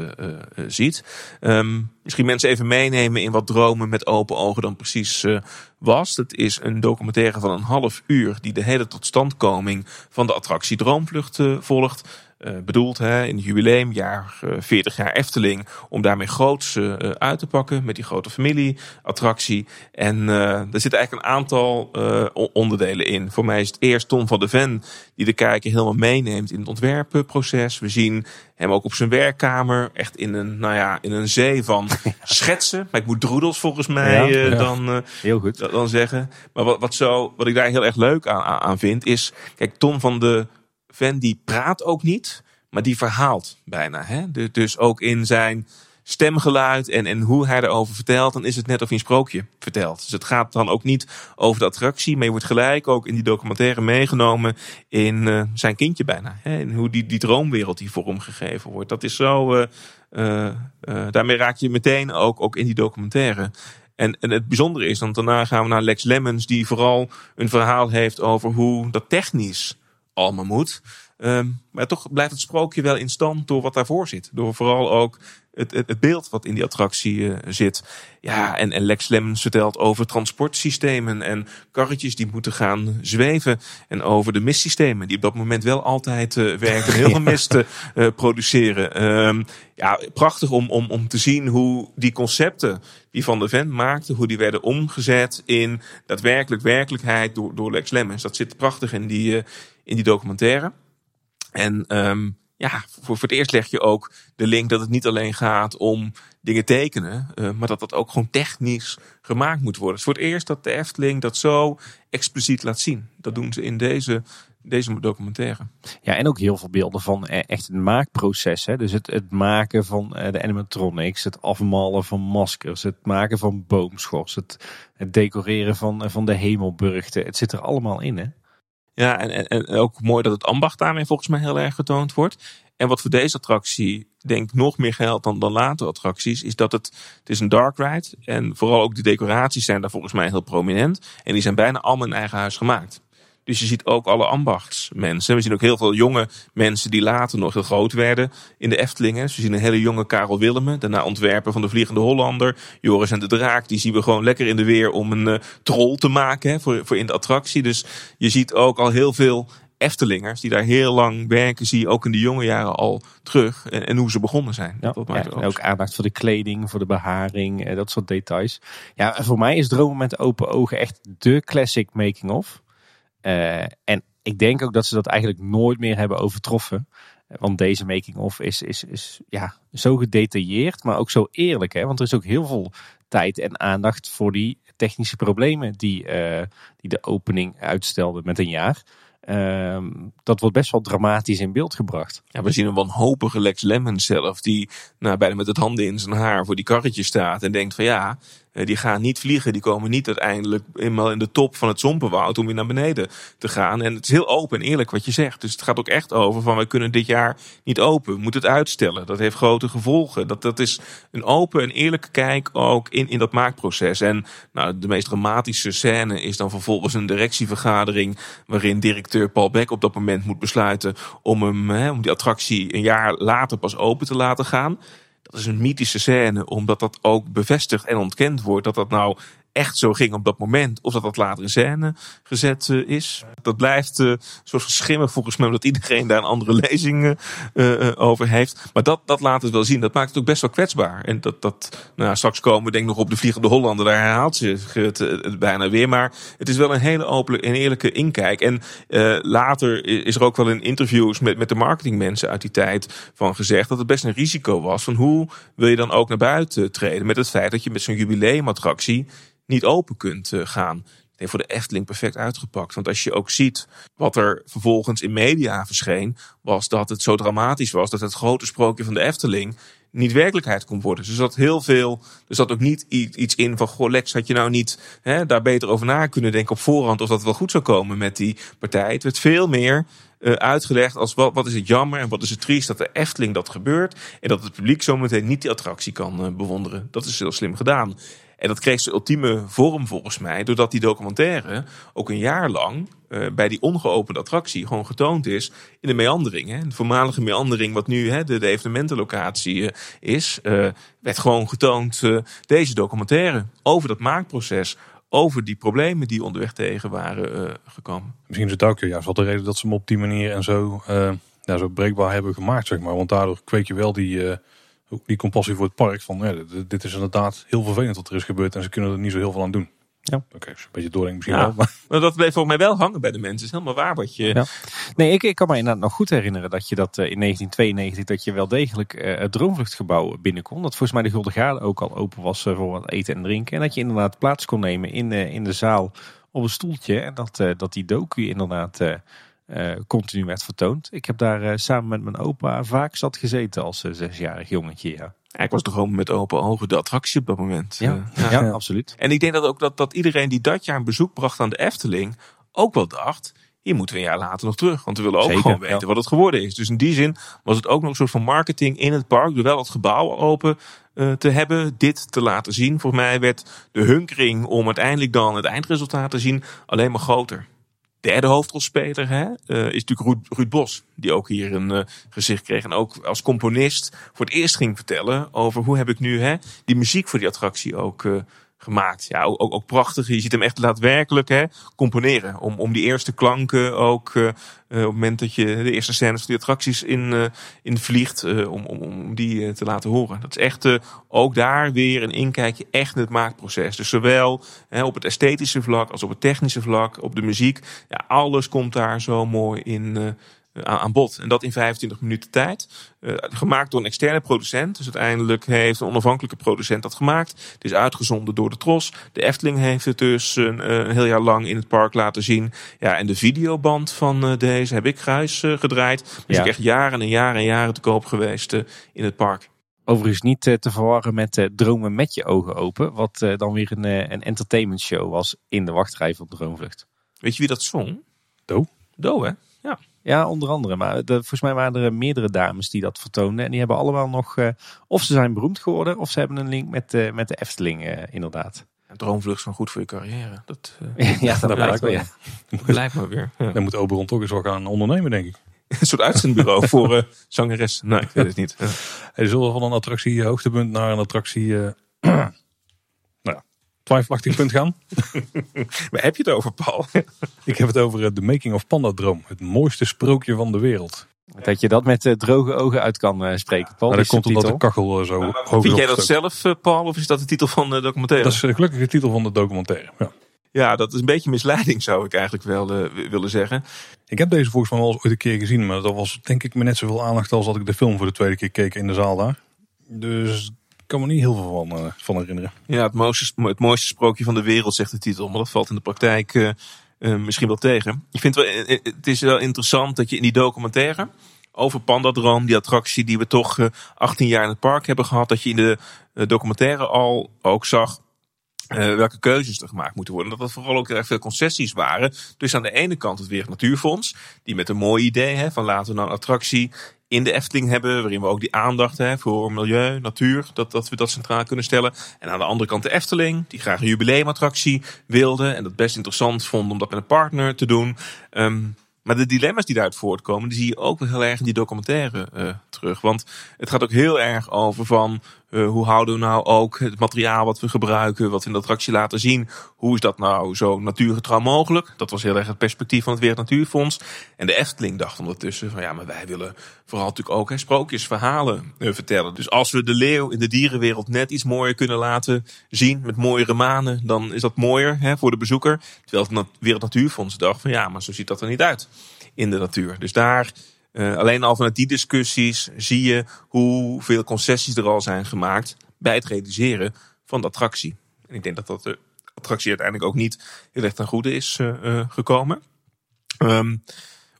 ziet. Um, misschien mensen even meenemen in wat dromen met open ogen dan precies uh, was. Het is een documentaire van een half uur die de hele totstandkoming van de attractie Droomvlucht uh, volgt. Uh, bedoeld hè, in het jubileumjaar uh, 40 jaar Efteling. Om daarmee groots uh, uit te pakken met die grote familieattractie. En er zitten eigenlijk een aantal onderdelen in. Voor mij is het eerst Tom van de Ven die de kijker helemaal meeneemt in het ontwerpproces. We zien hem ook op zijn werkkamer echt in een, nou ja, in een zee van *laughs* schetsen. Maar ik moet droedels volgens mij ja, ja. dan, Heel goed. dan zeggen. Maar wat, wat, zo, wat ik daar heel erg leuk aan, aan vind is... Kijk, Tom van de Ven die praat ook niet, maar die verhaalt bijna. Hè? Dus ook in zijn stemgeluid en, en hoe hij erover vertelt, dan is het net of hij een sprookje vertelt. Dus het gaat dan ook niet over de attractie, maar je wordt gelijk ook in die documentaire meegenomen in uh, zijn kindje bijna. Hè? En hoe die, die droomwereld die vormgegeven wordt. Dat is zo, uh, uh, daarmee raak je meteen ook, ook in die documentaire. En, en het bijzondere is, want daarna gaan we naar Lex Lemmens, die vooral een verhaal heeft over hoe dat technisch allemaal moet. Um, maar toch blijft het sprookje wel in stand door wat daarvoor zit. Door vooral ook het, het, het beeld wat in die attractie uh, zit. Ja, en, en Lex Lemmens vertelt over transportsystemen en karretjes die moeten gaan zweven. En over de mistsystemen die op dat moment wel altijd uh, werken en heel veel *laughs* mist uh, produceren. Um, ja, prachtig om, om, om te zien hoe die concepten die Van de Ven maakte, hoe die werden omgezet in daadwerkelijk werkelijkheid door, door Lex Lemmens. Dat zit prachtig in die, in die documentaire. En um, ja, voor, voor het eerst leg je ook de link dat het niet alleen gaat om dingen tekenen, uh, maar dat dat ook gewoon technisch gemaakt moet worden. Het is voor het eerst dat de Efteling dat zo expliciet laat zien. Dat doen ze in deze, deze documentaire. Ja, en ook heel veel beelden van echt het maakproces. Hè? Dus het, het maken van de animatronics, het afmalen van maskers, het maken van boomschors, het, het decoreren van, van de hemelburgten. Het zit er allemaal in, hè? Ja, en, en, en ook mooi dat het ambacht daarmee volgens mij heel erg getoond wordt. En wat voor deze attractie denk nog meer geldt dan, dan later attracties, is dat het, het is een dark ride. En vooral ook de decoraties zijn daar volgens mij heel prominent. En die zijn bijna allemaal in eigen huis gemaakt. Dus je ziet ook alle ambachtsmensen. We zien ook heel veel jonge mensen die later nog heel groot werden in de Eftelingen. Dus we zien een hele jonge Karel Willemen, daarna ontwerper van de Vliegende Hollander. Joris en de Draak, die zien we gewoon lekker in de weer om een uh, troll te maken hè, voor, voor in de attractie. Dus je ziet ook al heel veel Eftelingers die daar heel lang werken, zie je ook in de jonge jaren al terug. En, en hoe ze begonnen zijn. Ja, dat maakt ja, ook, ook aandacht voor de kleding, voor de beharing, dat soort details. Ja, voor mij is Dromen met open ogen echt de classic making of. Uh, en ik denk ook dat ze dat eigenlijk nooit meer hebben overtroffen. Want deze making-of is, is, is ja, zo gedetailleerd, maar ook zo eerlijk. Hè? Want er is ook heel veel tijd en aandacht voor die technische problemen die, uh, die de opening uitstelde met een jaar. Uh, dat wordt best wel dramatisch in beeld gebracht. Ja, we zien een wanhopige Lex Lemmens zelf, die nou, bijna met het handen in zijn haar voor die karretje staat en denkt van ja, eh, die gaan niet vliegen. Die komen niet uiteindelijk eenmaal in de top van het zompenwoud om weer naar beneden te gaan. En het is heel open en eerlijk wat je zegt. Dus het gaat ook echt over van wij kunnen dit jaar niet open. We moeten het uitstellen. Dat heeft grote gevolgen. Dat, dat is een open en eerlijke kijk ook in, in dat maakproces. En nou, de meest dramatische scène is dan vervolgens een directievergadering. Waarin directeur Paul Beck op dat moment moet besluiten om, hem, hè, om die attractie een jaar later pas open te laten gaan. Dat is een mythische scène, omdat dat ook bevestigd en ontkend wordt. Dat dat nou echt zo ging op dat moment. Of dat dat later in scène gezet uh, is. Dat blijft uh, soort schimmig volgens mij. Omdat iedereen daar een andere *laughs* lezing uh, over heeft. Maar dat, dat laat het wel zien. Dat maakt het ook best wel kwetsbaar. En dat, dat nou, straks komen we denk ik nog op de Vliegende Hollander. Daar herhaalt zich het, het, bijna weer. Maar het is wel een hele open en eerlijke inkijk. En later is er ook wel in interviews met, met de marketingmensen uit die tijd van gezegd. Dat het best een risico was. Van hoe wil je dan ook naar buiten treden. Met het feit dat je met zo'n jubileumattractie niet open kunt eh, gaan. Het heeft voor de Efteling perfect uitgepakt. Want als je ook ziet wat er vervolgens in media verscheen, was dat het zo dramatisch was dat het grote sprookje van de Efteling niet werkelijkheid kon worden. Dus zat heel veel, er zat ook niet iets in van, goh Lex, had je nou niet hè, daar beter over na kunnen denken op voorhand of dat wel goed zou komen met die partij. Het werd veel meer uh, uitgelegd als wat, wat is het jammer en wat is het triest dat de Efteling dat gebeurt en dat het publiek zometeen niet die attractie kan uh, bewonderen. Dat is heel slim gedaan. En dat kreeg zijn ultieme vorm volgens mij, doordat die documentaire ook een jaar lang uh, bij die ongeopende attractie gewoon getoond is in de meandering. Hè. De voormalige meandering, wat nu hè, de, evenementenlocatie uh, is, uh, werd gewoon getoond deze documentaire over dat maakproces. Over die problemen die onderweg tegen waren gekomen. Misschien is het ook juist wat de reden dat ze hem op die manier en zo, ja, zo breekbaar hebben gemaakt, zeg maar. Want daardoor kweek je wel die die compassie voor het park. Van ja, dit, is inderdaad heel vervelend wat er is gebeurd en ze kunnen er niet zo heel veel aan doen. Ja. Oké, okay, een beetje doordenken misschien wel. Maar... maar dat bleef volgens mij wel hangen bij de mensen. Het is helemaal waar wat je... Ja. Nee, ik, ik kan me inderdaad nog goed herinneren dat je dat uh, in 1992, dat je wel degelijk uh, het Droomvluchtgebouw binnen kon. Dat volgens mij de Gulden Gade ook al open was uh, voor wat eten en drinken. En dat je inderdaad plaats kon nemen in, in de zaal op een stoeltje. En dat, dat die docu inderdaad continu werd vertoond. Ik heb daar uh, samen met mijn opa vaak zat gezeten als uh, zesjarig jongetje. Ja. Ik was toch gewoon met open ogen de attractie op dat moment. Ja, ja. ja, absoluut. En ik denk dat ook dat, dat iedereen die dat jaar een bezoek bracht aan de Efteling ook wel dacht. Hier moeten we een jaar later nog terug. Want we willen ook Zeker, gewoon weten wat het geworden is. Dus in die zin was het ook nog een soort van marketing in het park. Door wel het gebouw open te hebben. Dit te laten zien. Volgens mij werd de hunkering om uiteindelijk dan het eindresultaat te zien alleen maar groter derde hoofdrolspeler hè, uh, is natuurlijk Ruud, Ruud, Bos. Die ook hier een uh, gezicht kreeg. En ook als componist voor het eerst ging vertellen over hoe heb ik nu hè, die muziek voor die attractie ook uh, gemaakt. Ja, ook, ook, prachtig. Je ziet hem echt daadwerkelijk hè, componeren. Om, om die eerste klanken ook uh, op het moment dat je de eerste scènes van die attracties in, uh, in vliegt, uh, om, om, om die te laten horen. Dat is echt ook daar weer een inkijkje echt in het maakproces. Dus zowel hè, op het esthetische vlak als op het technische vlak, op de muziek. Ja, alles komt daar zo mooi in eh, aan bod. En dat in 25 minuten tijd. Uh, gemaakt door een externe producent. Dus uiteindelijk heeft een onafhankelijke producent dat gemaakt. Het is uitgezonden door de Tros. De Efteling heeft het dus een, een heel jaar lang in het park laten zien. Ja, en de videoband van uh, deze heb ik gruis uh, gedraaid. Dus ja. ik echt jaren en jaren en jaren te koop geweest in het park. Overigens niet te verwarren met Dromen met je ogen open. Wat dan weer een, een entertainment show was in de wachtrij van Droomvlucht. Weet je wie dat zong? Do. Do, hè? Ja. Ja, onder andere. Maar de, volgens mij waren er meerdere dames die dat vertoonden. En die hebben allemaal nog, uh, of ze zijn beroemd geworden, of ze hebben een link met, uh, met de Efteling, uh, inderdaad. Ja, droomvlucht is wel goed voor je carrière. Dat, ja, dat, blijkt wel. Ja. blijkt maar weer. Ja. Dan moet Oberon toch eens wel gaan ondernemen, denk ik. *laughs* een soort uitzendbureau *laughs* voor zangeres. Nee, ik weet het niet. Ja. Hey, zullen we van een attractie hoogtepunt naar een attractie *clears throat* twijfelachtig punt gaan. *laughs* Waar heb je het over, Paul? *laughs* ik heb het over de Making of Panda Droom. Het mooiste sprookje van de wereld. Dat je dat met uh, droge ogen uit kan uh, spreken, Paul. Nou, dat komt omdat de kachel uh, zo hoog Vind jij dat zelf, Paul, of is dat de titel van de documentaire? Dat is gelukkig de titel van de documentaire, ja. Ja, dat is een beetje misleiding, zou ik eigenlijk wel uh, willen zeggen. Ik heb deze volgens mij wel eens ooit een keer gezien, maar dat was denk ik me net zoveel aandacht als dat ik de film voor de tweede keer keek in de zaal daar. Dus kan me niet heel veel van, uh, van herinneren. Ja, het mooiste, het mooiste sprookje van de wereld, zegt de titel. Maar dat valt in de praktijk uh, uh, misschien wel tegen. Ik vind wel, het is wel interessant dat je in die documentaire over Pandadroom, die attractie die we toch 18 jaar in het park hebben gehad, dat je in de documentaire al ook zag welke keuzes er gemaakt moeten worden. Dat dat vooral ook erg veel concessies waren. Dus aan de ene kant het Wereld Natuurfonds, die met een mooi idee hè, van laten we nou een attractie in de Efteling hebben, waarin we ook die aandacht hebben voor milieu, natuur, dat, dat we dat centraal kunnen stellen. En aan de andere kant de Efteling, die graag een jubileumattractie wilde en dat best interessant vond om dat met een partner te doen. Um, maar de dilemma's die daaruit voortkomen, die zie je ook heel erg in die documentaire uh, terug. Want het gaat ook heel erg over van uh, hoe houden we nou ook het materiaal wat we gebruiken, wat we in de attractie laten zien. Hoe is dat nou zo natuurgetrouw mogelijk? Dat was heel erg het perspectief van het Wereld Natuurfonds. En de Efteling dacht ondertussen van ja, maar wij willen vooral natuurlijk ook hè, sprookjesverhalen uh, vertellen. Dus als we de leeuw in de dierenwereld net iets mooier kunnen laten zien met mooiere manen, dan is dat mooier hè, voor de bezoeker. Terwijl het Wereld Natuurfonds dacht van ja, maar zo ziet dat er niet uit in de natuur. Dus daar uh, alleen al vanuit die discussies zie je hoeveel concessies er al zijn gemaakt bij het realiseren van de attractie. En ik denk dat dat de attractie uiteindelijk ook niet heel erg ten goede is uh, gekomen. Um,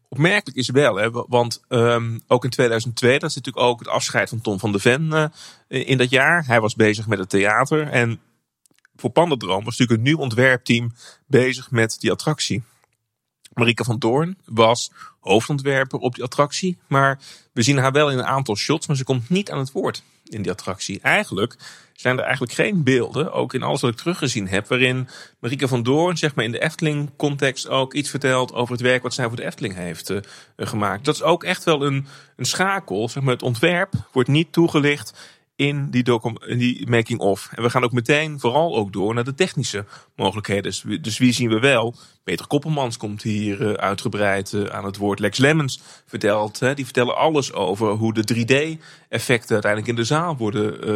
opmerkelijk is wel, hè, want um, ook in 2002, dat is natuurlijk ook het afscheid van Tom van de Ven in dat jaar. Hij was bezig met het theater en voor Pandadroom was natuurlijk een nieuw ontwerpteam bezig met die attractie. Marike van Doorn was hoofdontwerper op die attractie. Maar we zien haar wel in een aantal shots, maar ze komt niet aan het woord in die attractie. Eigenlijk zijn er eigenlijk geen beelden, ook in alles wat ik teruggezien heb, waarin Marike van Doorn, zeg maar in de Efteling-context, ook iets vertelt over het werk wat zij voor de Efteling heeft uh, gemaakt. Dat is ook echt wel een, een schakel. Zeg maar, het ontwerp wordt niet toegelicht in die, in die making-of. En we gaan ook meteen vooral ook door naar de technische mogelijkheden. Dus, dus wie zien we wel? Peter Koppelmans komt hier uh, uitgebreid uh, aan het woord. Lex Lemmens vertelt, die vertellen alles over hoe de 3D-effecten uiteindelijk in de zaal worden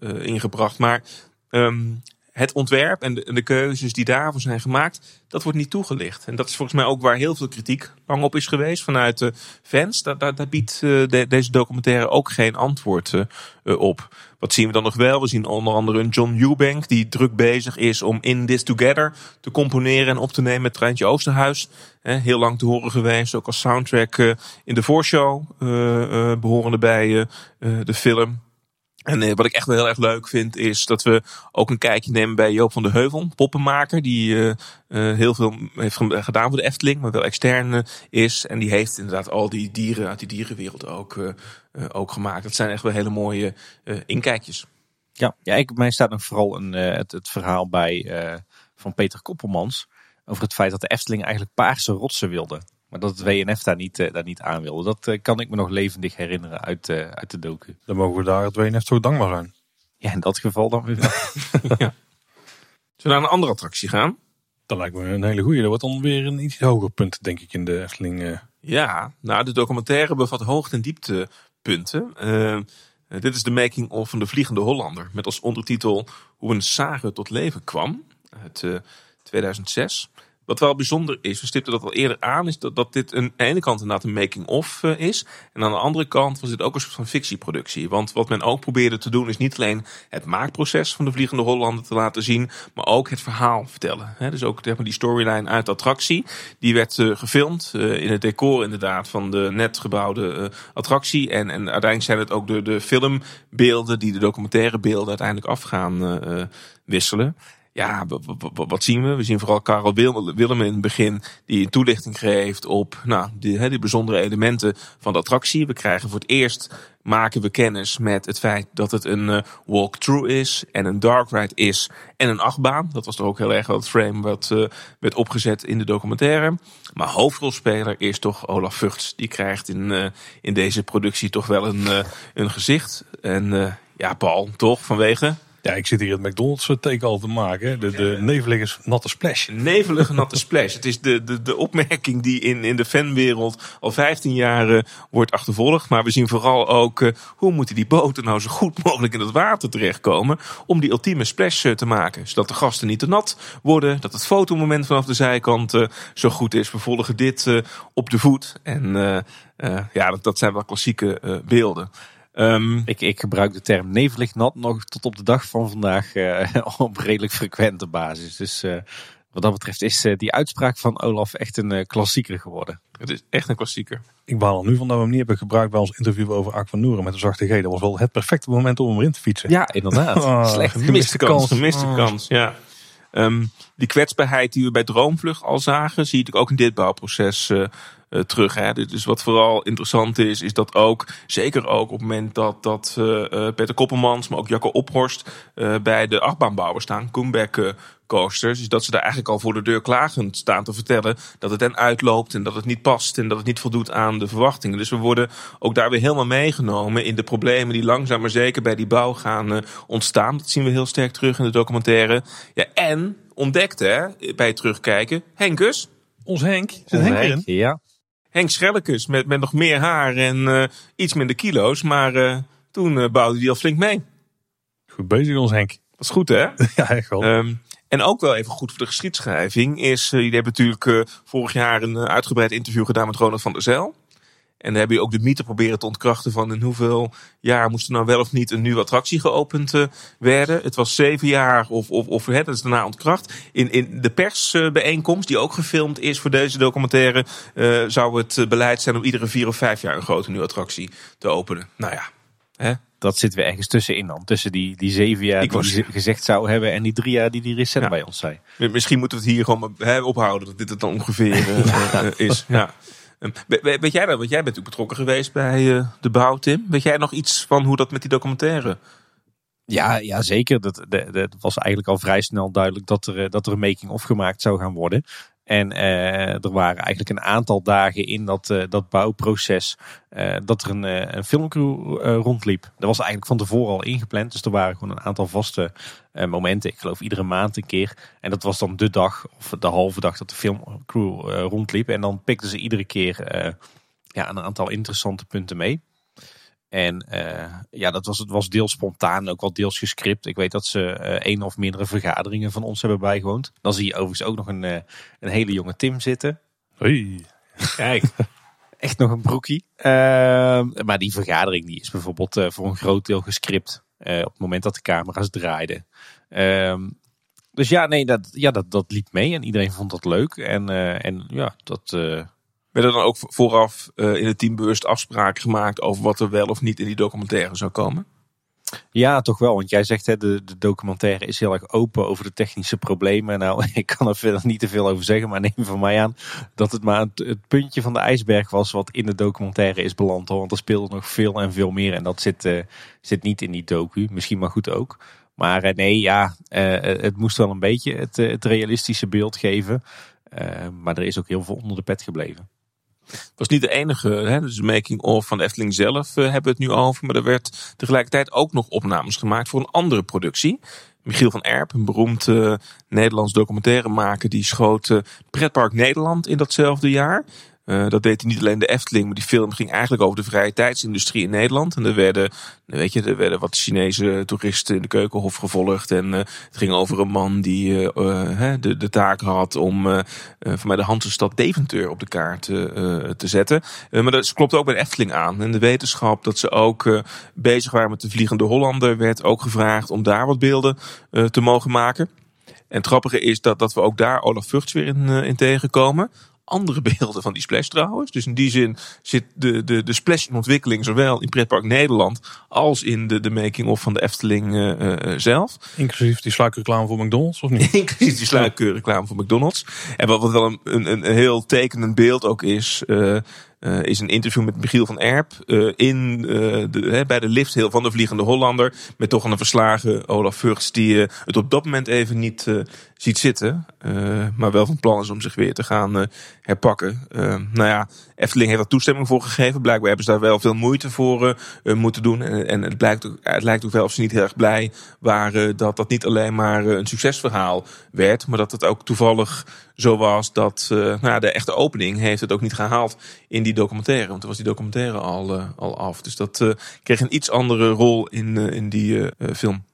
uh, ingebracht. Maar um, het ontwerp en de, keuzes die daarvoor zijn gemaakt, dat wordt niet toegelicht. En dat is volgens mij ook waar heel veel kritiek lang op is geweest vanuit de fans. Daar, biedt de, deze documentaire ook geen antwoord uh, op. Wat zien we dan nog wel? We zien onder andere een John Eubank die druk bezig is om In This Together te componeren en op te nemen met Treintje Oosterhuis. heel lang te horen geweest, ook als soundtrack in de voorshow, behorende bij de film. En eh, wat ik echt wel heel erg leuk vind, is dat we ook een kijkje nemen bij Joop van de Heuvel, poppenmaker, die uh, uh, heel veel heeft gedaan voor de Efteling, maar wel extern is. En die heeft inderdaad al die dieren uit die dierenwereld ook, ook gemaakt. Dat zijn echt wel hele mooie inkijkjes. Ja, ja ik, mij staat nog vooral een, het, het verhaal bij van Peter Koppelmans over het feit dat de Efteling eigenlijk paarse rotsen wilde. Maar dat het WNF daar niet, uh, daar niet aan wilde. Dat uh, kan ik me nog levendig herinneren uit, uh, uit de docu. Dan mogen we daar het WNF toch dankbaar zijn. Ja, in dat geval dan weer wel. *laughs* ja. Zullen we naar een andere attractie gaan? Dat lijkt me een hele goede. Dat wordt dan weer een iets hoger punt, denk ik, in de Efteling. Ja, nou, de documentaire bevat hoogte- en dieptepunten. dit is de making of van de Vliegende Hollander. Met als ondertitel Hoe een zager tot leven kwam. Uit 2006. Wat wel bijzonder is, we stipten dat al eerder aan, is dat, dat dit een, aan de ene kant inderdaad een making-of uh, is. En aan de andere kant was dit ook een soort van fictieproductie. Want wat men ook probeerde te doen, is niet alleen het maakproces van de Vliegende Hollander te laten zien, maar ook het verhaal vertellen. Dus ook die storyline uit de attractie, die werd uh, gefilmd uh, in het decor inderdaad van de net gebouwde attractie. En, en uiteindelijk zijn het ook de, de filmbeelden die de documentaire beelden uiteindelijk af gaan wisselen ja, wat zien we? We zien vooral Karel Willem in het begin die een toelichting geeft op nou, die, die bijzondere elementen van de attractie. We krijgen voor het eerst maken we kennis met het feit dat het een uh, walkthrough is en een dark ride is en een achtbaan. Dat was toch ook heel erg het frame wat uh, werd opgezet in de documentaire. Maar hoofdrolspeler is toch Olaf Vugts. Die krijgt in, uh, in deze productie toch wel een, een gezicht. En ja, Paul, toch vanwege Ja, ik zit hier het McDonald's teken al te maken. De, de nevelige natte splash. Nevelige natte splash. Het is de, de, de opmerking die in, in de fanwereld al 15 jaar uh, wordt achtervolgd. Maar we zien vooral ook uh, hoe moeten die boten nou zo goed mogelijk in het water terechtkomen. Om die ultieme splash uh, te maken. Zodat de gasten niet te nat worden. Dat het fotomoment vanaf de zijkant zo goed is. We volgen dit op de voet. En ja, dat, dat zijn wel klassieke beelden. Um, ik, ik, gebruik de term nevelig nat nog tot op de dag van vandaag uh, *laughs* op redelijk frequente basis. Dus uh, wat dat betreft is uh, die uitspraak van Olaf echt een klassieker geworden. Het is echt een klassieker. Ik baal er nu van dat we hem niet hebben gebruikt bij ons interview over Ak van Noeren met de zachte G. Dat was wel het perfecte moment om hem erin te fietsen. Ja, inderdaad. *laughs* Oh, Slecht gemiste kans. Gemiste oh. kans, ja. Um, die kwetsbaarheid die we bij Droomvlucht al zagen, zie ik ook in dit bouwproces uh, terug. Hè. Dus wat vooral interessant is, is dat ook, zeker ook op het moment dat, dat uh, Peter Koppelmans, maar ook Jacco Ophorst uh, bij de achtbaanbouwers staan, comeback coasters, is dat ze daar eigenlijk al voor de deur klagend staan te vertellen dat het en uitloopt en dat het niet past en dat het niet voldoet aan de verwachtingen. Dus we worden ook daar weer helemaal meegenomen in de problemen die langzaam maar zeker bij die bouw gaan ontstaan. Dat zien we heel sterk terug in de documentaire. Ja, en ontdekte hè, bij het terugkijken, Henkus. Ons Henk. Zit Henk erin? Ja. Henk Schellekes met, met nog meer haar en uh, iets minder kilo's. Maar uh, toen uh, bouwde hij al flink mee. Goed bezig ons Henk. Dat is goed hè? *laughs* ja, echt wel. Um, en ook wel even goed voor de geschiedschrijving is, jullie hebben natuurlijk vorig jaar een uitgebreid interview gedaan met Ronald van der Zijl. En dan heb je ook de mythe proberen te ontkrachten van in hoeveel jaar moest er nou wel of niet een nieuwe attractie geopend uh, werden. Het was zeven jaar of, of, of hè, dat is daarna ontkracht. In, in de persbijeenkomst, die ook gefilmd is voor deze documentaire, uh, zou het beleid zijn om iedere vier of vijf jaar een grote nieuwe attractie te openen. Nou ja, hè? dat zitten we ergens tussenin dan. Tussen die, die zeven jaar die was... gezegd zou hebben en die drie jaar die die recent ja. bij ons zei. Misschien moeten we het hier gewoon hè, ophouden dat dit het dan ongeveer uh, *laughs* is. Ja. Ehm, weet jij dat? Want jij bent natuurlijk betrokken geweest bij eh, de bouw, Tim. Weet jij nog iets van hoe dat met die documentaire ja, ja, zeker. Dat, dat, was eigenlijk al vrij snel duidelijk dat er, eh, dat er een making-of gemaakt zou gaan worden. En uh, er waren eigenlijk een aantal dagen in dat, uh, dat bouwproces uh, dat er een, een filmcrew rondliep. Dat was eigenlijk van tevoren al ingepland. Dus er waren gewoon een aantal vaste momenten. Ik geloof iedere maand een keer. En dat was dan de dag of de halve dag dat de filmcrew rondliep. En dan pikten ze iedere keer ja, een aantal interessante punten mee. En uh, ja, dat was, het was deels spontaan, ook wel deels gescript. Ik weet dat ze uh, één of meerdere vergaderingen van ons hebben bijgewoond. Dan zie je overigens ook nog een, uh, een hele jonge Tim zitten. Hoi. Kijk, *laughs* echt nog een broekie. Ehm, maar die vergadering die is bijvoorbeeld voor een groot deel gescript. op het moment dat de camera's draaiden. Ehm, dus ja, nee, dat, ja, dat, dat liep mee en iedereen vond dat leuk. En, en ja, dat werden dan ook vooraf uh, in het teambewust afspraken gemaakt over wat er wel of niet in die documentaire zou komen? Ja, toch wel. Want jij zegt hè, de, de documentaire is heel erg open over de technische problemen. Nou, *laughs* ik kan er verder niet te veel over zeggen, maar neem van mij aan dat het maar het, puntje van de ijsberg was wat in de documentaire is beland. Hoor. Want er speelde nog veel en veel meer en dat zit, uh, zit niet in die docu. Misschien maar goed ook. Maar uh, nee, ja, het moest wel een beetje het, het realistische beeld geven. maar er is ook heel veel onder de pet gebleven. Was niet de enige, hè, dus de making-of van de Efteling zelf uh, hebben we het nu over. Maar er werd tegelijkertijd ook nog opnames gemaakt voor een andere productie. Michiel van Erp, een beroemd uh, Nederlands documentairemaker, die schoot uh, Pretpark Nederland in datzelfde jaar. Uh, dat deed hij niet alleen de Efteling, maar die film ging eigenlijk over de vrije tijdsindustrie in Nederland. En er werden, weet je, er werden wat Chinese toeristen in de keukenhof gevolgd. En uh, het ging over een man die uh, de, de taak had om voor mij de Hansestad Deventer op de kaart te zetten. maar dat klopt ook bij de Efteling aan. En de wetenschap dat ze ook bezig waren met de Vliegende Hollander werd ook gevraagd om daar wat beelden te mogen maken. En het grappige is dat, dat we ook daar Olaf Vugts weer in, in tegenkomen andere *laughs* beelden van die splash trouwens. Dus in die zin zit de, de, de splash in ontwikkeling zowel in Pretpark Nederland als in de, de making-of van de Efteling uh, zelf. Inclusief die sluikreclame voor McDonald's of niet? *laughs* Inclusief die sluikreclame voor McDonald's. En wat, wat wel een, een, een heel tekenend beeld ook is, uh, is een interview met Michiel van Erp in, de, bij de lift van de Vliegende Hollander. Met toch een verslagen Olaf Vugts die het op dat moment even niet ziet zitten. maar wel van plan is om zich weer te gaan herpakken. nou ja, Efteling heeft daar toestemming voor gegeven. Blijkbaar hebben ze daar wel veel moeite voor moeten doen. En, en het, blijkt het lijkt ook wel of ze niet heel erg blij waren dat dat niet alleen maar een succesverhaal werd. Maar dat het ook toevallig zo was dat uh, nou de echte opening heeft het ook niet gehaald in die documentaire. Want toen was die documentaire al, uh, al af. Dus dat uh, kreeg een iets andere rol in, in die film.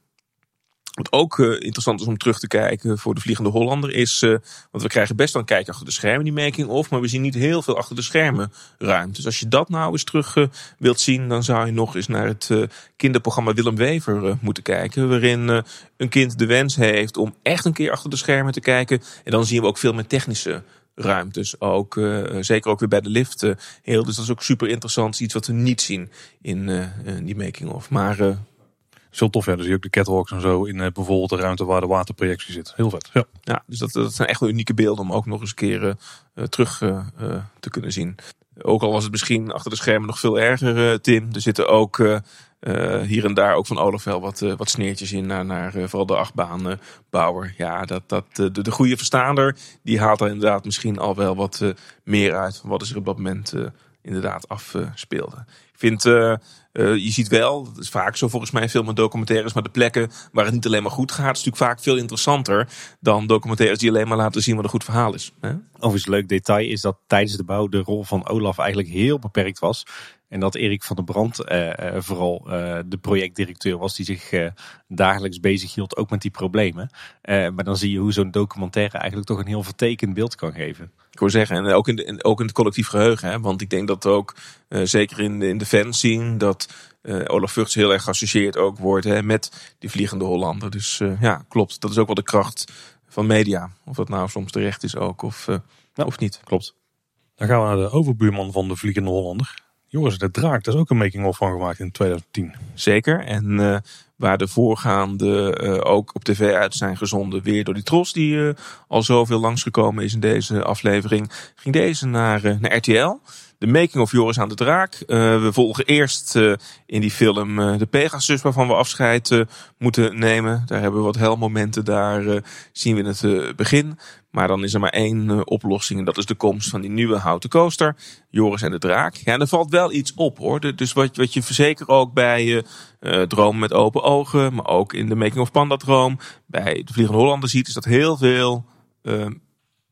Wat ook uh, interessant is om terug te kijken voor de Vliegende Hollander is, uh, want we krijgen best een kijk achter de schermen, die making of, maar we zien niet heel veel achter de schermen ruimte. Dus als je dat nou eens terug uh, wilt zien, dan zou je nog eens naar het kinderprogramma Willem Wever moeten kijken, waarin een kind de wens heeft om echt een keer achter de schermen te kijken. En dan zien we ook veel meer technische ruimtes. Ook, zeker ook weer bij de lift heel. Dus dat is ook super interessant. Iets wat we niet zien in die making of. Maar zo tof. Ja, dus zie je ook de catwalks en zo in eh, bijvoorbeeld de ruimte waar de waterprojectie zit. Heel vet. Ja, ja dus dat, dat zijn echt wel unieke beelden om ook nog eens een keer uh, terug uh, te kunnen zien. Ook al was het misschien achter de schermen nog veel erger, Tim. Er zitten ook hier en daar ook van Olaf wel wat, wat sneertjes in naar, naar vooral de achtbaanbouwer. ja, dat, dat, de, de goede verstaander die haalt er inderdaad misschien al wel wat meer uit van wat is er op dat moment inderdaad afspeelde. Ik vind uh, je ziet wel, dat is vaak zo volgens mij veel met documentaires, maar de plekken waar het niet alleen maar goed gaat, is natuurlijk vaak veel interessanter dan documentaires die alleen maar laten zien wat een goed verhaal is. Hè? Overigens, leuk detail is dat tijdens de bouw de rol van Olaf eigenlijk heel beperkt was. En dat Erik van der Brand uh, vooral uh, de projectdirecteur was die zich uh, dagelijks bezig hield ook met die problemen. maar dan zie je hoe zo'n documentaire eigenlijk toch een heel vertekend beeld kan geven. Ik wil zeggen, en ook in, de, ook in het collectief geheugen. Hè? Want ik denk dat ook, zeker in de, in de fans zien, dat Olaf Vugts heel erg geassocieerd ook wordt hè, met die vliegende Hollander. Dus ja, klopt. Dat is ook wel de kracht van media. Of dat nou soms terecht is ook of, ja. of niet. Klopt. Dan gaan we naar de overbuurman van de Vliegende Hollander. Joris de Draak, daar is ook een making-of van gemaakt in 2010. Zeker. En uh, waar de voorgaande uh, ook op tv uit zijn gezonden, weer door die tros die uh, al zoveel langsgekomen is in deze aflevering, ging deze naar, naar RTL. De making of Joris aan de Draak. we volgen eerst in die film de Pegasus waarvan we afscheid moeten nemen. Daar hebben we wat helmomenten, daar zien we het begin. Maar dan is er maar één oplossing en dat is de komst van die nieuwe houten coaster. Joris en de Draak. Ja, en er valt wel iets op hoor. Dus wat, wat je verzeker ook bij Droom met open ogen, maar ook in de Making of Panda Droom, bij de Vliegende Hollander ziet, is dat heel veel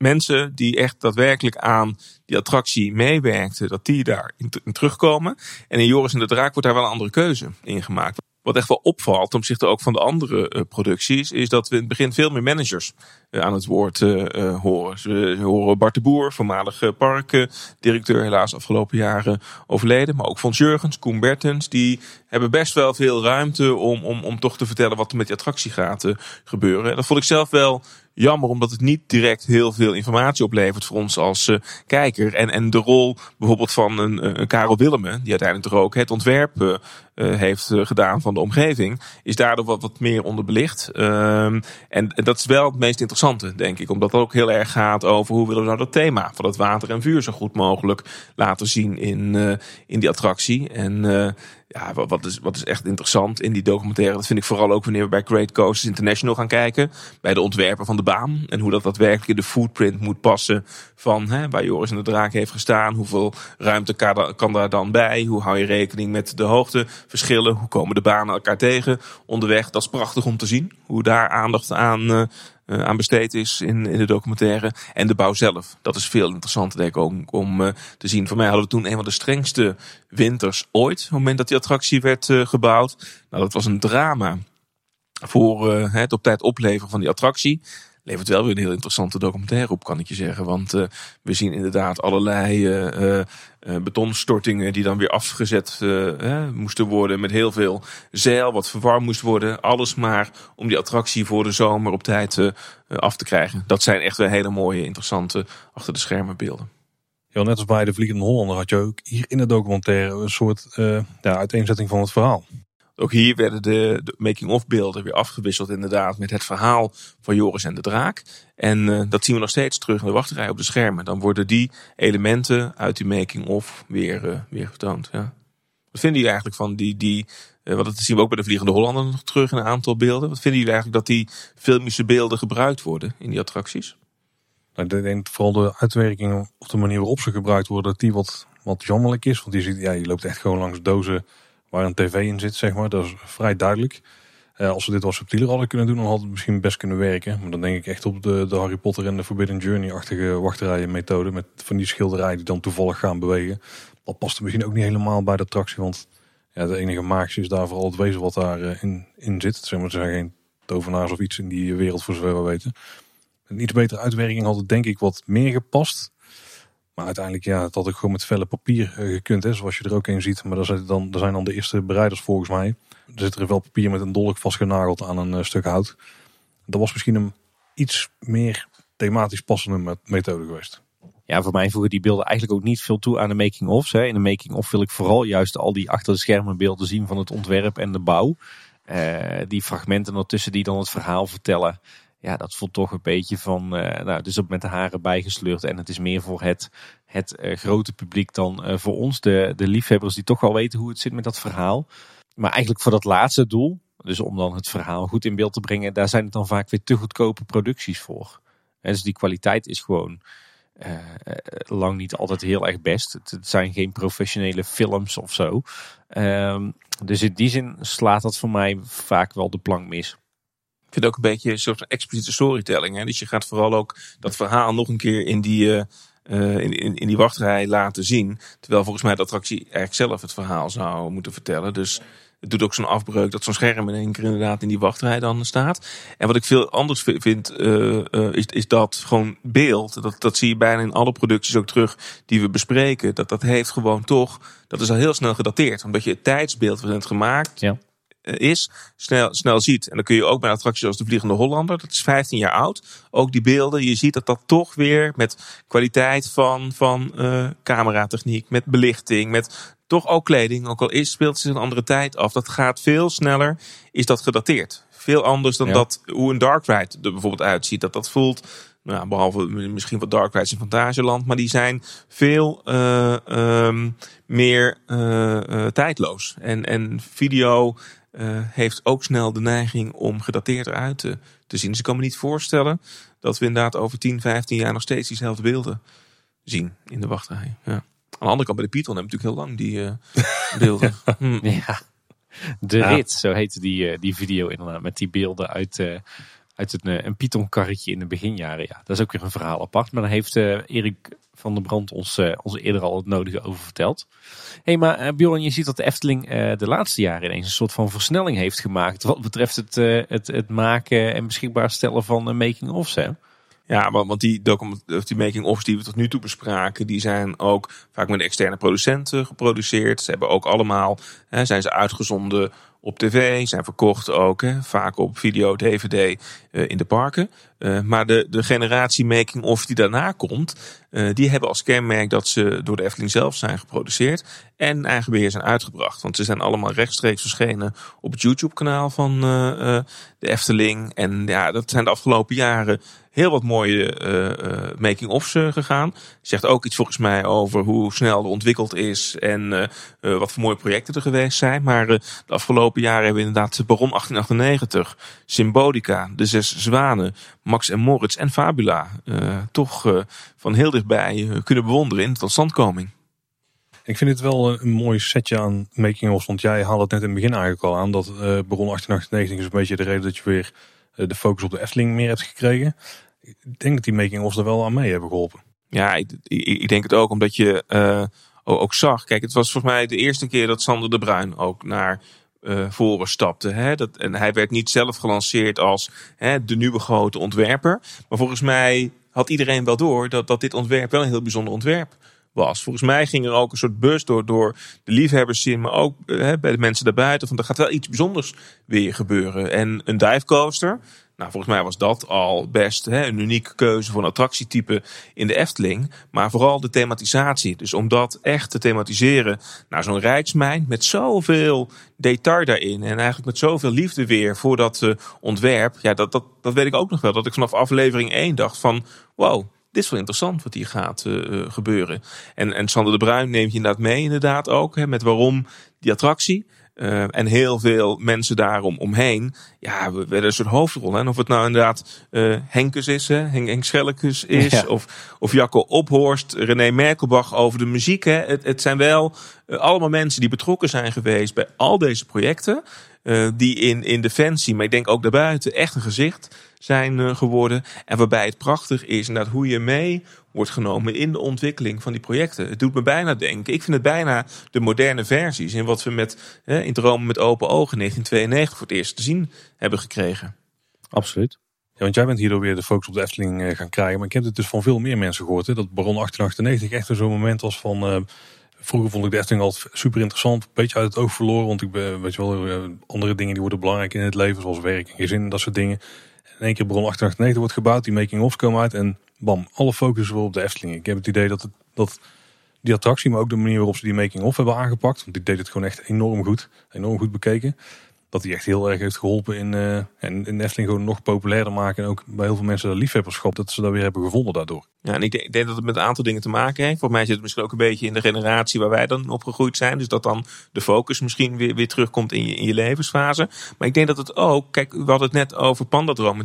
mensen die echt daadwerkelijk aan die attractie meewerkten, dat die daar in, terugkomen. En in Joris en de Draak wordt daar wel een andere keuze in gemaakt. Wat echt wel opvalt ten opzichte ook van de andere uh, producties, is dat we in het begin veel meer managers uh, aan het woord uh, horen. we horen Bart de Boer, voormalige parkdirecteur, helaas afgelopen jaren overleden. Maar ook Fons Jurgens, Koen Bertens, die hebben best wel veel ruimte om, om, om toch te vertellen wat er met die attractie gaat gebeuren. En dat vond ik zelf wel jammer, omdat het niet direct heel veel informatie oplevert voor ons als uh, kijker. En, en de rol bijvoorbeeld van een, een Karel Willemen, die uiteindelijk er ook het ontwerp uh, heeft gedaan van de omgeving, is daardoor wat, wat meer onderbelicht. Um, en, dat is wel het meest interessante, denk ik, omdat het ook heel erg gaat over hoe willen we nou dat thema van het water en vuur zo goed mogelijk laten zien in, uh, in die attractie. En uh, ja, wat is, wat is echt interessant in die documentaire, dat vind ik vooral ook wanneer we bij Great Coasters International gaan kijken. Bij de ontwerper van de baan. En hoe dat daadwerkelijk in de footprint moet passen van hè, waar Joris en de Draak heeft gestaan. Hoeveel ruimte kan, daar dan bij? Hoe hou je rekening met de hoogteverschillen? Hoe komen de banen elkaar tegen onderweg? Dat is prachtig om te zien. Hoe daar aandacht aan uh, uh, aan besteed is in, in de documentaire. En de bouw zelf. Dat is veel interessanter denk ik om, om uh, te zien. Voor mij hadden we toen een van de strengste winters ooit. Op het moment dat die attractie werd gebouwd. Nou, dat was een drama voor het op tijd opleveren van die attractie levert wel weer een heel interessante documentaire op, kan ik je zeggen. Want uh, we zien inderdaad allerlei uh, uh, betonstortingen die dan weer afgezet moesten worden met heel veel zeil, wat verwarmd moest worden. Alles maar om die attractie voor de zomer op tijd af te krijgen. Dat zijn echt wel hele mooie, interessante achter de schermen beelden. Ja, net als bij de Vliegende Hollander had je ook hier in de documentaire een soort ja, uiteenzetting van het verhaal. Ook hier werden de, making-of beelden weer afgewisseld inderdaad met het verhaal van Joris en de Draak. En uh, dat zien we nog steeds terug in de wachtrij op de schermen. Dan worden die elementen uit die making-of weer, uh, weer getoond. Ja. Wat vinden jullie eigenlijk van die, die uh, want dat zien we ook bij de Vliegende Hollander nog terug in een aantal beelden. Wat vinden jullie eigenlijk dat die filmische beelden gebruikt worden in die attracties? Nou, ik denk vooral de uitwerking of de manier waarop ze gebruikt worden, dat die wat, wat jammerlijk is. Want je ziet, ja, je loopt echt gewoon langs dozen waar een tv in zit, zeg maar. Dat is vrij duidelijk. Uh, als we dit wat subtieler hadden kunnen doen, dan had het misschien best kunnen werken. Maar dan denk ik echt op de, de Harry Potter en de Forbidden Journey-achtige wachtrijen methode. Met van die schilderijen die dan toevallig gaan bewegen. Dat past misschien ook niet helemaal bij de attractie. Want ja, de enige magische is daar vooral het wezen wat daarin uh, in, in zit. Zeg maar, er zijn geen tovenaars of iets in die wereld voor zover we weten. Een iets betere uitwerking had het denk ik wat meer gepast. Maar uiteindelijk, ja, het had ook gewoon met velle papier uh, gekund, hè, zoals je er ook een ziet. Maar daar zijn dan, zijn dan de eerste bereiders volgens mij. Er zit er wel papier met een dolk vastgenageld aan een uh, stuk hout. Dat was misschien een iets meer thematisch passende methode geweest. Ja, voor mij voegen die beelden eigenlijk ook niet veel toe aan de making-ofs. In de making-of wil ik vooral juist al die achter de schermen beelden zien van het ontwerp en de bouw. Uh, die fragmenten ertussen die dan het verhaal vertellen ja, dat voelt toch een beetje van, uh, nou, dus op met de haren bijgesleurd. En het is meer voor het, het uh, grote publiek dan uh, voor ons, de, de liefhebbers die toch wel weten hoe het zit met dat verhaal. Maar eigenlijk voor dat laatste doel, dus om dan het verhaal goed in beeld te brengen, daar zijn het dan vaak weer te goedkope producties voor. En dus die kwaliteit is gewoon lang niet altijd heel erg best. Het, het zijn geen professionele films of zo. Ehm, dus in die zin slaat dat voor mij vaak wel de plank mis. Vind het ook een beetje een soort van expliciete storytelling. Hè? Dus je gaat vooral ook dat verhaal nog een keer in die, uh, in, in, in, die wachtrij laten zien. Terwijl volgens mij de attractie eigenlijk zelf het verhaal zou moeten vertellen. Dus het doet ook zo'n afbreuk dat zo'n scherm in één keer inderdaad in die wachtrij dan staat. En wat ik veel anders vind, uh, is, is dat gewoon beeld. Dat, dat zie je bijna in alle producties ook terug die we bespreken. Dat dat heeft gewoon toch, dat is al heel snel gedateerd. Omdat je het tijdsbeeld wat het gemaakt ja is, snel, snel ziet. En dan kun je ook bij attracties als de Vliegende Hollander, dat is 15 jaar oud. Ook die beelden, je ziet dat dat toch weer met kwaliteit van, van uh, cameratechniek, met belichting, met toch ook kleding, ook al is, speelt zich een andere tijd af. Dat gaat veel sneller, is dat gedateerd. Veel anders dan ja. dat hoe een Dark Ride er bijvoorbeeld uitziet. Dat dat voelt, nou, behalve misschien wat Dark Rides in Fantasieland, maar die zijn veel uh, um, meer uh, tijdloos. En, en video uh, heeft ook snel de neiging om gedateerd eruit te, te zien. Dus ik kan me niet voorstellen dat we inderdaad over 10, 15 jaar nog steeds diezelfde beelden zien in de wachtrij. Ja. Aan de andere kant bij de Python hebben we natuurlijk heel lang die uh, beelden. *laughs* hm. Ja, de ja. rit, zo heette die, uh, die video inderdaad, met die beelden uit, uit een, een Python karretje in de beginjaren. Ja, dat is ook weer een verhaal apart. Maar dan heeft Erik van der Brand ons, uh, ons eerder al het nodige over verteld. Hé, hey, maar Bjorn, je ziet dat de Efteling de laatste jaren ineens een soort van versnelling heeft gemaakt. Wat betreft het, het, het maken en beschikbaar stellen van making-ofs, hè? Ja, want die, die making-ofs die we tot nu toe bespraken, die zijn ook vaak met externe producenten geproduceerd. Ze hebben ook allemaal, hè, zijn ze uitgezonden op tv, zijn verkocht ook, hè, vaak op video, dvd uh, in de parken. Uh, maar de, de generatie making-of die daarna komt, uh, die hebben als kenmerk dat ze door de Efteling zelf zijn geproduceerd en eigen beheer zijn uitgebracht. Want ze zijn allemaal rechtstreeks verschenen op het YouTube-kanaal van de Efteling. En ja, dat zijn de afgelopen jaren heel wat mooie uh, making-ofs uh, gegaan. Zegt ook iets volgens mij over hoe snel er ontwikkeld is en uh, wat voor mooie projecten er geweest zijn. Maar de afgelopen jaren hebben we inderdaad Baron 1898, Symbolica, De Zes Zwanen, Max en Moritz en Fabula toch van heel dichtbij kunnen bewonderen in de totstandkoming. Ik vind het wel een mooi setje aan making-ofs, want jij haalde het net in het begin eigenlijk al aan dat Baron 1898 is een beetje de reden dat je weer de focus op de Efteling meer hebt gekregen. Ik denk dat die making-ofs er wel aan mee hebben geholpen. Ja, ik, ik, denk het ook, omdat je uh, ook zag. Kijk, het was volgens mij de eerste keer dat Sander de Bruin ook naar uh, voren stapte. Hè? Dat, en hij werd niet zelf gelanceerd als hè, de nieuwe grote ontwerper. Maar volgens mij had iedereen wel door dat, dat dit ontwerp wel een heel bijzonder ontwerp was. Volgens mij ging er ook een soort bus door, door de liefhebbers in, maar ook bij de mensen daarbuiten. Van er gaat wel iets bijzonders weer gebeuren. En een divecoaster, nou, volgens mij was dat al best hè, een unieke keuze voor een attractietype in de Efteling. Maar vooral de thematisatie. Dus om dat echt te thematiseren naar zo'n rijksmijn met zoveel detail daarin. En eigenlijk met zoveel liefde weer voor dat uh, ontwerp. Ja, dat, dat, dat weet ik ook nog wel. Dat ik vanaf aflevering 1 dacht van wow, dit is wel interessant wat hier gaat uh, gebeuren. En, en Sander de Bruin neemt je inderdaad mee inderdaad ook. Hè, met waarom die attractie. Uh, en heel veel mensen daarom omheen. Ja, we werden een soort hoofdrol. En of het nou inderdaad uh, Henkes is, hè, Henk, Henk is. Ja. Of, of Jacco Ophorst, René Merkelbach over de muziek. Hè. Het, het zijn wel uh, allemaal mensen die betrokken zijn geweest bij al deze projecten. die in, in Defensie, maar ik denk ook daarbuiten, echt een gezicht zijn geworden. En waarbij het prachtig is inderdaad hoe je mee wordt genomen in de ontwikkeling van die projecten. Het doet me bijna denken. Ik vind het bijna de moderne versies in wat we met in Dromen met open ogen 1992 voor het eerst te zien hebben gekregen. Absoluut. Ja, want jij bent hierdoor weer de focus op de Efteling gaan krijgen. Maar ik heb het dus van veel meer mensen gehoord. Hè, dat Baron 1898 echt zo'n moment was van... Uh, vroeger vond ik de Efteling altijd super interessant. Een beetje uit het oog verloren. Want ik ben, weet je wel, andere dingen die worden belangrijk in het leven. Zoals werk en gezin en dat soort dingen. In één keer Baron 1898 wordt gebouwd. Die making-ofs komen uit. En bam, alle focus weer op de Efteling. Ik heb het idee dat, het, dat die attractie, maar ook de manier waarop ze die making-of hebben aangepakt. Want die deed het gewoon echt enorm goed. Enorm goed bekeken. Dat die echt heel erg heeft geholpen in, uh, en in Efteling gewoon nog populairder maken. En ook bij heel veel mensen de liefhebberschap, dat ze dat weer hebben gevonden daardoor. Ja, en ik denk, dat het met een aantal dingen te maken heeft. Voor mij zit het misschien ook een beetje in de generatie waar wij dan opgegroeid zijn. Dus dat dan de focus misschien weer, weer terugkomt in je, in je levensfase. Maar ik denk dat het ook, kijk, we hadden het net over Pandadroom in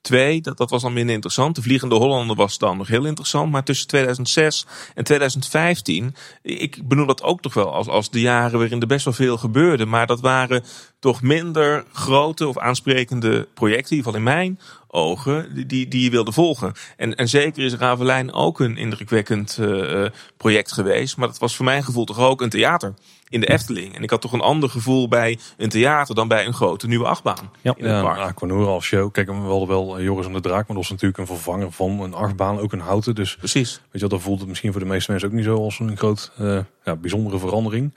2002. Dat, dat was dan minder interessant. De Vliegende Hollander was dan nog heel interessant. Maar tussen 2006 en 2015, ik benoem dat ook toch wel als, als de jaren waarin er best wel veel gebeurde. Maar dat waren toch minder grote of aansprekende projecten, in ieder geval in mijn ogen, die, die je wilde volgen. En, en zeker is Ravelijn ook een indrukwekkend uh, project geweest. Maar dat was voor mijn gevoel toch ook een theater in de Efteling. En ik had toch een ander gevoel bij een theater dan bij een grote nieuwe achtbaan. Ja, in het park. ja Aquanura als show. Kijk, we hadden wel Joris en de Draak, maar dat was natuurlijk een vervanger van een achtbaan, ook een houten. Dus Precies. Weet je wat, dan voelt het misschien voor de meeste mensen ook niet zo als een groot, uh, ja, bijzondere verandering.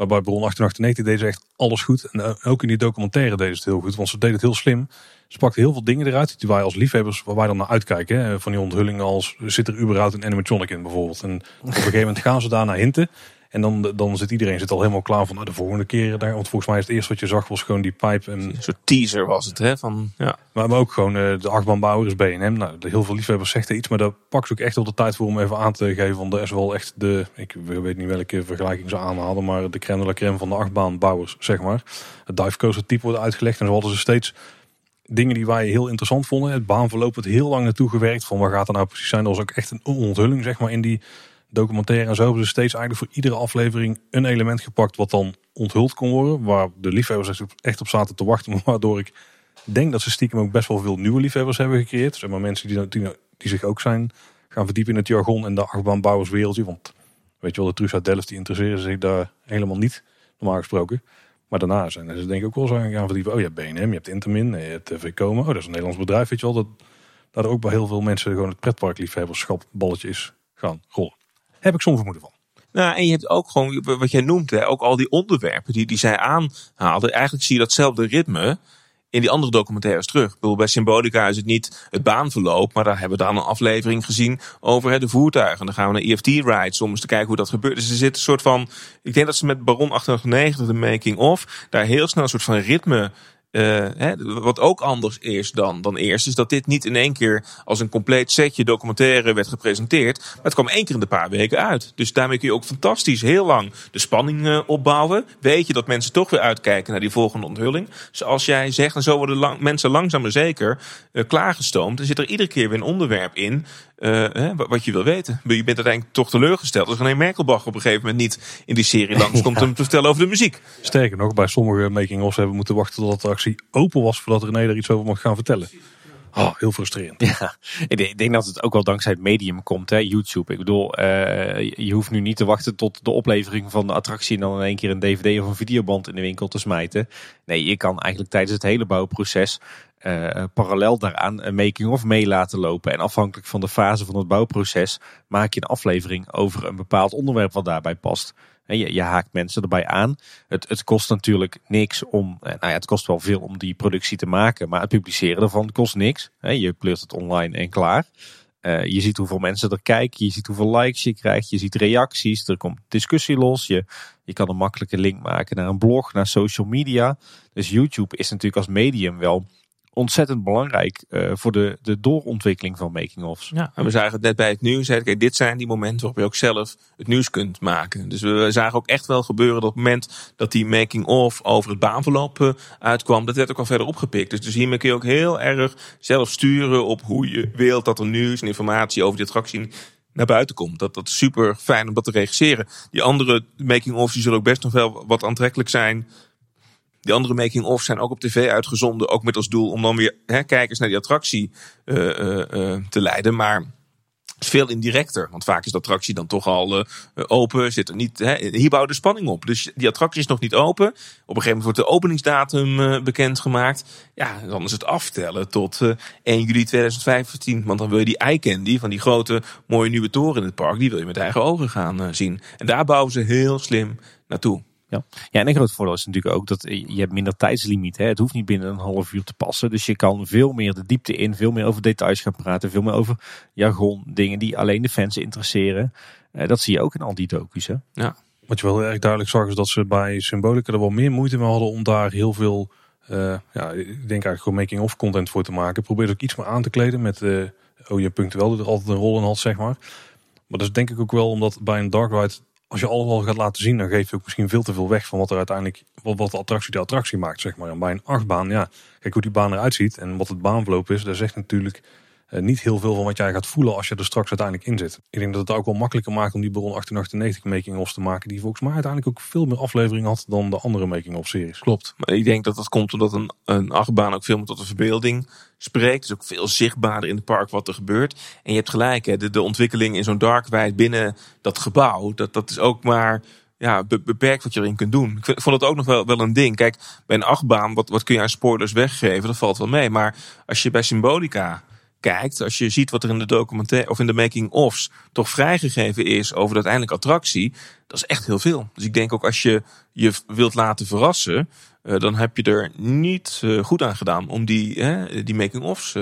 Maar bij Bron 1898 deden ze echt alles goed. En ook in die documentaire deden ze het heel goed, want ze deden het heel slim. Ze pakten heel veel dingen eruit die wij als liefhebbers, waar wij dan naar uitkijken. Van die onthullingen als, zit er überhaupt een animatronic in bijvoorbeeld. En op een gegeven moment gaan ze daar naar hinten. En dan, dan zit iedereen zit al helemaal klaar van nou, de volgende keer daar. Want volgens mij is het eerste wat je zag was gewoon die pipe. En, een soort teaser was het, hè? Van, ja. maar, maar ook gewoon uh, de achtbaanbouwer is BNM. Nou, de heel veel liefhebbers zegt er iets, maar daar pak ze ook echt op de tijd voor om even aan te geven. Want er is wel echt de, ik weet niet welke vergelijking ze aanhalen, maar de crème de la crème van de achtbaanbouwers, zeg maar. Het dive coaster type wordt uitgelegd en zo hadden ze steeds dingen die wij heel interessant vonden. Het baanverloop werd heel lang naartoe gewerkt. Van waar gaat er nou precies zijn? Dat was ook echt een onthulling, zeg maar, in die documentaire. En zo hebben ze steeds eigenlijk voor iedere aflevering een element gepakt wat dan onthuld kon worden. Waar de liefhebbers echt op zaten te wachten. *laughs* Waardoor ik denk dat ze stiekem ook best wel veel nieuwe liefhebbers hebben gecreëerd. Zeg maar mensen die, die, die zich ook zijn gaan verdiepen in het jargon en de achtbaanbouwerswereldje. Want weet je wel, de Truus uit Delft die interesseren zich daar helemaal niet, normaal gesproken. Maar daarna zijn ze denk ik ook wel zo gaan verdiepen. Oh, je hebt je hebt Intermin, je hebt VCOMA. Oh, dat is een Nederlands bedrijf, weet je wel. Dat, er ook bij heel veel mensen gewoon het pretparkliefhebberschap balletje is gaan rollen. Heb ik soms vermoeden van. Nou, en je hebt ook gewoon, wat jij noemt, hè, ook al die onderwerpen die, die zij aanhaalden. Eigenlijk zie je datzelfde ritme in die andere documentaires terug. Bedoel, bij Symbolica is het niet het baanverloop, maar daar hebben we dan een aflevering gezien over hè, de voertuigen. Dan gaan we naar EFT-rides om eens te kijken hoe dat gebeurt. Dus er zit een soort van, ik denk dat ze met Baron 890, de making of, daar heel snel een soort van ritme uh, hè, wat ook anders is dan, dan eerst, is dat dit niet in één keer als een compleet setje documentaire werd gepresenteerd. Maar het kwam één keer in de paar weken uit. Dus daarmee kun je ook fantastisch heel lang de spanning uh, opbouwen. Weet je dat mensen toch weer uitkijken naar die volgende onthulling. Zoals jij zegt, en zo worden lang, mensen langzaam maar zeker uh, klaargestoomd. Er zit er iedere keer weer een onderwerp in uh, wat je wil weten. Je bent uiteindelijk toch teleurgesteld als René Merkelbach op een gegeven moment niet in die serie langs *laughs* komt om te vertellen over de muziek. Sterker nog, bij sommige making-ofs hebben we moeten wachten tot de attractie open was voordat René er iets over mocht gaan vertellen. Oh, heel frustrerend. Ja, ik denk dat het ook wel dankzij het medium komt, hè, YouTube. Ik bedoel, uh, je hoeft nu niet te wachten tot de oplevering van de attractie en dan in één keer een DVD of een videoband in de winkel te smijten. Nee, je kan eigenlijk tijdens het hele bouwproces uh, parallel daaraan een making-of mee laten lopen. En afhankelijk van de fase van het bouwproces maak je een aflevering over een bepaald onderwerp wat daarbij past. Je, je haakt mensen erbij aan. Het, het kost natuurlijk niks om, eh, nou ja, het kost wel veel om die productie te maken, maar het publiceren ervan kost niks. Je pleurt het online en klaar. Uh, je ziet hoeveel mensen er kijken, je ziet hoeveel likes je krijgt, je ziet reacties, er komt discussie los. Je, je kan een makkelijke link maken naar een blog, naar social media. Dus YouTube is natuurlijk als medium wel ontzettend belangrijk uh, voor de, de doorontwikkeling van making-ofs. Ja, en we zagen het net bij het nieuws. Hè, dit zijn die momenten waarop je ook zelf het nieuws kunt maken. Dus we zagen ook echt wel gebeuren dat op het moment dat die making-of over het baanverloop uh, uitkwam, dat werd ook al verder opgepikt. Dus, dus hiermee kun je ook heel erg zelf sturen op hoe je wilt dat er nieuws en informatie over die attractie naar buiten komt. Dat, dat is super fijn om dat te regisseren. Die andere making-ofs die zullen ook best nog wel wat aantrekkelijk zijn die andere making-of zijn ook op tv uitgezonden. Ook met als doel om dan weer hè, kijkers naar die attractie uh, uh, te leiden. Maar is veel indirecter. Want vaak is de attractie dan toch al open. Zit er niet, hè, hier bouwt de spanning op. Dus die attractie is nog niet open. Op een gegeven moment wordt de openingsdatum bekendgemaakt. Ja, dan is het aftellen tot uh, 1 juli 2015. Want dan wil je die eye candy van die grote mooie nieuwe toren in het park. Die wil je met eigen ogen gaan zien. En daar bouwen ze heel slim naartoe. Ja. ja, en een groot voordeel is natuurlijk ook dat je hebt minder tijdslimiet. Hè. Het hoeft niet binnen een half uur te passen. Dus je kan veel meer de diepte in, veel meer over details gaan praten. Veel meer over jargon, dingen die alleen de fans interesseren. Uh, dat zie je ook in al die docu's. Hè. Ja. Wat je wel erg duidelijk zag is dat ze bij Symbolica er wel meer moeite mee hadden om daar heel veel, uh, ja, ik denk eigenlijk gewoon making-of content voor te maken. Probeer ook iets meer aan te kleden met, uh, je punctueel er altijd een rol in had, zeg maar. Maar dat is denk ik ook wel omdat bij een dark ride als je alles al gaat laten zien, dan geef je ook misschien veel te veel weg van wat er uiteindelijk, wat, wat de attractie de attractie maakt, zeg maar. En bij een achtbaan, ja, kijk hoe die baan eruit ziet en wat het baanverloop is, dat zegt natuurlijk niet heel veel van wat jij gaat voelen als je er straks uiteindelijk in zit. Ik denk dat het ook wel makkelijker maakt om die Baron 1898 making-ofs te maken, die volgens mij uiteindelijk ook veel meer afleveringen had dan de andere making-of series. Klopt, maar ik denk dat dat komt omdat een, een achtbaan ook veel meer tot de verbeelding spreekt. Is ook veel zichtbaarder in het park wat er gebeurt. En je hebt gelijk, hè, de, de ontwikkeling in zo'n darkwide binnen dat gebouw, dat, dat is ook maar ja, beperkt wat je erin kunt doen. Ik vond het ook nog wel, wel een ding. Kijk, bij een achtbaan, wat, wat kun je aan spoilers weggeven? Dat valt wel mee. Maar als je bij Symbolica kijkt, als je ziet wat er in de documentaire of in de making-ofs toch vrijgegeven is over de uiteindelijke attractie, dat is echt heel veel. Dus ik denk ook als je je wilt laten verrassen, uh, dan heb je er niet uh, goed aan gedaan om die, die making-ofs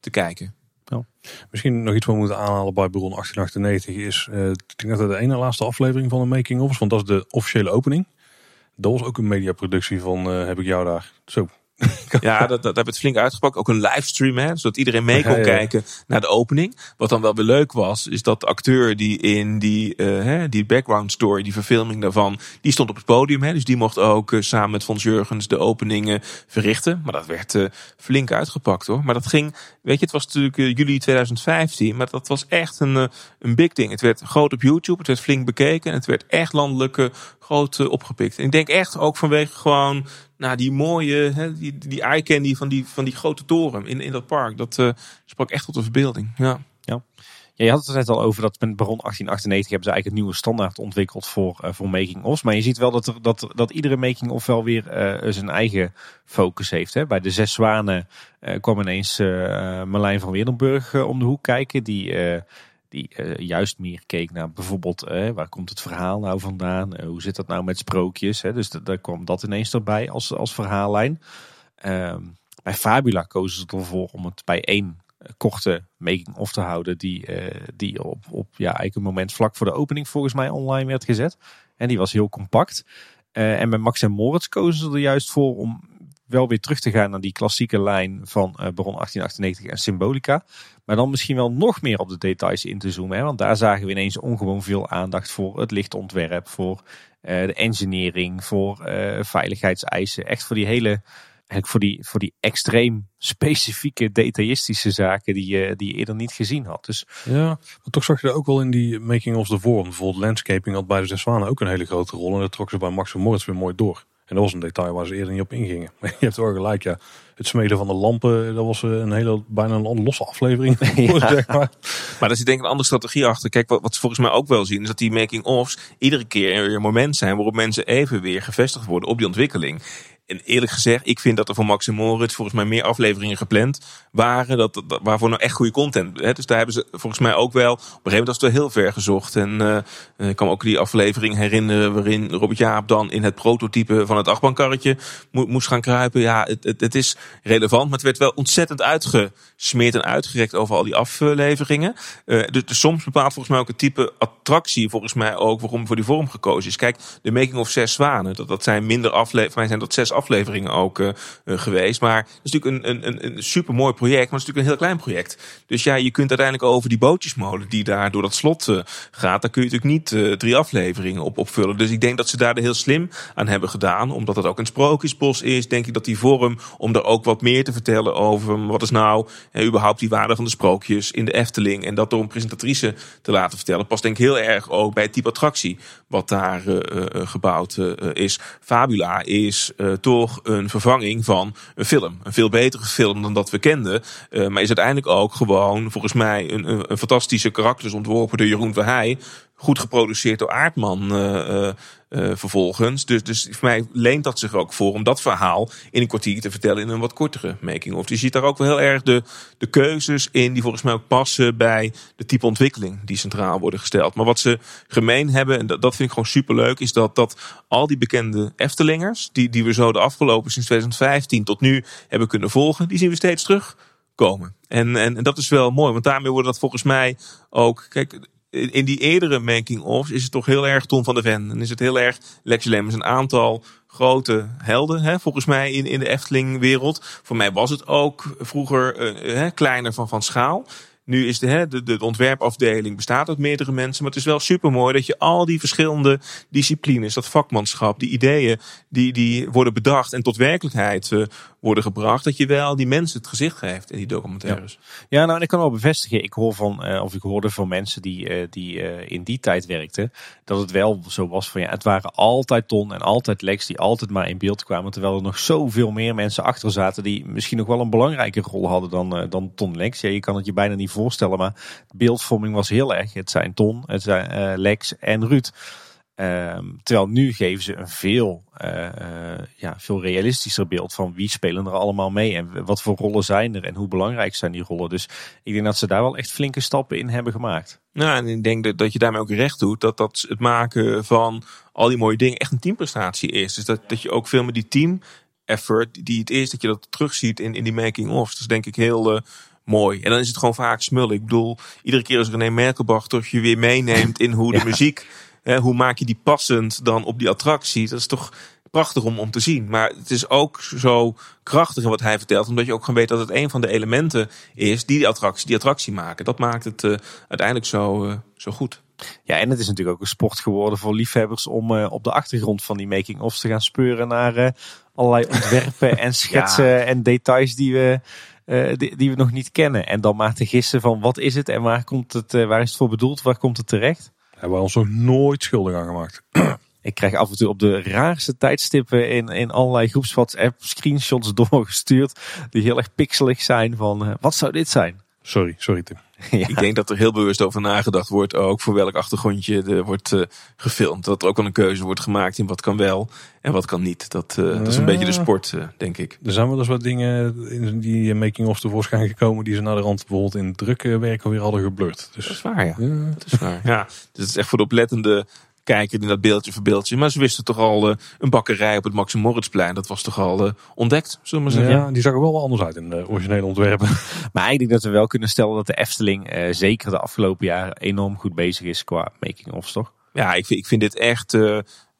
te kijken. Misschien nog iets wat we moeten aanhalen bij Baron 1898 is, ik denk dat het de ene laatste aflevering van de making-ofs, want dat is de officiële opening. Dat was ook een mediaproductie van Heb ik jou daar. Zo, *laughs* ja, dat, dat hebben we het flink uitgepakt. Ook een livestream, hè, zodat iedereen mee kon kijken naar de opening. Wat dan wel weer leuk was, is dat de acteur die in die, uh, die background story, die verfilming daarvan, die stond op het podium. Hè, dus die mocht ook uh, samen met Fons Jurgens de openingen verrichten. Maar dat werd uh, flink uitgepakt hoor. Maar dat ging, weet je, het was natuurlijk juli 2015, maar dat was echt een, een big ding. Het werd groot op YouTube, het werd flink bekeken en het werd echt landelijk groot opgepikt. En ik denk echt ook vanwege gewoon nou, die mooie, hè, die, die eye candy van die, van die grote toren in, in dat park. Dat uh, sprak echt tot de verbeelding. Ja. Je had het net al over dat met Baron 1898 hebben ze eigenlijk een nieuwe standaard ontwikkeld voor, uh, voor making-ofs. Maar je ziet wel dat, er, dat, dat iedere making-of wel weer uh, zijn eigen focus heeft. Hè. Bij de Zes Zwanen kwam ineens Marlijn van Weerdenburg om de hoek kijken. Die die juist meer keek naar bijvoorbeeld waar komt het verhaal nou vandaan? Hoe zit dat nou met sprookjes? Hè? Dus daar kwam dat ineens erbij als, als verhaallijn. Ehm, bij Fabula kozen ze ervoor om het bij één korte making-of te houden. Die, die op, op ja, eigenlijk een moment vlak voor de opening volgens mij online werd gezet. En die was heel compact. en bij Max en Moritz kozen ze er juist voor om wel weer terug te gaan naar die klassieke lijn van uh, Baron 1898 en Symbolica. Maar dan misschien wel nog meer op de details in te zoomen. Hè? Want daar zagen we ineens ongewoon veel aandacht voor het lichtontwerp, voor de engineering, voor veiligheidseisen. Echt voor die hele, eigenlijk voor die, voor die extreem specifieke detailistische zaken die je, die je eerder niet gezien had. Dus, ja, maar toch zag je er ook wel in die making-ofs ervoor. Bijvoorbeeld landscaping had bij de Zwanen ook een hele grote rol. En dat trok ze bij Max en Moritz weer mooi door. En dat was een detail waar ze eerder niet op ingingen. Maar *laughs* je hebt wel gelijk, ja. Het smeden van de lampen, dat was een hele, bijna een losse aflevering. *laughs* *laughs* Ja. zeg maar. Maar daar zit denk ik een andere strategie achter. Kijk, wat, wat ze volgens mij ook wel zien, is dat die making-offs iedere keer weer een moment zijn waarop mensen even weer gevestigd worden op die ontwikkeling. En eerlijk gezegd, ik vind dat er voor Max en Moritz volgens mij meer afleveringen gepland waren. Dat, dat- waarvoor nou echt goede content. Hè? Dus daar hebben ze volgens mij ook wel. Op een gegeven moment was het wel heel ver gezocht. En eh, ik kan me ook die aflevering herinneren waarin Robert Jaap dan in het prototype van het achtbaankarretje mo- moest gaan kruipen. Ja, het, het, is relevant, maar het werd wel ontzettend uitgesmeerd en uitgerekt over al die afleveringen. Eh, dus, soms bepaalt volgens mij ook het type attractie volgens mij ook waarom voor die vorm gekozen is. Kijk, de Making of Zes Zwanen, dat, dat zijn minder afleveringen, zijn dat zes afleveringen ook eh, eh, geweest. Maar het is natuurlijk een, een, een, een super mooi project, maar het is natuurlijk een heel klein project. Dus ja, je kunt uiteindelijk over die bootjesmolen die daar door dat slot eh, gaat, daar kun je natuurlijk niet drie afleveringen op opvullen. Dus ik denk dat ze daar heel slim aan hebben gedaan, omdat het ook een sprookjesbos is. Denk ik dat die vorm, om er ook wat meer te vertellen over wat is nou eh, überhaupt die waarde van de sprookjes in de Efteling en dat door een presentatrice te laten vertellen, past denk ik heel erg ook bij het type attractie wat daar gebouwd is. Fabula is eh, toch een vervanging van een film. Een veel betere film dan dat we kenden. eh, maar is uiteindelijk ook gewoon volgens mij een, een, fantastische karakters ontworpen door Jeroen Verheij. Goed geproduceerd door Aardman eh, eh, vervolgens. Dus, dus voor mij leent dat zich ook voor om dat verhaal in een kwartier te vertellen in een wat kortere making-of. Dus je ziet daar ook wel heel erg de, de keuzes in die volgens mij ook passen bij de type ontwikkeling die centraal worden gesteld. Maar wat ze gemeen hebben, en dat, dat vind ik gewoon superleuk, is dat, dat al die bekende Eftelingers, die, die we zo de afgelopen sinds 2015 tot nu hebben kunnen volgen, die zien we steeds terugkomen. En, en, en dat is wel mooi, want daarmee wordt dat volgens mij ook, kijk, in die eerdere making-ofs is het toch heel erg Tom van der Ven. En is het heel erg Lex Lemmens. Een aantal grote helden, hè, volgens mij, in, in de Efteling-wereld. Voor mij was het ook vroeger eh, hè, kleiner van, van schaal. Nu is de, hè, de, de ontwerpafdeling bestaat uit meerdere mensen. Maar het is wel super mooi dat je al die verschillende disciplines, dat vakmanschap, die ideeën, die, die worden bedacht en tot werkelijkheid eh, worden gebracht. Dat je wel die mensen het gezicht geeft in die documentaires. Ja, nou, en ik kan wel bevestigen. Ik hoor van, eh, of ik hoorde van mensen die, eh, die in die tijd werkten, dat het wel zo was van ja, het waren altijd Ton en altijd Lex die altijd maar in beeld kwamen. Terwijl er nog zoveel meer mensen achter zaten die misschien nog wel een belangrijke rol hadden dan, dan Ton Lex. Ja, je kan het je bijna niet voorstellen, maar beeldvorming was heel erg. Het zijn Ton, het zijn eh, Lex en Ruud. Ehm, terwijl nu geven ze een veel, eh, eh, ja, veel realistischer beeld van wie spelen er allemaal mee en wat voor rollen zijn er en hoe belangrijk zijn die rollen. Dus ik denk dat ze daar wel echt flinke stappen in hebben gemaakt. Nou, en ik denk dat, dat je daarmee ook recht doet dat, dat het maken van al die mooie dingen echt een teamprestatie is. Dus dat, dat je ook veel met die team effort die het is, dat je dat terugziet in, in die making-of. Dat is denk ik heel mooi. En dan is het gewoon vaak smullen. Ik bedoel, iedere keer als René Merkelbach toch je weer meeneemt in hoe de *laughs* Ja. muziek, hè, hoe maak je die passend dan op die attractie. Dat is toch prachtig om, om te zien. Maar het is ook zo krachtig in wat hij vertelt, omdat je ook gewoon weet dat het een van de elementen is die die attractie, die attractie maken. Dat maakt het eh, uiteindelijk zo, eh, zo goed. Ja, en het is natuurlijk ook een sport geworden voor liefhebbers om eh, op de achtergrond van die making-ofs te gaan speuren naar allerlei ontwerpen en *laughs* schetsen en details die we, eh, die, die we nog niet kennen. En dan maar te gissen van wat is het en waar, komt het, eh, waar is het voor bedoeld, waar komt het terecht? Hebben we ons nog nooit schuldig aan gemaakt. *clears throat* Ik krijg af en toe op de raarste tijdstippen in, in allerlei groeps WhatsApp screenshots *laughs* doorgestuurd. Die heel erg pixelig zijn van eh, wat zou dit zijn? Sorry, sorry Tim. *laughs* ja. Ik denk dat er heel bewust over nagedacht wordt, ook voor welk achtergrondje er wordt eh, gefilmd. Dat er ook wel een keuze wordt gemaakt in wat kan wel en wat kan niet. Dat, eh, dat is een beetje de sport, eh, denk ik. Er zijn wel eens wat dingen in die making-of tevoorschijn gekomen die ze naar de rand bijvoorbeeld in drukwerk weer hadden geblurred. Dat is Dus waar, ja. ja, Dat is waar. Ja, dus het is echt voor de oplettende kijker die dat beeldje voor beeldje. Maar ze wisten toch al eh, een bakkerij op het Maxim Moritzplein. Dat was toch al eh, ontdekt, zullen we maar zeggen. ja, die zag er wel anders uit in de originele ontwerpen. *laughs* Maar ik denk dat we wel kunnen stellen dat de Efteling eh, zeker de afgelopen jaren enorm goed bezig is qua making-ofs, toch? Ja, ik vind, ik vind dit echt.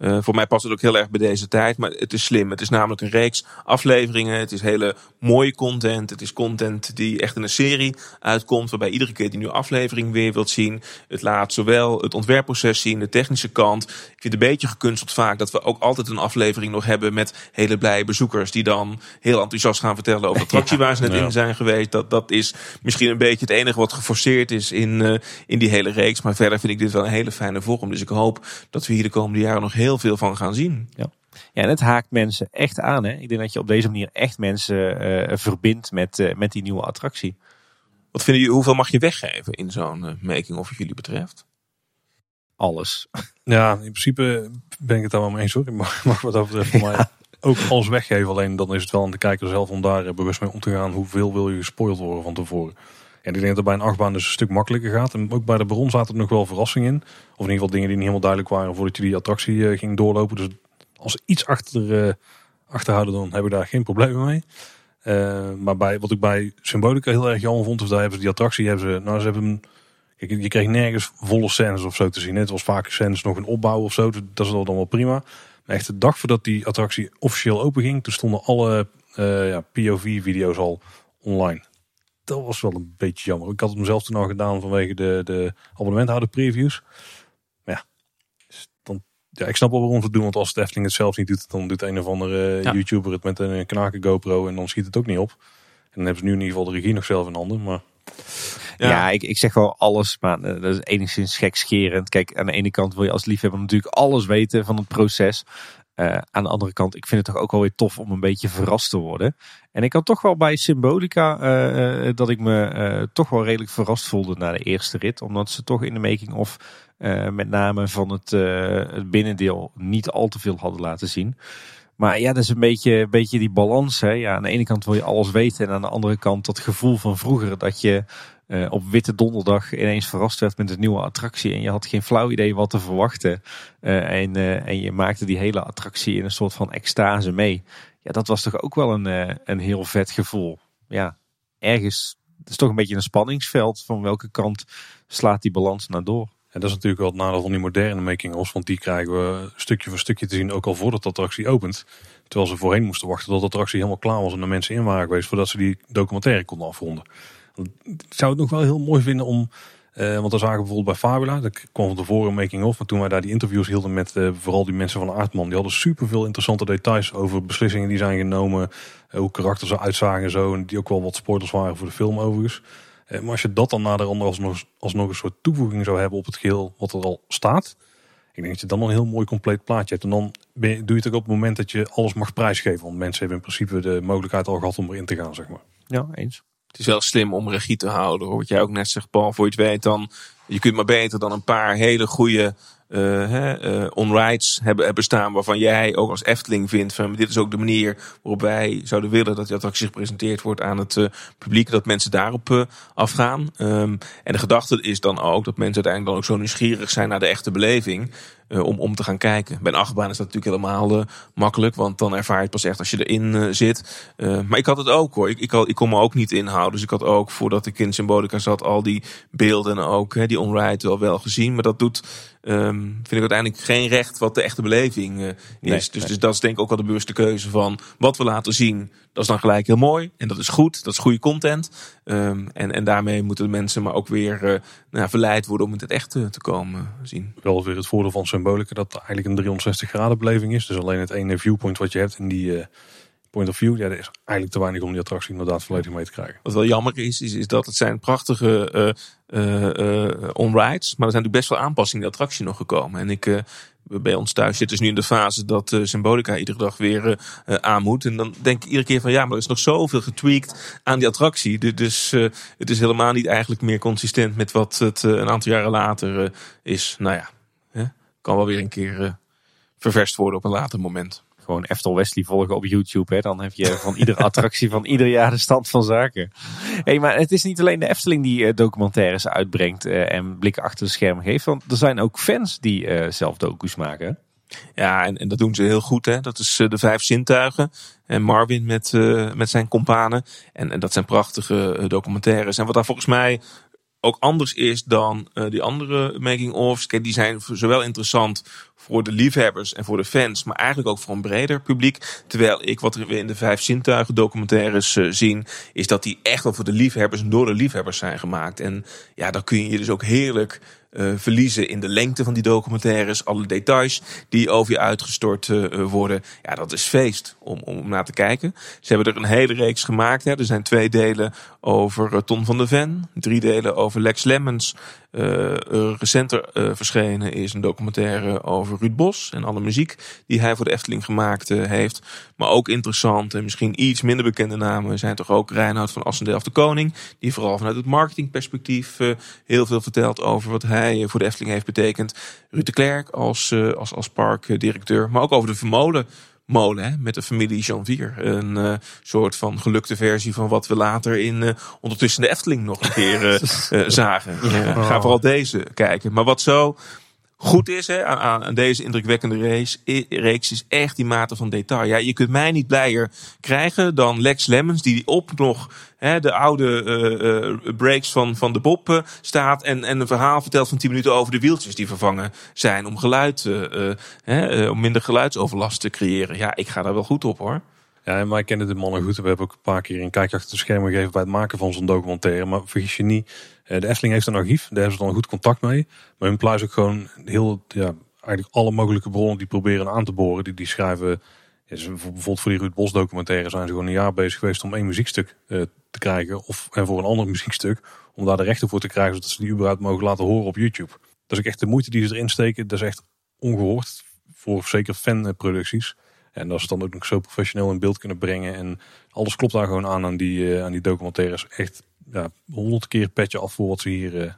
Eh, voor mij past het ook heel erg bij deze tijd. Maar het is slim. Het is namelijk een reeks afleveringen. Het is hele mooie content. Het is content die echt in een serie uitkomt. Waarbij iedere keer die nieuwe aflevering weer wilt zien. Het laat zowel het ontwerpproces zien, de technische kant. Ik vind het een beetje gekunsteld vaak dat we ook altijd een aflevering nog hebben met hele blije bezoekers. Die dan heel enthousiast gaan vertellen over *laughs* de attractie waar ze net Ja. in zijn geweest. Dat, dat is misschien een beetje het enige wat geforceerd is in, eh, in die hele reeks. Maar verder vind ik dit wel een hele fijne vorm. Dus ik hoop dat we hier de komende jaren nog heel veel van gaan zien. Ja. Ja, en het haakt mensen echt aan. Hè? Ik denk dat je op deze manier echt mensen uh, verbindt met, uh, met die nieuwe attractie. Wat vinden jullie, hoeveel mag je weggeven in zo'n making of wat jullie betreft? Alles. Ja, in principe ben ik het daar wel mee eens hoor. Ik mag, *laughs* mag wat over betreft voor mij ook alles weggeven. Alleen dan is het wel aan de kijker zelf om daar bewust mee om te gaan. Hoeveel wil je gespoild worden van tevoren? En ik denk dat het bij een achtbaan dus een stuk makkelijker gaat. En ook bij de Baron zaten er nog wel verrassingen in. Of in ieder geval dingen die niet helemaal duidelijk waren voordat je die attractie ging doorlopen. Dus als iets achter, uh, achterhouden, dan heb ik daar geen problemen mee. Uh, maar bij, wat ik bij Symbolica heel erg jammer vond, of daar hebben ze die attractie, hebben ze, nou ze hebben hem, kijk, je kreeg nergens volle scènes of zo te zien. Het was vaak scènes nog een opbouw of zo, dat is dan wel prima. Maar echt de dag voordat die attractie officieel open ging, toen stonden alle uh, ja, POV-video's al online. Dat was wel een beetje jammer. Ik had het mezelf toen al gedaan vanwege de, de abonnementhouder previews. Ja, ik snap wel waarom ze het doen. Want als de Efteling het zelf niet doet, dan doet een of andere ja. YouTuber het met een knaken GoPro en dan schiet het ook niet op. En dan hebben ze nu in ieder geval de regie nog zelf in handen. Maar... Ja, ik, ik zeg wel alles, maar dat is enigszins gekscherend. Kijk, aan de ene kant wil je als liefhebber natuurlijk alles weten van het proces. Uh, aan de andere kant, ik vind het toch ook wel weer tof om een beetje verrast te worden. En ik had toch wel bij Symbolica uh, dat ik me toch wel redelijk verrast voelde na de eerste rit. Omdat ze toch in de making of met name van het, het binnendeel niet al te veel hadden laten zien. Maar ja, dat is een beetje, een beetje die balans. Hè? Ja, aan de ene kant wil je alles weten. En aan de andere kant dat gevoel van vroeger dat je uh, op Witte Donderdag ineens verrast werd met een nieuwe attractie. En je had geen flauw idee wat te verwachten. Uh, en, uh, en je maakte die hele attractie in een soort van extase mee. Ja, dat was toch ook wel een, een heel vet gevoel. Ja, ergens. Het is toch een beetje een spanningsveld. Van welke kant slaat die balans naar door? En dat is natuurlijk wel het nadeel van die moderne making-ofs. Want die krijgen we stukje voor stukje te zien, ook al voordat de attractie opent. Terwijl ze voorheen moesten wachten tot de attractie helemaal klaar was en de mensen in waren geweest. Voordat ze die documentaire konden afronden. Ik zou het nog wel heel mooi vinden om. Uh, want dan zagen we bijvoorbeeld bij Fabula, dat kwam van tevoren een making of. Maar toen wij daar die interviews hielden met uh, vooral die mensen van Aardman, die hadden super veel interessante details over beslissingen die zijn genomen, uh, hoe karakters eruit zagen en zo. En die ook wel wat spoilers waren voor de film overigens. Maar als je dat dan nader alsnog, alsnog een soort toevoeging zou hebben op het geheel wat er al staat. Ik denk dat je dan een heel mooi compleet plaatje hebt. En dan je, doe je het ook op het moment dat je alles mag prijsgeven. Want mensen hebben in principe de mogelijkheid al gehad om erin te gaan, zeg maar. Ja, eens. Het is wel slim om regie te houden. Hoor. Wat jij ook net zegt, Paul. Voor je het weet dan. Je kunt maar beter dan een paar hele goede uh, uh, onrides hebben, hebben staan. Waarvan jij ook als Efteling vindt. Van, dit is ook de manier waarop wij zouden willen dat die attractie gepresenteerd wordt aan het uh, publiek. Dat mensen daarop afgaan. Um, en de gedachte is dan ook dat mensen uiteindelijk dan ook zo nieuwsgierig zijn naar de echte beleving. Om, om te gaan kijken. Bij een achtbaan is dat natuurlijk helemaal makkelijk, want dan ervaar je het pas echt als je erin zit. maar ik had het ook hoor. Ik, ik, ik kon me ook niet inhouden. Dus ik had ook, voordat ik in Symbolica zat, al die beelden en ook die onride wel wel gezien. Maar dat doet, um, vind ik uiteindelijk geen recht wat de echte beleving is. Nee, dus, nee. dus dat is denk ik ook wel de bewuste keuze van wat we laten zien. Dat is dan gelijk heel mooi en dat is goed. Dat is goede content. Um, en, en daarmee moeten de mensen maar ook weer nou, verleid worden om het echt te komen zien. Wel weer het voordeel van symbolica dat het eigenlijk een 360 graden beleving is. Dus alleen het ene viewpoint wat je hebt in die uh, point of view, ja, dat is eigenlijk te weinig om die attractie inderdaad volledig mee te krijgen. Wat wel jammer is, is, dat het zijn prachtige uh, uh, onrides, maar er zijn natuurlijk best wel aanpassingen in de attractie nog gekomen. En ik bij ons thuis zitten dus nu in de fase dat uh, Symbolica iedere dag weer uh, aan moet. En dan denk ik iedere keer van ja, maar er is nog zoveel getweakt aan die attractie. Dus uh, het is helemaal niet eigenlijk meer consistent met wat het een aantal jaren later is. Nou ja, hè? kan wel weer een keer ververst worden op een later moment gewoon Eftel Wesley volgen op YouTube. Hè. Dan heb je van iedere *laughs* attractie van ieder jaar de stand van zaken. Hey, maar het is niet alleen de Efteling die uh, documentaires uitbrengt uh, en blikken achter de schermen geeft. Want er zijn ook fans die uh, zelf docus maken. Ja, en, en, dat doen ze heel goed. Hè. Dat is de vijf zintuigen. En Marvin met, met zijn kompanen. En, en dat zijn prachtige documentaires. En wat daar volgens mij ook anders is dan uh, die andere making-ofs. Die zijn zowel interessant voor de liefhebbers en voor de fans, maar eigenlijk ook voor een breder publiek. Terwijl ik wat we in de vijf zintuigen documentaires uh, zien, is dat die echt wel voor de liefhebbers en door de liefhebbers zijn gemaakt. En ja, dan kun je je dus ook heerlijk uh, verliezen in de lengte van die documentaires, alle details die over je uitgestort uh, worden. Ja, dat is feest om, om naar te kijken. Ze hebben er een hele reeks gemaakt. Hè. Er zijn twee delen over Ton van de Ven, drie delen over Lex Lemmens, recenter verschenen is een documentaire over Ruud Bos en alle muziek die hij voor de Efteling gemaakt heeft. Maar ook interessant en misschien iets minder bekende namen zijn toch ook Reinhard van Assendelft de Koning, die vooral vanuit het marketingperspectief heel veel vertelt over wat hij voor de Efteling heeft betekend. Ruud de Klerk als, als, als parkdirecteur, maar ook over de vermolen molen hè, met de familie Janvier. Een uh, soort van gelukte versie van wat we later in uh, ondertussen de Efteling nog een keer uh, *laughs* zagen. Ga vooral deze kijken. Maar wat zo goed is hè, aan, aan, deze indrukwekkende race, reeks is echt die mate van detail. Ja, je kunt mij niet blijer krijgen dan Lex Lemmens die op nog hè, de oude uh, breaks van, van de Bob uh, staat en, en een verhaal vertelt van 10 minuten over de wieltjes die vervangen zijn om geluid, hè, om minder geluidsoverlast te creëren. Ja, ik ga daar wel goed op hoor. Ja, en wij kennen de mannen goed. We hebben ook een paar keer een kijkje achter de schermen gegeven bij het maken van zo'n documentaire. Maar vergis je niet, de Efteling heeft een archief. Daar hebben ze dan goed contact mee. Maar hun pluis ook gewoon heel, ja, eigenlijk alle mogelijke bronnen die proberen aan te boren. Die, die schrijven, ja, bijvoorbeeld voor die Ruud Bos documentaire zijn ze gewoon een jaar bezig geweest om één muziekstuk uh, te krijgen. Of en voor een ander muziekstuk. Om daar de rechten voor te krijgen, zodat ze die überhaupt mogen laten horen op YouTube. Dat is echt de moeite die ze erin steken. Dat is echt ongehoord. Voor zeker fanproducties. En als ze dan ook nog zo professioneel in beeld kunnen brengen. En alles klopt daar gewoon aan aan die, uh, aan die documentaires. Echt ja, honderd keer petje af voor wat ze hier uh,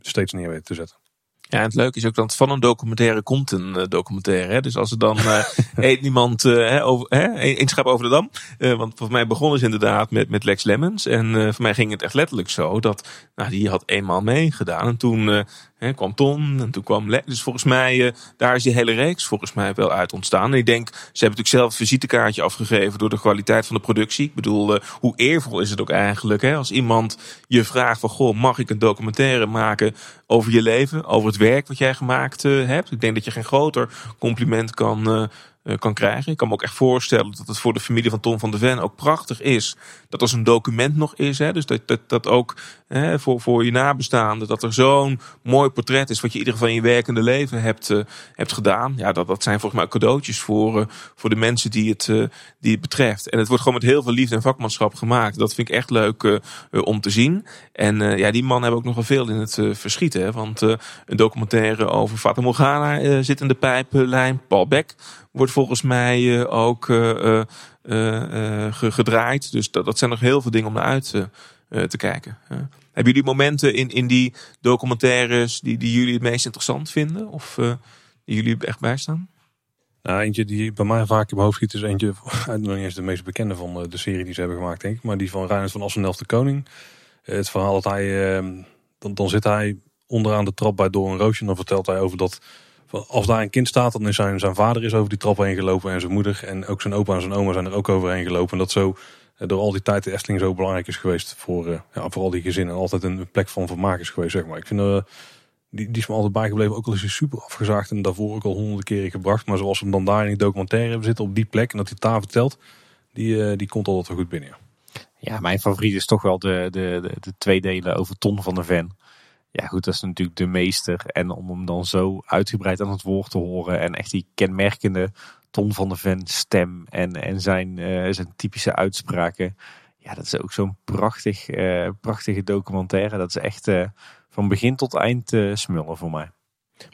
steeds neer weten te zetten. Ja, en het leuke is ook dat van een documentaire komt een uh, documentaire. Hè? Dus als er dan uh, *laughs* eet niemand uh, over, één schap over de dam. want voor mij begonnen ze inderdaad met, met Lex Lemmens. En voor mij ging het echt letterlijk zo dat nou, die had eenmaal meegedaan. En toen He, kwam Ton en toen kwam Le Dus volgens mij, uh, daar is die hele reeks volgens mij wel uit ontstaan. En ik denk, ze hebben natuurlijk zelf het visitekaartje afgegeven door de kwaliteit van de productie. Ik bedoel, uh, hoe eervol is het ook eigenlijk hè? als iemand je vraagt van, goh, mag ik een documentaire maken over je leven, over het werk wat jij gemaakt uh, hebt? Ik denk dat je geen groter compliment kan eh, kan krijgen. Ik kan me ook echt voorstellen dat het voor de familie van Tom van de Ven ook prachtig is. Dat als een document nog is. Hè, dus dat, dat, dat ook hè, voor, voor je nabestaanden. Dat er zo'n mooi portret is. Wat je in ieder geval in je werkende leven hebt, uh, hebt gedaan. Ja, dat, dat zijn volgens mij cadeautjes voor, uh, voor de mensen die het, die het betreft. En het wordt gewoon met heel veel liefde en vakmanschap gemaakt. Dat vind ik echt leuk om te zien. En ja, die man hebben ook nog wel veel in het verschiet. Hè, want een documentaire over Fata Morgana zit in de pijplijn. Paul Beck wordt volgens mij eh, ook uh, gedraaid. Dus dat, dat zijn nog heel veel dingen om naar uit te kijken. Hebben jullie momenten in, in die documentaires die, die jullie het meest interessant vinden? Of die jullie echt bijstaan? Nou, eentje die bij mij vaak in mijn hoofd schiet is eentje, *laughs* nog niet eens de meest bekende van de serie die ze hebben gemaakt, denk ik. Maar die van Reinhard van Assendelf de Koning. Het verhaal dat hij, dan, dan zit hij onderaan de trap bij Door een Roosje en dan vertelt hij over dat als daar een kind staat, dan is zijn, zijn vader is over die trap heen gelopen en zijn moeder en ook zijn opa en zijn oma zijn er ook overheen gelopen. En dat zo eh, door al die tijd de Efteling zo belangrijk is geweest voor, uh, ja, voor al die gezinnen. En altijd een plek van vermaak is geweest, zeg maar. Ik vind uh, die, die is me altijd bijgebleven. Ook al is hij super afgezaagd en daarvoor ook al honderden keren gebracht. Maar zoals hem dan daar in die documentaire hebben zitten op die plek en dat hij daar vertelt, die, die komt altijd wel goed binnen. Ja. mijn favoriet is toch wel de, de, de, de twee delen over Ton van der Ven. Ja, goed, dat is natuurlijk de meester. En om hem dan zo uitgebreid aan het woord te horen en echt die kenmerkende Ton van de Ven stem en, en zijn, uh, zijn typische uitspraken. Ja, dat is ook zo'n prachtig, uh, prachtige documentaire. Dat is echt uh, van begin tot eind smullen voor mij.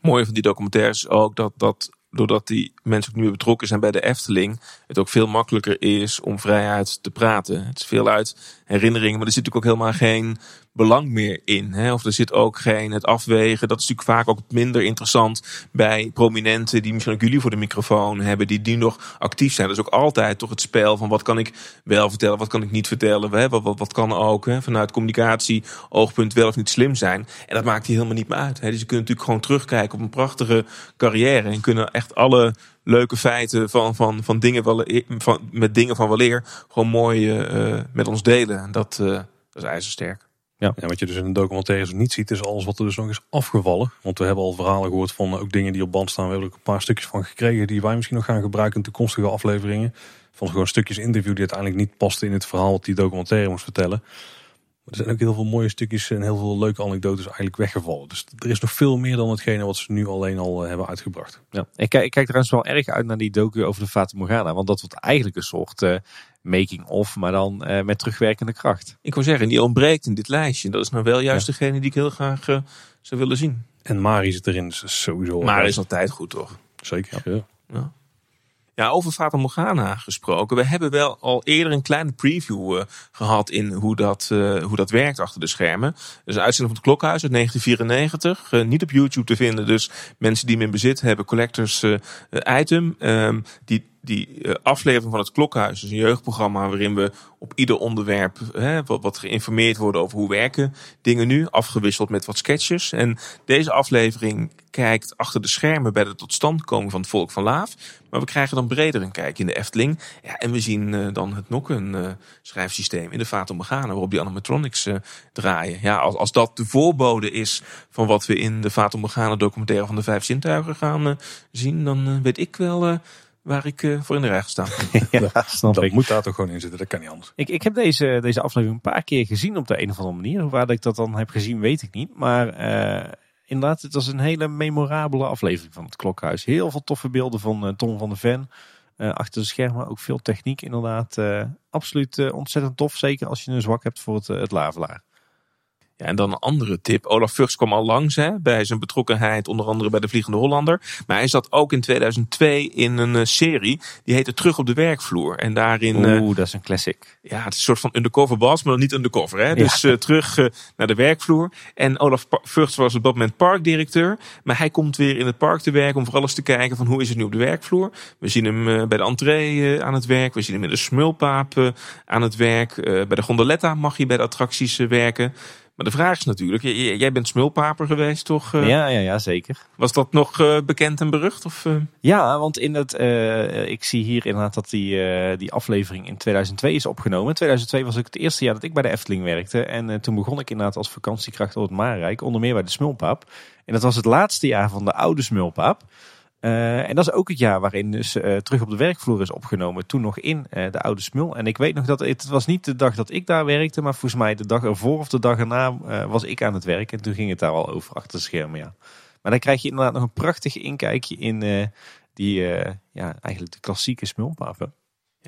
Mooi van die documentaires ook dat, dat doordat die mensen ook nu betrokken zijn bij de Efteling, het ook veel makkelijker is om vrijuit te praten. Het is veel uit herinneringen, maar er zit natuurlijk ook helemaal geen belang meer in. Hè? Of er zit ook geen het afwegen. Dat is natuurlijk vaak ook minder interessant bij prominenten die misschien ook jullie voor de microfoon hebben, die, die nog actief zijn. Dat is ook altijd toch het spel van wat kan ik wel vertellen, wat kan ik niet vertellen. Hè? Wat, wat, wat kan ook hè? vanuit communicatie oogpunt wel of niet slim zijn. En dat maakt hier helemaal niet meer uit. Hè? Dus je kunt natuurlijk gewoon terugkijken op een prachtige carrière en kunnen echt alle leuke feiten van, van, van dingen van, met dingen van weleer gewoon mooi uh, met ons delen. En dat, uh, dat is ijzersterk. Ja. ja, wat je dus in een documentaire niet ziet, is alles wat er dus nog is afgevallen. Want we hebben al verhalen gehoord van eh, ook dingen die op band staan. We hebben er een paar stukjes van gekregen die wij misschien nog gaan gebruiken in toekomstige afleveringen. Van gewoon stukjes interview die uiteindelijk niet pasten in het verhaal wat die documentaire moest vertellen. Maar er zijn ook heel veel mooie stukjes en heel veel leuke anekdotes eigenlijk weggevallen. Dus er is nog veel meer dan hetgene wat ze nu alleen al eh, hebben uitgebracht. Ja, ik, kijk, ik kijk trouwens wel erg uit naar die docu over de Fata Morgana. Want dat wordt eigenlijk een soort uh, making-of, maar dan uh, met terugwerkende kracht. Ik wil zeggen, die ontbreekt in dit lijstje. Dat is nou wel juist degene die ik heel graag zou willen zien. En Mari zit erin, dus sowieso... Maar is altijd goed, toch? Zeker, ja. Ja. Ja, over Fata Morgana gesproken. We hebben wel al eerder een kleine preview uh, gehad in hoe dat, uh, hoe dat werkt achter de schermen. Dus uitzending van het Klokhuis uit 1994. Uh, niet op YouTube te vinden, dus mensen die hem in bezit hebben, collectors item. Um, die die uh, aflevering van het Klokhuis is een jeugdprogramma waarin we op ieder onderwerp hè, wat, geïnformeerd worden over hoe werken dingen nu, afgewisseld met wat sketches. En deze aflevering kijkt achter de schermen bij de totstandkoming van het volk van Laaf. Maar we krijgen dan breder een kijk in de Efteling. Ja, en we zien uh, dan het Nokken uh, schrijfsysteem in de Vater Morgana, waarop die animatronics draaien. Ja, als, als dat de voorbode is van wat we in de Vater Morgana documentaire van de Vijf Zintuigen gaan zien, dan weet ik wel waar ik uh, voor in de rij *laughs* ja, snap dat ik. moet daar toch gewoon in zitten, dat kan niet anders. Ik, ik heb deze, deze aflevering een paar keer gezien op de een of andere manier. Hoe waar ik dat dan heb gezien, weet ik niet. Maar uh, inderdaad, het was een hele memorabele aflevering van het Klokhuis. Heel veel toffe beelden van uh, Tom van de Ven. achter de schermen ook veel techniek inderdaad. absoluut ontzettend tof, zeker als je een zwak hebt voor het, het lavelaar. Ja, en dan een andere tip. Olaf Vugs kwam al langs hè, bij zijn betrokkenheid, onder andere bij de Vliegende Hollander. Maar hij zat ook in 2002 in een uh, serie, die heette Terug op de werkvloer. En daarin... Oeh, uh, dat is een classic. Ja, het is een soort van undercover maar dan niet undercover. Hè? Ja. Dus uh, terug naar de werkvloer. En Olaf Vugs was op dat moment parkdirecteur. Maar hij komt weer in het park te werken om voor alles te kijken van hoe is het nu op de werkvloer. We zien hem bij de entree aan het werk. We zien hem in de smulpaap aan het werk. bij de gondoletta mag hij bij de attracties werken. Maar de vraag is natuurlijk, jij bent smulpaper geweest, toch? Ja, ja, ja zeker. Was dat nog uh, bekend en berucht? Of, uh? Ja, want in het, uh, ik zie hier inderdaad dat die, die aflevering in 2002 is opgenomen. In 2002 was ook het eerste jaar dat ik bij de Efteling werkte. En toen begon ik inderdaad als vakantiekracht op het Maarrijk, onder meer bij de Smulpaap. En dat was het laatste jaar van de oude Smulpaap. Uh, en dat is ook het jaar waarin dus uh, terug op de werkvloer is opgenomen. Toen nog in uh, de oude smul. En ik weet nog dat het, het was niet de dag dat ik daar werkte. Maar volgens mij de dag ervoor of de dag erna was ik aan het werk. En toen ging het daar al over achter de schermen. Ja. Maar dan krijg je inderdaad nog een prachtig inkijkje in die, ja, eigenlijk de klassieke smulpaven.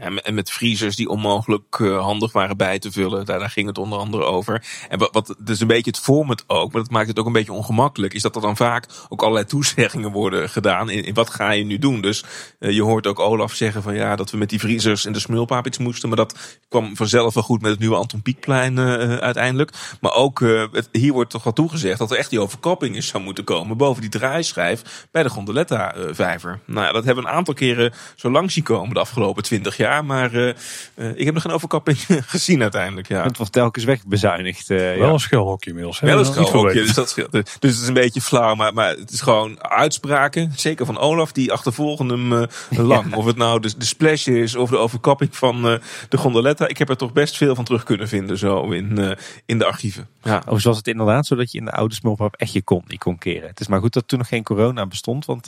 Ja, en met vriezers die onmogelijk uh, handig waren bij te vullen. Daar, ging het onder andere over. En wat, dus een beetje het format ook, maar dat maakt het ook een beetje ongemakkelijk, is dat er dan vaak ook allerlei toezeggingen worden gedaan. In, wat ga je nu doen? Dus uh, je hoort ook Olaf zeggen van ja, dat we met die vriezers en de smulpaap iets moesten. Maar dat kwam vanzelf wel goed met het nieuwe Anton Pieckplein uh, uiteindelijk. Maar ook het, hier wordt toch wel toegezegd dat er echt die overkapping is zou moeten komen boven die draaischijf bij de Gondoletta vijver. Nou ja, dat hebben we een aantal keren zo langs zien komen de afgelopen twintig jaar. Ja, maar uh, uh, ik heb nog geen overkapping *laughs* gezien uiteindelijk. Ja. Het wordt telkens wegbezuinigd. Uh, Wel ja. een schuilhokje inmiddels. Wel een schuilhokje, dus, dat scheelt. dus het is een beetje flauw. Maar, maar het is gewoon uitspraken, zeker van Olaf, die achtervolgen hem *laughs* lang. Ja. Of het nou de, de splash is of de overkapping van de gondoletta. Ik heb er toch best veel van terug kunnen vinden zo in, in de archieven. Ja. Of was het inderdaad zo dat je in de oude smulpap echt je kont niet kon keren. Het is maar goed dat toen nog geen corona bestond, want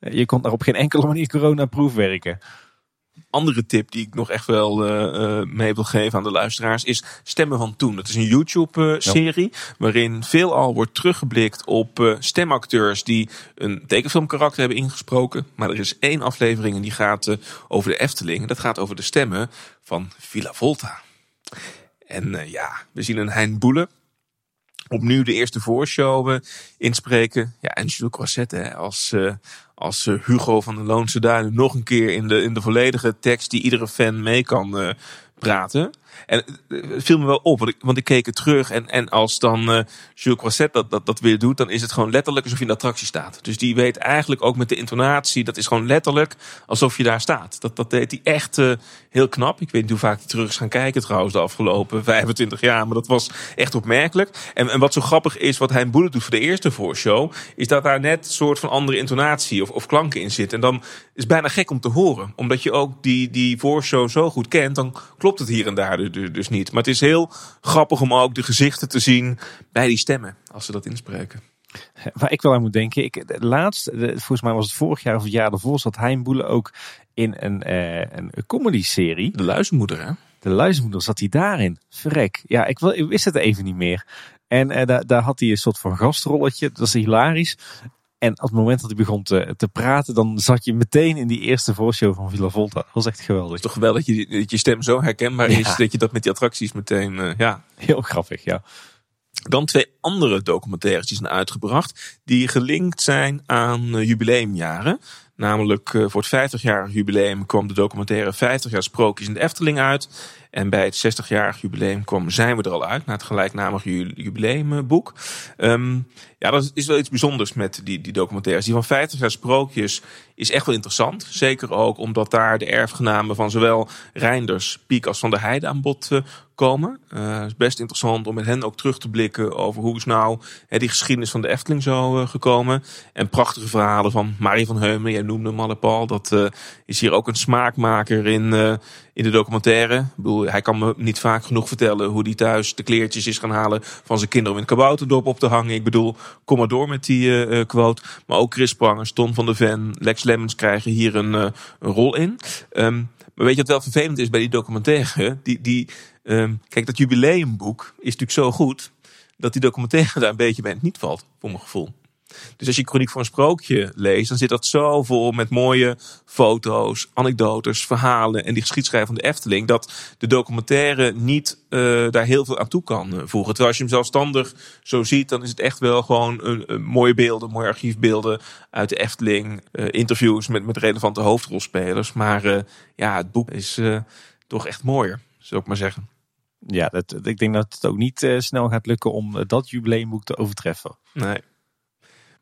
je kon daar op geen enkele manier corona-proef werken andere tip die ik nog echt wel uh, mee wil geven aan de luisteraars is Stemmen van Toen. Dat is een YouTube-serie ja. waarin veelal wordt teruggeblikt op uh, stemacteurs die een tekenfilmkarakter hebben ingesproken. Maar er is één aflevering en die gaat over de Efteling. Dat gaat over de stemmen van Villa Volta. En ja, we zien een Hein Boele opnieuw de eerste voorshow inspreken. Ja, en Jules Croisset als als Hugo van de Loonse Duinen nog een keer in de, in de volledige tekst die iedere fan mee kan uh, praten. En het viel me wel op, want ik, want ik keek het terug. En, en als dan uh, Jules Croisset dat, dat, dat weer doet, dan is het gewoon letterlijk alsof je in de attractie staat. Dus die weet eigenlijk ook met de intonatie, dat is gewoon letterlijk alsof je daar staat. Dat, dat deed hij echt uh, heel knap. Ik weet niet hoe vaak hij terug is gaan kijken trouwens de afgelopen *laughs* 25 jaar. Maar dat was echt opmerkelijk. En, en wat zo grappig is, wat hij in doet voor de eerste voorshow, is dat daar net een soort van andere intonatie of, of klanken in zit. En dan is het bijna gek om te horen. Omdat je ook die, die voorshow zo goed kent, dan klopt het hier en daar dus niet. Maar het is heel grappig om ook de gezichten te zien bij die stemmen als ze dat inspreken. Waar ik wel aan moet denken, ik, laatst, volgens mij was het vorig jaar of het jaar daarvoor, zat Hein Boele ook in een, uh, een comedy-serie. De Luizenmoeder, hè? De Luizenmoeder zat hij daarin. Verrek. Ja, ik, wil, ik wist het even niet meer. En uh, daar, daar had hij een soort van gastrolletje. Dat was hilarisch. En op het moment dat hij begon te, te praten, dan zat je meteen in die eerste voorshow van Villa Volta. Dat was echt geweldig. Het is toch geweldig dat je, dat je stem zo herkenbaar ja. is, dat je dat met die attracties meteen, uh, ja. Heel grappig, ja. Dan twee andere documentaires die zijn uitgebracht, die gelinkt zijn aan uh, jubileumjaren. Namelijk uh, voor het 50-jarig jubileum kwam de documentaire 50 jaar sprookjes in de Efteling uit. En bij het 60-jarig jubileum kwam Zijn we er al uit, na het gelijknamige jubileumboek. Um, ja, dat is wel iets bijzonders met die, die documentaires. Die van 50 jaar sprookjes is echt wel interessant. Zeker ook omdat daar de erfgenamen van zowel Reinders, Piek als Van der Heide aan bod uh, komen. Uh, het is best interessant om met hen ook terug te blikken over hoe is nou die geschiedenis van de Efteling zo uh, gekomen. En prachtige verhalen van Marie van Heumen, jij noemde Malle Paul. Dat is hier ook een smaakmaker in, in de documentaire. Ik bedoel, hij kan me niet vaak genoeg vertellen hoe hij thuis de kleertjes is gaan halen van zijn kinderen om in het kabouterdorp op te hangen. Ik bedoel, kom maar door met die quote. Maar ook Chris Prangers, Ton van der Ven, Lex Lemmens krijgen hier een, een rol in. Um, maar weet je wat wel vervelend is bij die documentaire? Die, die, um, kijk, dat jubileumboek is natuurlijk zo goed dat die documentaire *laughs* daar een beetje bij het niet valt, voor mijn gevoel. Dus als je Chroniek voor een Sprookje leest, dan zit dat zo vol met mooie foto's, anekdotes, verhalen en die geschiedschrijver van de Efteling, dat de documentaire niet uh, daar heel veel aan toe kan voegen. Terwijl als je hem zelfstandig zo ziet, dan is het echt wel gewoon een, een mooie beelden, mooie archiefbeelden uit de Efteling, interviews met, met relevante hoofdrolspelers. Maar ja, het boek is toch echt mooier, zou ik maar zeggen. Ja, ik denk dat het ook niet snel gaat lukken om dat jubileumboek te overtreffen. Nee.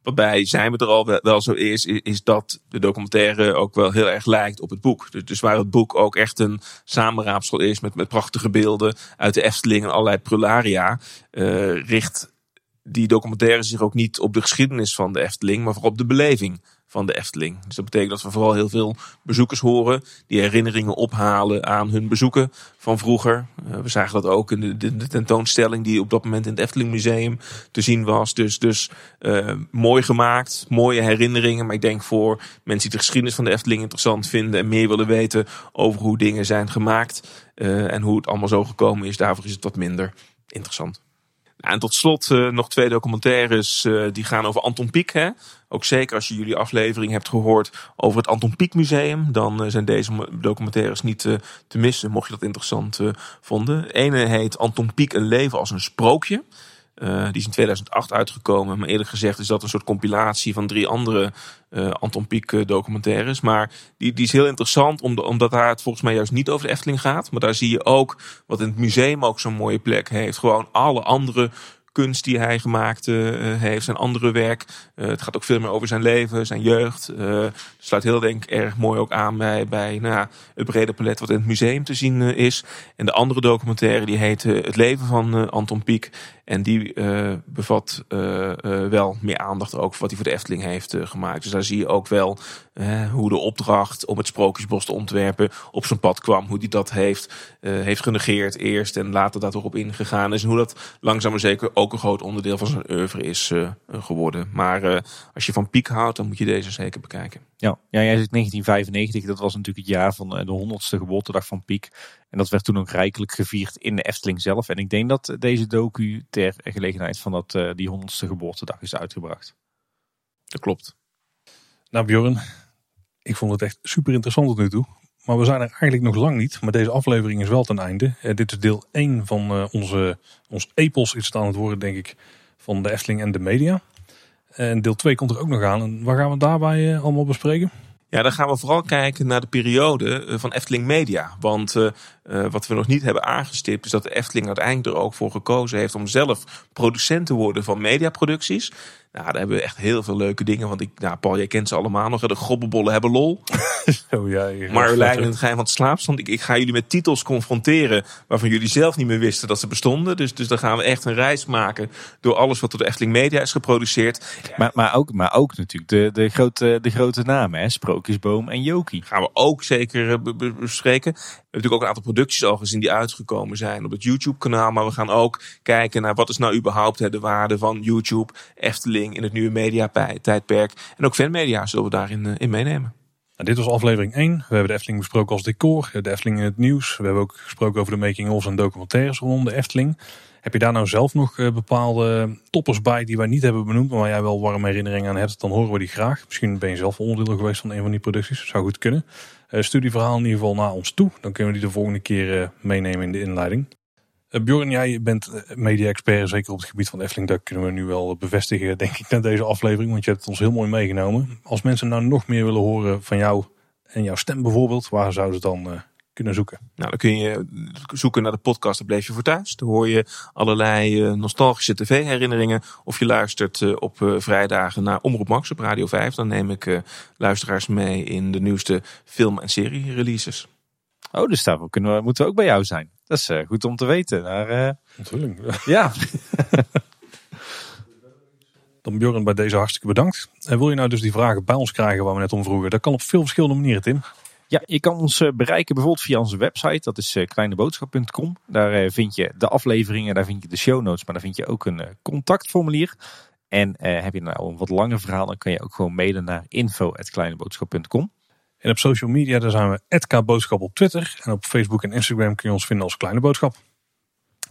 Waarbij zijn we er al wel, zo is, is dat de documentaire ook wel heel erg lijkt op het boek. Dus, dus waar het boek ook echt een samenraapsel is met, met prachtige beelden uit de Efteling en allerlei prularia, uh, richt die documentaire zich ook niet op de geschiedenis van de Efteling, maar vooral op de beleving van de Efteling. Dus dat betekent dat we vooral heel veel bezoekers horen die herinneringen ophalen aan hun bezoeken van vroeger. Uh, we zagen dat ook in de, tentoonstelling die op dat moment in het Efteling Museum te zien was. Dus, dus uh, mooi gemaakt, mooie herinneringen. Maar ik denk voor mensen die de geschiedenis van de Efteling interessant vinden en meer willen weten over hoe dingen zijn gemaakt uh, en hoe het allemaal zo gekomen is, daarvoor is het wat minder interessant. Nou, en tot slot uh, nog twee documentaires die gaan over Anton Pieck. Hè? Ook zeker als je jullie aflevering hebt gehoord over het Anton Pieck Museum. Dan uh, zijn deze documentaires niet te missen, mocht je dat interessant vonden. De ene heet Anton Pieck, een leven als een sprookje. Die is in 2008 uitgekomen. Maar eerlijk gezegd is dat een soort compilatie van drie andere Anton Pieck documentaires. Maar die, die is heel interessant omdat daar het volgens mij juist niet over de Efteling gaat. Maar daar zie je ook wat in het museum ook zo'n mooie plek heeft. Gewoon alle andere kunst die hij gemaakt uh, heeft, zijn andere werk. Uh, het gaat ook veel meer over zijn leven, zijn jeugd. Uh, sluit heel denk ik erg mooi ook aan bij, bij nou ja, het brede palet wat in het museum te zien is. En de andere documentaire die heet Het leven van Anton Pieck. En die bevat wel meer aandacht ook voor wat hij voor de Efteling heeft gemaakt. Dus daar zie je ook wel hoe de opdracht om het Sprookjesbos te ontwerpen op zijn pad kwam. Hoe hij dat heeft, heeft genegeerd eerst en later daar toch op ingegaan is. En hoe dat langzaam maar zeker ook een groot onderdeel van zijn oeuvre is uh, geworden. Maar uh, als je van Piek houdt, dan moet je deze zeker bekijken. Ja, ja jij zegt 1995, dat was natuurlijk het jaar van eh, de honderdste geboortedag van Piek. En dat werd toen ook rijkelijk gevierd in de Efteling zelf. En ik denk dat deze docu ter gelegenheid van dat, uh, die honderdste geboortedag is uitgebracht. Dat klopt. Nou Bjorn, ik vond het echt super interessant tot nu toe. Maar we zijn er eigenlijk nog lang niet. Maar deze aflevering is wel ten einde. Uh, dit is deel 1 van uh, onze, ons epos is het aan het worden, denk ik, van de Efteling en de media. En deel 2 komt er ook nog aan. En waar gaan we daarbij uh, allemaal bespreken? Ja, dan gaan we vooral kijken naar de periode van Efteling Media. Want wat we nog niet hebben aangestipt is dat de Efteling uiteindelijk er ook voor gekozen heeft om zelf producent te worden van mediaproducties. Nou, daar hebben we echt heel veel leuke dingen. Want ik, nou, Paul, jij kent ze allemaal nog. De gobbenbollen hebben lol. *laughs* Zo, ja, Marjolein en het geheim van het slaapstand. Ik, ik ga jullie met titels confronteren waarvan jullie zelf niet meer wisten dat ze bestonden. Dus, dus dan gaan we echt een reis maken door alles wat door de Efteling Media is geproduceerd. Maar, maar, ook, maar ook natuurlijk de, de, grote, de grote namen, hè? Sprookjesboom en Jokie. Gaan we ook zeker eh, bespreken. Natuurlijk ook een aantal producties al gezien die uitgekomen zijn op het YouTube-kanaal. Maar we gaan ook kijken naar wat is nou überhaupt de waarde van YouTube, Efteling in het nieuwe media-tijdperk. En ook fanmedia zullen we daarin uh, in meenemen. Nou, dit was aflevering 1. We hebben de Efteling besproken als decor, de Efteling in het nieuws. We hebben ook gesproken over de making-ofs en documentaires rondom de Efteling. Heb je daar nou zelf nog uh, bepaalde toppers bij die wij niet hebben benoemd, maar waar jij wel warme herinneringen aan hebt, dan horen we die graag. Misschien ben je zelf onderdeel geweest van een van die producties. Zou goed kunnen. Uh, stuur die verhaal in ieder geval naar ons toe. Dan kunnen we die de volgende keer meenemen in de inleiding. Uh, Bjorn, jij bent media-expert, zeker op het gebied van Efteling. Dat kunnen we nu wel bevestigen, *laughs* denk ik, na deze aflevering. Want je hebt het ons heel mooi meegenomen. Als mensen nou nog meer willen horen van jou en jouw stem bijvoorbeeld, waar zouden ze dan kunnen zoeken? Nou, dan kun je zoeken naar de podcast Bleef je voor thuis. Daar hoor je allerlei uh, nostalgische tv-herinneringen. Of je luistert uh, op uh, vrijdagen naar Omroep Max op Radio 5. Dan neem ik luisteraars mee in de nieuwste film- en serie-releases. Oh, dus daarvoor kunnen we, moeten we ook bij jou zijn. Dat is goed om te weten. Daar, Natuurlijk. *laughs* Ja. *laughs* Dan Bjorn, bij deze hartstikke bedankt. En wil je nou dus die vragen bij ons krijgen waar we net om vroegen? Dat kan op veel verschillende manieren, Tim. Ja, je kan ons bereiken bijvoorbeeld via onze website. Dat is kleineboodschap.com. Daar vind je de afleveringen, daar vind je de show notes. Maar daar vind je ook een contactformulier. En heb je nou een wat langer verhaal, dan kan je ook gewoon mailen naar info.kleineboodschap.com. En op social media, daar zijn we @kboodschap op Twitter. En op Facebook en Instagram kun je ons vinden als Kleine Boodschap.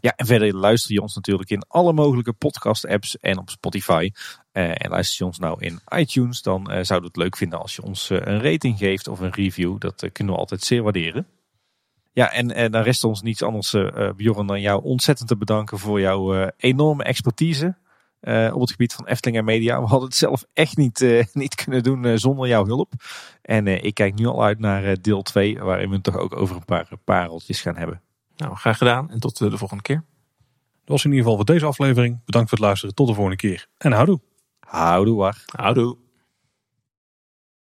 Ja, en verder luister je ons natuurlijk in alle mogelijke podcast-apps en op Spotify. Uh, en luister je ons nou in iTunes, dan uh, zouden we het leuk vinden als je ons uh, een rating geeft of een review. Dat kunnen we altijd zeer waarderen. Ja, en dan rest ons niets anders, Bjorn, dan jou ontzettend te bedanken voor jouw enorme expertise op het gebied van Efteling en media. We hadden het zelf echt niet, *laughs* niet kunnen doen zonder jouw hulp. En ik kijk nu al uit naar deel 2, waarin we het toch ook over een paar pareltjes gaan hebben. Nou, graag gedaan en tot de volgende keer. Dat was in ieder geval voor deze aflevering. Bedankt voor het luisteren. Tot de volgende keer. En houdoe. Houdoe, wacht. Houdoe.